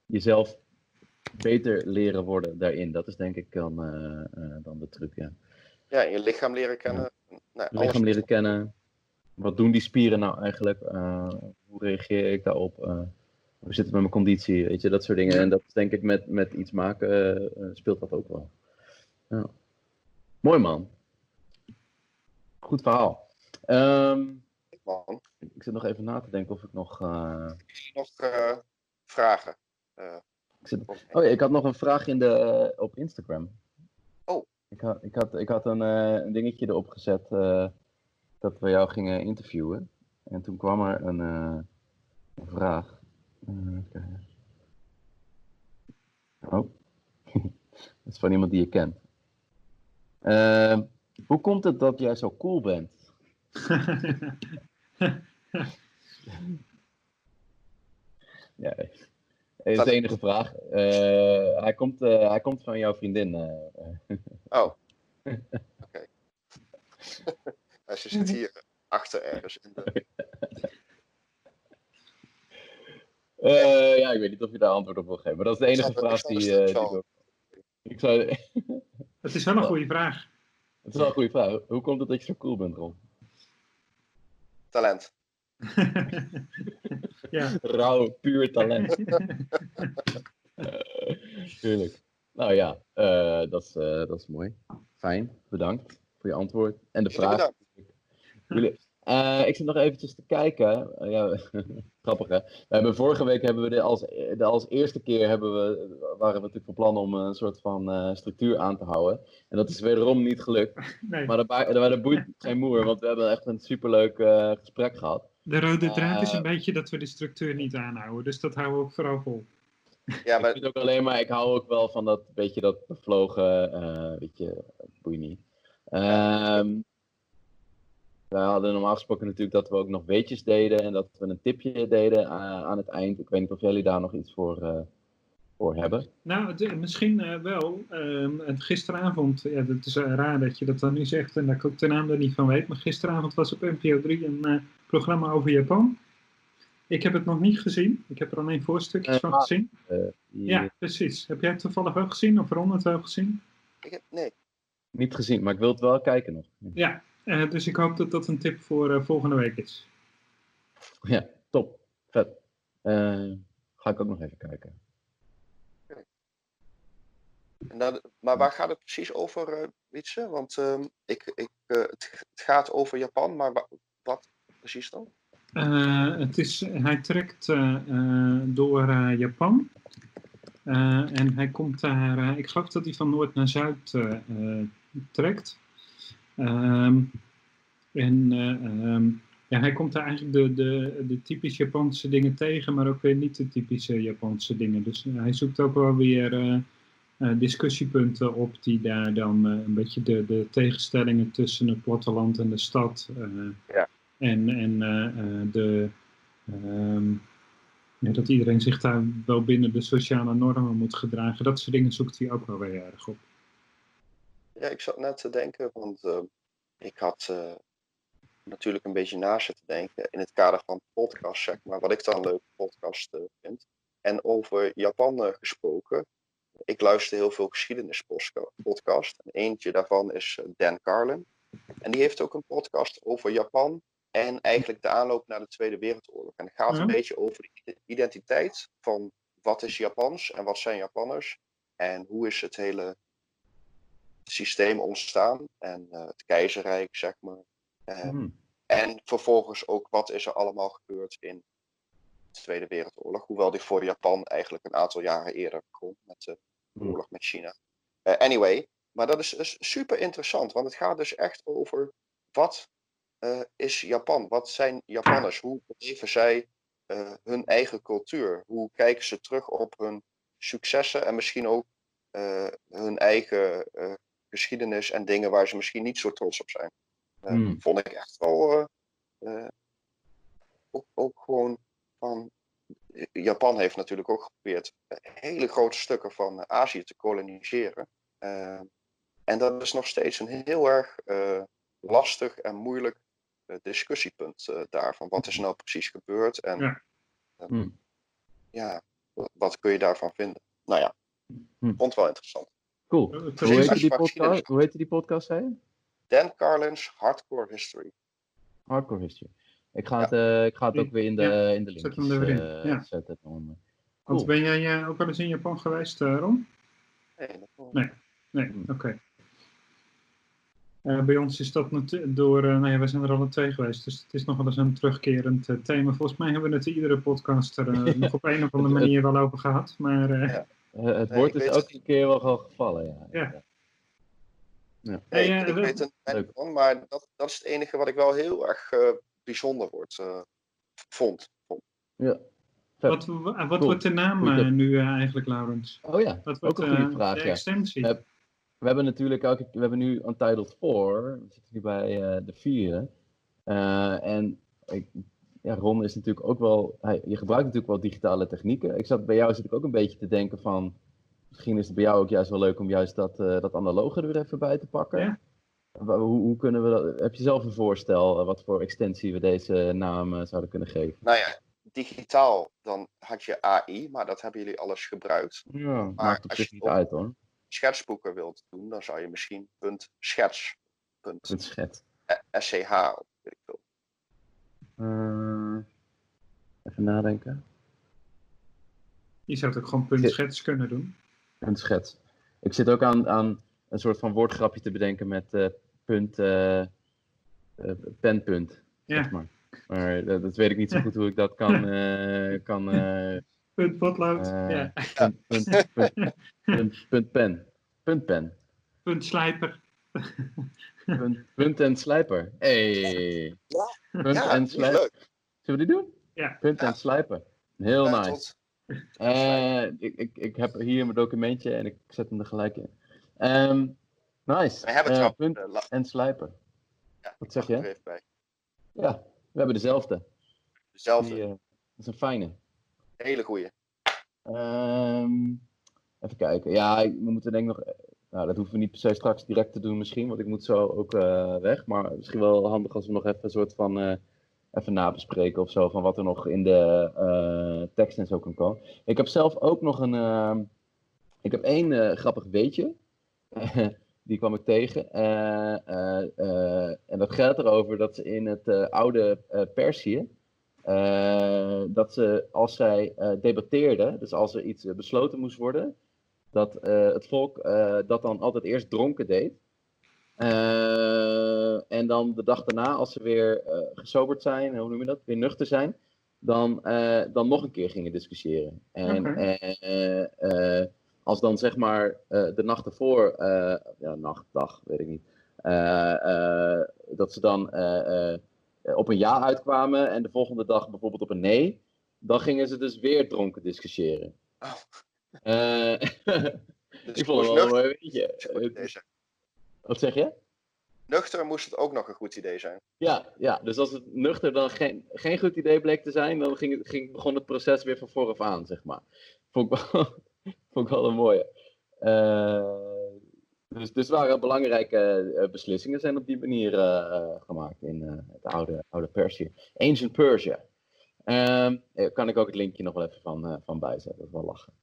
jezelf beter leren worden daarin. Dat is denk ik dan, dan de truc, ja. Ja, je lichaam leren kennen. Ja. Nou, je lichaam leren kennen. Wat doen die spieren nou eigenlijk? hoe reageer ik daarop? Hoe zit het met mijn conditie, weet je, dat soort dingen. En dat denk ik met, met iets maken uh, speelt dat ook wel. Ja. Mooi man. Goed verhaal. Um, ik zit nog even na te denken of ik nog... Uh... Nog uh, vragen? Ik zit... Oh ja, ik had nog een vraag in de, op Instagram. Oh. Ik had, ik had, ik had een, een dingetje erop gezet dat we jou gingen interviewen. En toen kwam er een, een vraag. Okay. Oh, <laughs> dat is van iemand die je kent. Uh, hoe komt het dat jij zo cool bent? <laughs> ja, dat is de enige vraag. Uh, hij, komt, uh, hij komt van jouw vriendin. Oh, <laughs> oké. Okay. Ze zit hier achter ergens in de... Uh, ja, ik weet niet of je daar antwoord op wil geven. Maar dat is de enige vraag die, uh, die ik... zou... <laughs> Het is wel een goede vraag. Het is wel een goede vraag. Hoe komt het dat je zo cool bent, Ron? Talent. <laughs> ja. Rauw, puur talent. <laughs> Tuurlijk. Nou ja, eh, dat, is, eh, dat is mooi. Fijn, bedankt voor je antwoord. En de Jullie vraag. Jullie- Eh, ik zit nog eventjes te kijken. Eh, ja, <laughs> grappig hè. We hebben, vorige week hebben we de als, de als eerste keer hebben we, waren we natuurlijk van plan om een soort van eh, structuur aan te houden. En dat is wederom niet gelukt. <laughs> Nee, Maar dat, dat boeit geen moer, want we hebben echt een superleuk eh, gesprek gehad. de rode draad is een beetje dat we de structuur niet aanhouden. Dus dat houden we ook vooral vol. Ja, Ik maar vind ook alleen maar, ik hou ook wel van dat beetje dat bevlogen, eh weet je, boeit niet. Ehm we hadden normaal gesproken natuurlijk dat we ook nog weetjes deden en dat we een tipje deden eh, aan het eind. Ik weet niet of jullie daar nog iets voor, eh, voor hebben. Nou, het- misschien eh, wel. Ehm, gisteravond, ja, dat is raar dat je dat dan nu zegt en dat ik ook de naam er niet van weet. Maar gisteravond was op NPO 3 een eh, programma over Japan. Ik heb het nog niet gezien. Ik heb er alleen voorstukjes van gezien. Eh, Ja, precies. Heb jij het toevallig wel gezien of Ron het wel gezien? ik heb, nee. Niet gezien, maar ik wil het wel kijken nog. Ja, eh, dus ik hoop dat dat een tip voor eh, volgende week is. Ja, top. Vet. Eh, ga ik ook nog even kijken. En dat- maar waar gaat het precies over, eh Wietse? Want ehm, ik, ik, eh, het, het gaat over Japan, maar wa- wat precies dan? Eh, het is, hij trekt door eh, Japan. Eh, en hij komt daar, eh, ik geloof dat hij van noord naar zuid eh, eh, trekt. Ehm, en eh, ehm, ja, hij komt daar eigenlijk de, de, de typisch Japanse dingen tegen, maar ook weer niet de typische Japanse dingen. Dus eh, hij zoekt ook wel weer eh, discussiepunten op die daar dan een beetje de, de tegenstellingen tussen het platteland en de stad. Ja. En, en de, ehm, ja, dat iedereen zich daar wel binnen de sociale normen moet gedragen. Dat soort dingen zoekt hij ook wel weer erg op. Ja, ik zat net te denken, want ehm, ik had eh, natuurlijk een beetje na zitten denken in het kader van podcast, zeg maar, wat ik dan een leuke podcast eh, vind. En over Japan eh, gesproken, ik luister heel veel geschiedenispodcast. En eentje daarvan is Dan Carlin. En die heeft ook een podcast over Japan en eigenlijk de aanloop naar de Tweede Wereldoorlog. En het gaat een beetje over de ide- identiteit van wat is Japans en wat zijn Japanners. En hoe is het hele systeem ontstaan en eh, het keizerrijk, zeg maar. Eh, Hm. En vervolgens ook wat is er allemaal gebeurd in de Tweede Wereldoorlog. Hoewel die voor Japan eigenlijk een aantal jaren eerder begon met de Hm. oorlog met China. Eh, anyway, maar dat is, is super interessant, want het gaat dus echt over wat eh, is Japan? Wat zijn Japanners? Hoe beleven zij hun eigen cultuur? Hoe kijken ze terug op hun successen en misschien ook hun eigen geschiedenis en dingen waar ze misschien niet zo trots op zijn? Eh, Hmm. Vond ik echt wel eh, eh, ook, ook gewoon van. Japan heeft natuurlijk ook geprobeerd hele grote stukken van Azië te koloniseren. En dat is nog steeds een heel erg eh, lastig en moeilijk eh, discussiepunt eh, daarvan. Wat is nou precies gebeurd en Ja. Hmm. ja, wat, wat kun je daarvan vinden? Nou ja, Hmm. vond het wel interessant. Cool. Hoe heet die podcast? Hoe heet die podcast, zei je? Dan Carlin's Hardcore History. Hardcore History. Ik ga Ja. het, eh, ik ga het ook weer in de, ja, in de zet linkjes hem er weer in, eh, ja. zetten. Dan, Want Cool. ben jij eh, ook wel eens in Japan geweest, eh, Ron? Nee, dat Nee. Nee, Hmm. oké. Eh, bij ons is dat door, eh nou ja, we zijn er alle twee geweest, dus het is nog wel eens een terugkerend thema. Volgens mij hebben we het iedere podcast er eh, <laughs> nog op een of andere manier wel over gehad. Maar eh, Ja. Eh, het Nee, woord ik is weet ook het. een keer wel gewoon gevallen, ja. Ja. Ja. Nee, Hey, ik, eh, ik weet er Leuk. weinig van, maar dat, dat is het enige wat ik wel heel erg eh, bijzonder wordt, vond. vond. Ja. Wat, wa- wat Cool. wordt de naam nu eigenlijk, Laurens? Oh ja, Wat ook wordt een goede eh, vraag, de ja. extensie? We hebben natuurlijk elke, we hebben nu Untitled 4, we zitten nu bij eh, de vierde. Eh, en ik, ja, Ron is natuurlijk ook wel, hij, je gebruikt natuurlijk wel digitale technieken. Ik zat bij jou zit ik ook een beetje te denken van, misschien is het bij jou ook juist wel leuk om juist dat, eh, dat analoge er weer even bij te pakken. Ja. Hoe, hoe kunnen we dat, heb je zelf een voorstel eh, wat voor extensie we deze naam eh, zouden kunnen geven? Nou ja, digitaal, dan had je AI, maar dat hebben jullie alles gebruikt. Ja, maakt als zich je niet het uit hoor. Schetsboeken wilt doen, dan zou je misschien punt schets, punt Het sch, of weet ik veel. Eh, even nadenken. Je zou het ook gewoon punt schets kunnen doen. Een schets. Ik zit ook aan, aan een soort van woordgrapje te bedenken met eh, punt, eh, penpunt. Ja. Zeg maar. maar dat, dat weet ik niet zo goed hoe ik dat kan. <laughs> kan Punt potlood. ja. punt, punt, punt, punt, punt pen. Punt pen. Punt slijper. Punt, <laughs> punt en slijper. Hey. Punt Ja, en slijper. Zullen we die doen? Ja. Punt en slijper. Heel Ja, nice. Eh, ik, ik, ik heb hier mijn documentje en ik zet hem er gelijk in. Ehm, nice. We hebben trouwens, punt eh, en slijper. ja, Wat zeg je? er bij. Ja, we hebben dezelfde. Dezelfde, Die, dat is een fijne. hele goeie. Ehm, even kijken. Ja, we moeten denk ik nog. Nou, dat hoeven we niet per se straks direct te doen misschien, want ik moet zo ook eh, weg. Maar misschien wel handig als we nog even een soort van. eh, even nabespreken of zo, van wat er nog in de eh, tekst en zo kan komen. Ik heb zelf ook nog een. ehm, ik heb één grappig weetje. <laughs> Die kwam ik tegen. En dat gaat erover dat ze in het oude Perzië. dat ze als zij debatteerden, dus als er iets besloten moest worden, dat eh, het volk eh, dat dan altijd eerst dronken deed. Eh, en dan de dag daarna, als ze weer gesoberd zijn, hoe noem je dat, weer nuchter zijn, dan, dan nog een keer gingen discussiëren. En als dan zeg maar de nacht ervoor, ja, nacht, dag, weet ik niet, dat ze dan op een ja uitkwamen en de volgende dag bijvoorbeeld op een nee, dan gingen ze dus weer dronken discussiëren. Oh. Eh, <laughs> Dus ik vond het wel een zijn. Wat zeg je? Nuchter moest het ook nog een goed idee zijn. Ja, ja, dus als het nuchter dan geen, geen goed idee bleek te zijn, dan ging het, ging, begon het proces weer van vooraf aan, zeg maar. Vond ik wel, <laughs> vond ik wel een mooie. Eh, dus, dus waren belangrijke eh, beslissingen zijn op die manier gemaakt in het oude, oude Perzië. Ancient Persia. Ehm, eh, kan ik ook het linkje nog wel even van, van bijzetten, dat is wel lachen.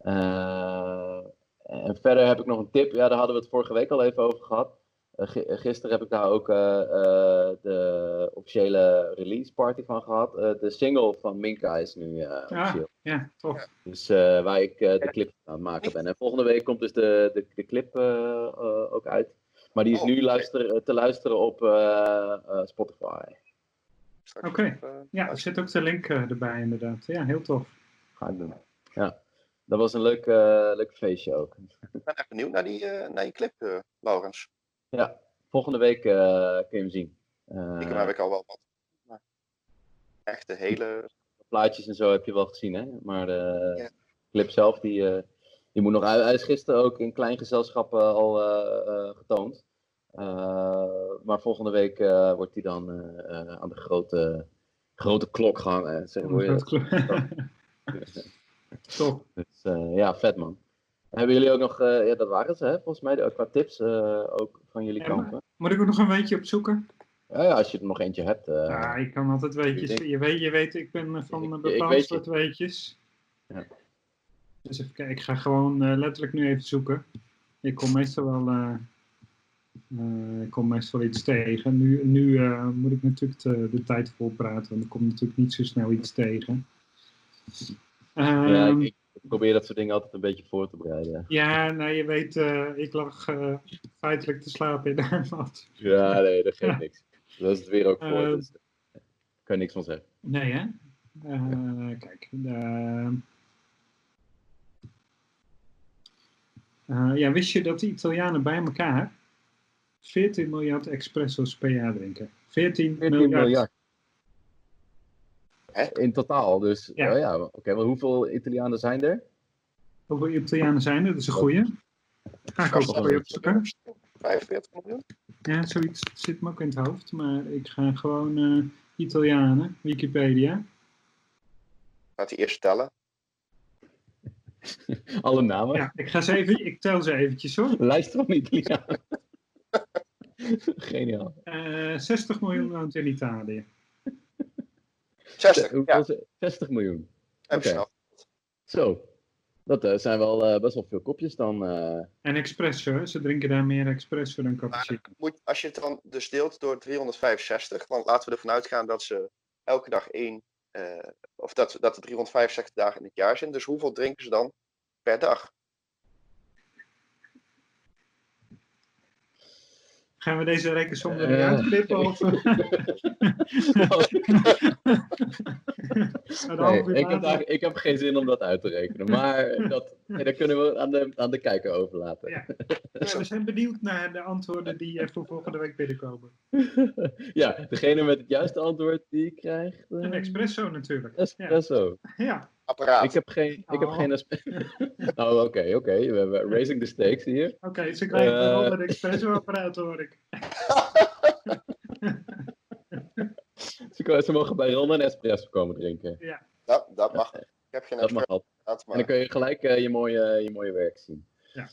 Eh, en verder heb ik nog een tip, ja, daar hadden we het vorige week al even over gehad. Eh, eh, gisteren heb ik daar ook eh, eh, de officiële release party van gehad. Eh, de single van Minka is nu eh, officieel. Ja, tof. Dus eh, waar ik eh, de clip aan het maken ben. En volgende week komt dus de, de, de clip ook uit. Maar die is Oh, nu oké. luister, te luisteren op eh, eh, Spotify. Oké. Ja, er zit ook de link erbij inderdaad. Ja, heel tof. Ga ik doen. Ja, dat was een leuk, eh, leuk feestje ook. Ik ben echt benieuwd naar die, eh, naar die clip, eh Laurens. Ja, volgende week eh, kun je hem zien. Eh, Ik heb ik al wel wat. Maar echt de hele... plaatjes en zo heb je wel gezien, hè? Maar de Ja. clip zelf, die, eh, die moet nog uit. Hij is gisteren ook in klein gezelschap al eh, eh, getoond. Eh, maar volgende week eh, wordt hij dan eh, eh, aan de grote, grote klok gehangen. Zeg, hoe je dat? Dus, eh, ja, vet man. Hebben jullie ook nog, eh, ja, dat waren ze, hè? Volgens mij de, qua tips eh, ook van jullie Ja? Moet ik ook nog een weetje opzoeken? Ja, ja, als je er nog eentje hebt. Ja, ik kan altijd weetjes. Je weet, je weet ik ben van een bepaald weet soort weetjes. Ja. Dus even kijken, ik ga gewoon letterlijk nu even zoeken. Ik kom meestal wel, ik kom meestal iets tegen. Nu, nu moet ik natuurlijk de, de tijd vol praten, want ik kom natuurlijk niet zo snel iets tegen. ja, Ehm, ik, ik probeer dat soort dingen altijd een beetje voor te bereiden. ja, nou je weet, eh, ik lag eh, feitelijk te slapen in de mat. Ja, nee, dat geeft <laughs> niks. Dat is het weer ook voor. Eh, dus daar kan je niks van zeggen. Nee, hè? Eh, kijk. Eh, ja, wist je dat de Italianen bij elkaar 14 miljard espresso's per jaar drinken? 14, 14 miljard. miljard. Hè? In totaal, dus Ja. ja, ja oké. maar hoeveel Italianen zijn er? Hoeveel Italianen zijn er? Dat is een goeie. Ga ik ook je opzoeken. 45 miljoen? Ja, zoiets zit me ook in het hoofd. Maar ik ga gewoon eh, Italianen, Wikipedia. Gaat hij eerst tellen? <laughs> Alle namen? Ja, ik, ga ze even, ik tel ze eventjes hoor. <laughs> Lijst van Italianen. <laughs> Geniaal. Eh 60 miljoen woont in Italië. 60, Hoeveel ja. is het? 60 miljoen. Even. Zo. Dat eh, zijn wel eh, best wel veel kopjes dan. eh. En espresso, ze drinken daar meer espresso dan cappuccino. moet, als je het dan dus deelt door 365, want laten we ervan uitgaan dat ze elke dag één, eh, of dat, dat er 365 dagen in het jaar zijn. Dus hoeveel drinken ze dan per dag? Gaan we deze rekensom er Eh. niet uitknippen? Of... <laughs> Nee, ik, heb daar, ik heb geen zin om dat uit te rekenen. Maar <laughs> dat, nee, dat kunnen we aan de, aan de kijker overlaten. Ja. Ja, we zijn benieuwd naar de antwoorden die eh, voor volgende week binnenkomen. <laughs> Ja, degene met het juiste antwoord die krijgt. eh, Een espresso natuurlijk. Ja. espresso. ja. Apparaat. heb geen, ik heb Oh. geen espresso. <laughs> oh, oké, oké. We hebben raising the stakes hier. Oké, ze krijgen Eh. wel een espresso-apparaat hoor ik. <laughs> Ze, kunnen- ze mogen bij Ron een espresso komen drinken. Dat, dat mag. Ik heb geen Dat mag En dan kun je gelijk eh, je, mooie, je mooie werk zien. Ja.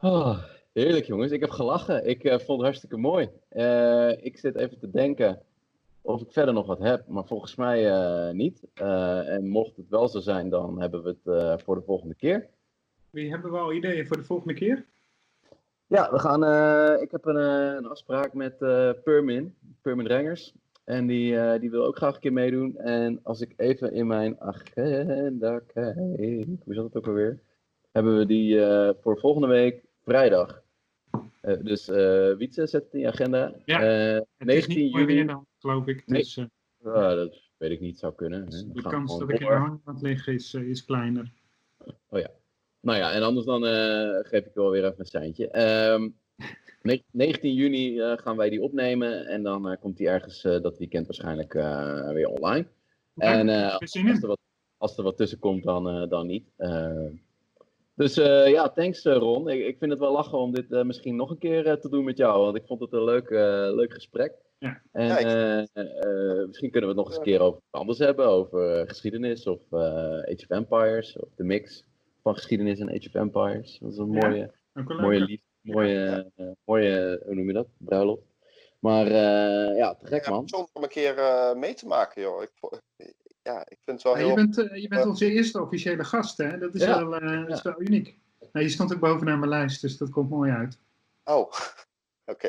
Oh, heerlijk jongens, ik heb gelachen. Ik eh, vond het hartstikke mooi. Eh, ik zit even te denken of ik verder nog wat heb, maar volgens mij eh, niet. Eh, en mocht het wel zo zijn, dan hebben we het eh, voor de volgende keer. Wie hebben we al ideeën voor de volgende keer? Ja, we gaan, ik heb een, een afspraak met Permin, Permin Rengers. En die, die wil ook graag een keer meedoen. En als ik even in mijn agenda kijk, hoe zat het ook alweer? Hebben we die voor volgende week vrijdag. Dus Wietse zet het in je agenda. Ja, Eh, Het is 19 niet mooi juli. Geloof ik. Nee. Dus eh, dat weet ik niet, zou kunnen. hè. de kans dat ik in de hangmat lig is, eh, is kleiner. Nou ja, en anders dan eh, geef ik wel weer even een seintje. Ehm, ne- 19 juni eh, gaan wij die opnemen en dan komt die ergens dat weekend waarschijnlijk weer online. En als, er wat, als er wat tussen komt, dan, dan niet. Eh, dus ja, thanks Ron. Ik, ik vind het wel lachen om dit misschien nog een keer te doen met jou, want ik vond het een leuk, leuk gesprek. Ja. En Ja, ik- eh, eh, misschien kunnen we het nog eens een keer over wat anders hebben, over eh, geschiedenis of eh, Age of Empires, of de mix van geschiedenis en Age of Empires. Dat is een mooie, mooie lief, mooie, mooie, hoe noem je dat, bruiloft. Maar eh, ja, te gek ja, man. bijzonder om een keer eh, mee te maken, joh. Ik, ja, ik vind het wel Ja, heel... je, bent, je bent onze eerste officiële gast, hè? Dat is, Ja. wel, eh, dat is wel uniek. Nou, je stond ook bovenaan mijn lijst, dus dat komt mooi uit. Oh, <laughs> oké.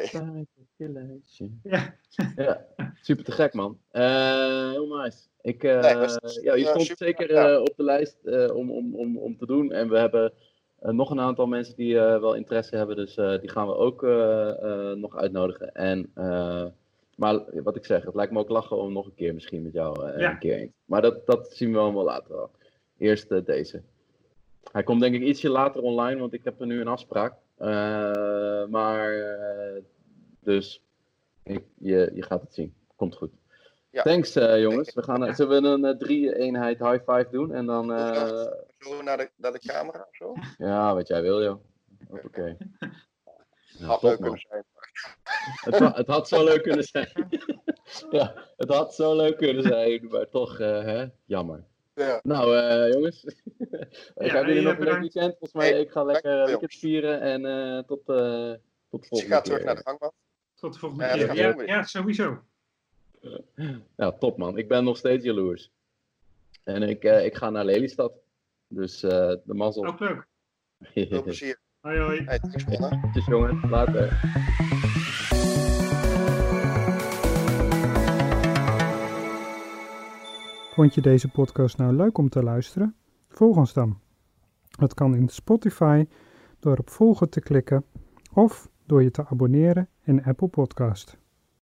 Ja, Ja, super te gek man. Eh, heel nice. Ik, eh, Nee, ja, je stond super, zeker ja. eh, op de lijst eh, om, om, om, om te doen. En we hebben nog een aantal mensen die eh, wel interesse hebben. Dus eh, die gaan we ook eh, eh, nog uitnodigen. En, eh, maar wat ik zeg, het lijkt me ook lachen om nog een keer misschien met jou eh, Ja. een keer eens. Maar dat, dat zien we allemaal later wel. Eerst deze. Hij komt denk ik ietsje later online, want ik heb er nu een afspraak. Eh, maar eh, dus ik, je, je gaat het zien. Komt goed. Ja. Thanks eh, jongens. We gaan, eh, zullen we een eh, drie eenheid high five doen? En dan, eh, Zo naar de, naar de camera of zo. ja, wat jij wil joh. Oké. Ja, Had top, leuk man. kunnen zijn. Het, had zo leuk kunnen zijn. <laughs> ja, het had zo leuk kunnen zijn, maar toch, eh, hè? jammer. Ja. Nou, eh, jongens. <laughs> ik Ja, heb jullie nog een leuk weekend. Volgens mij, Hey, ik ga lekker weekend vieren en eh, tot, eh tot Dus je volgende gaat keer. terug naar de hangmat. Tot de volgende Ja, keer. Ja, sowieso. Ja, top man. Ik ben nog steeds jaloers. En ik, eh, ik ga naar Lelystad. Dus eh, de mazzel. Ook leuk. Veel plezier. Hoi hoi. Hey. Tjus jongen, later. Vond je deze podcast nou leuk om te luisteren? Volg ons dan. Dat kan in Spotify door op volgen te klikken of door je te abonneren in Apple Podcast.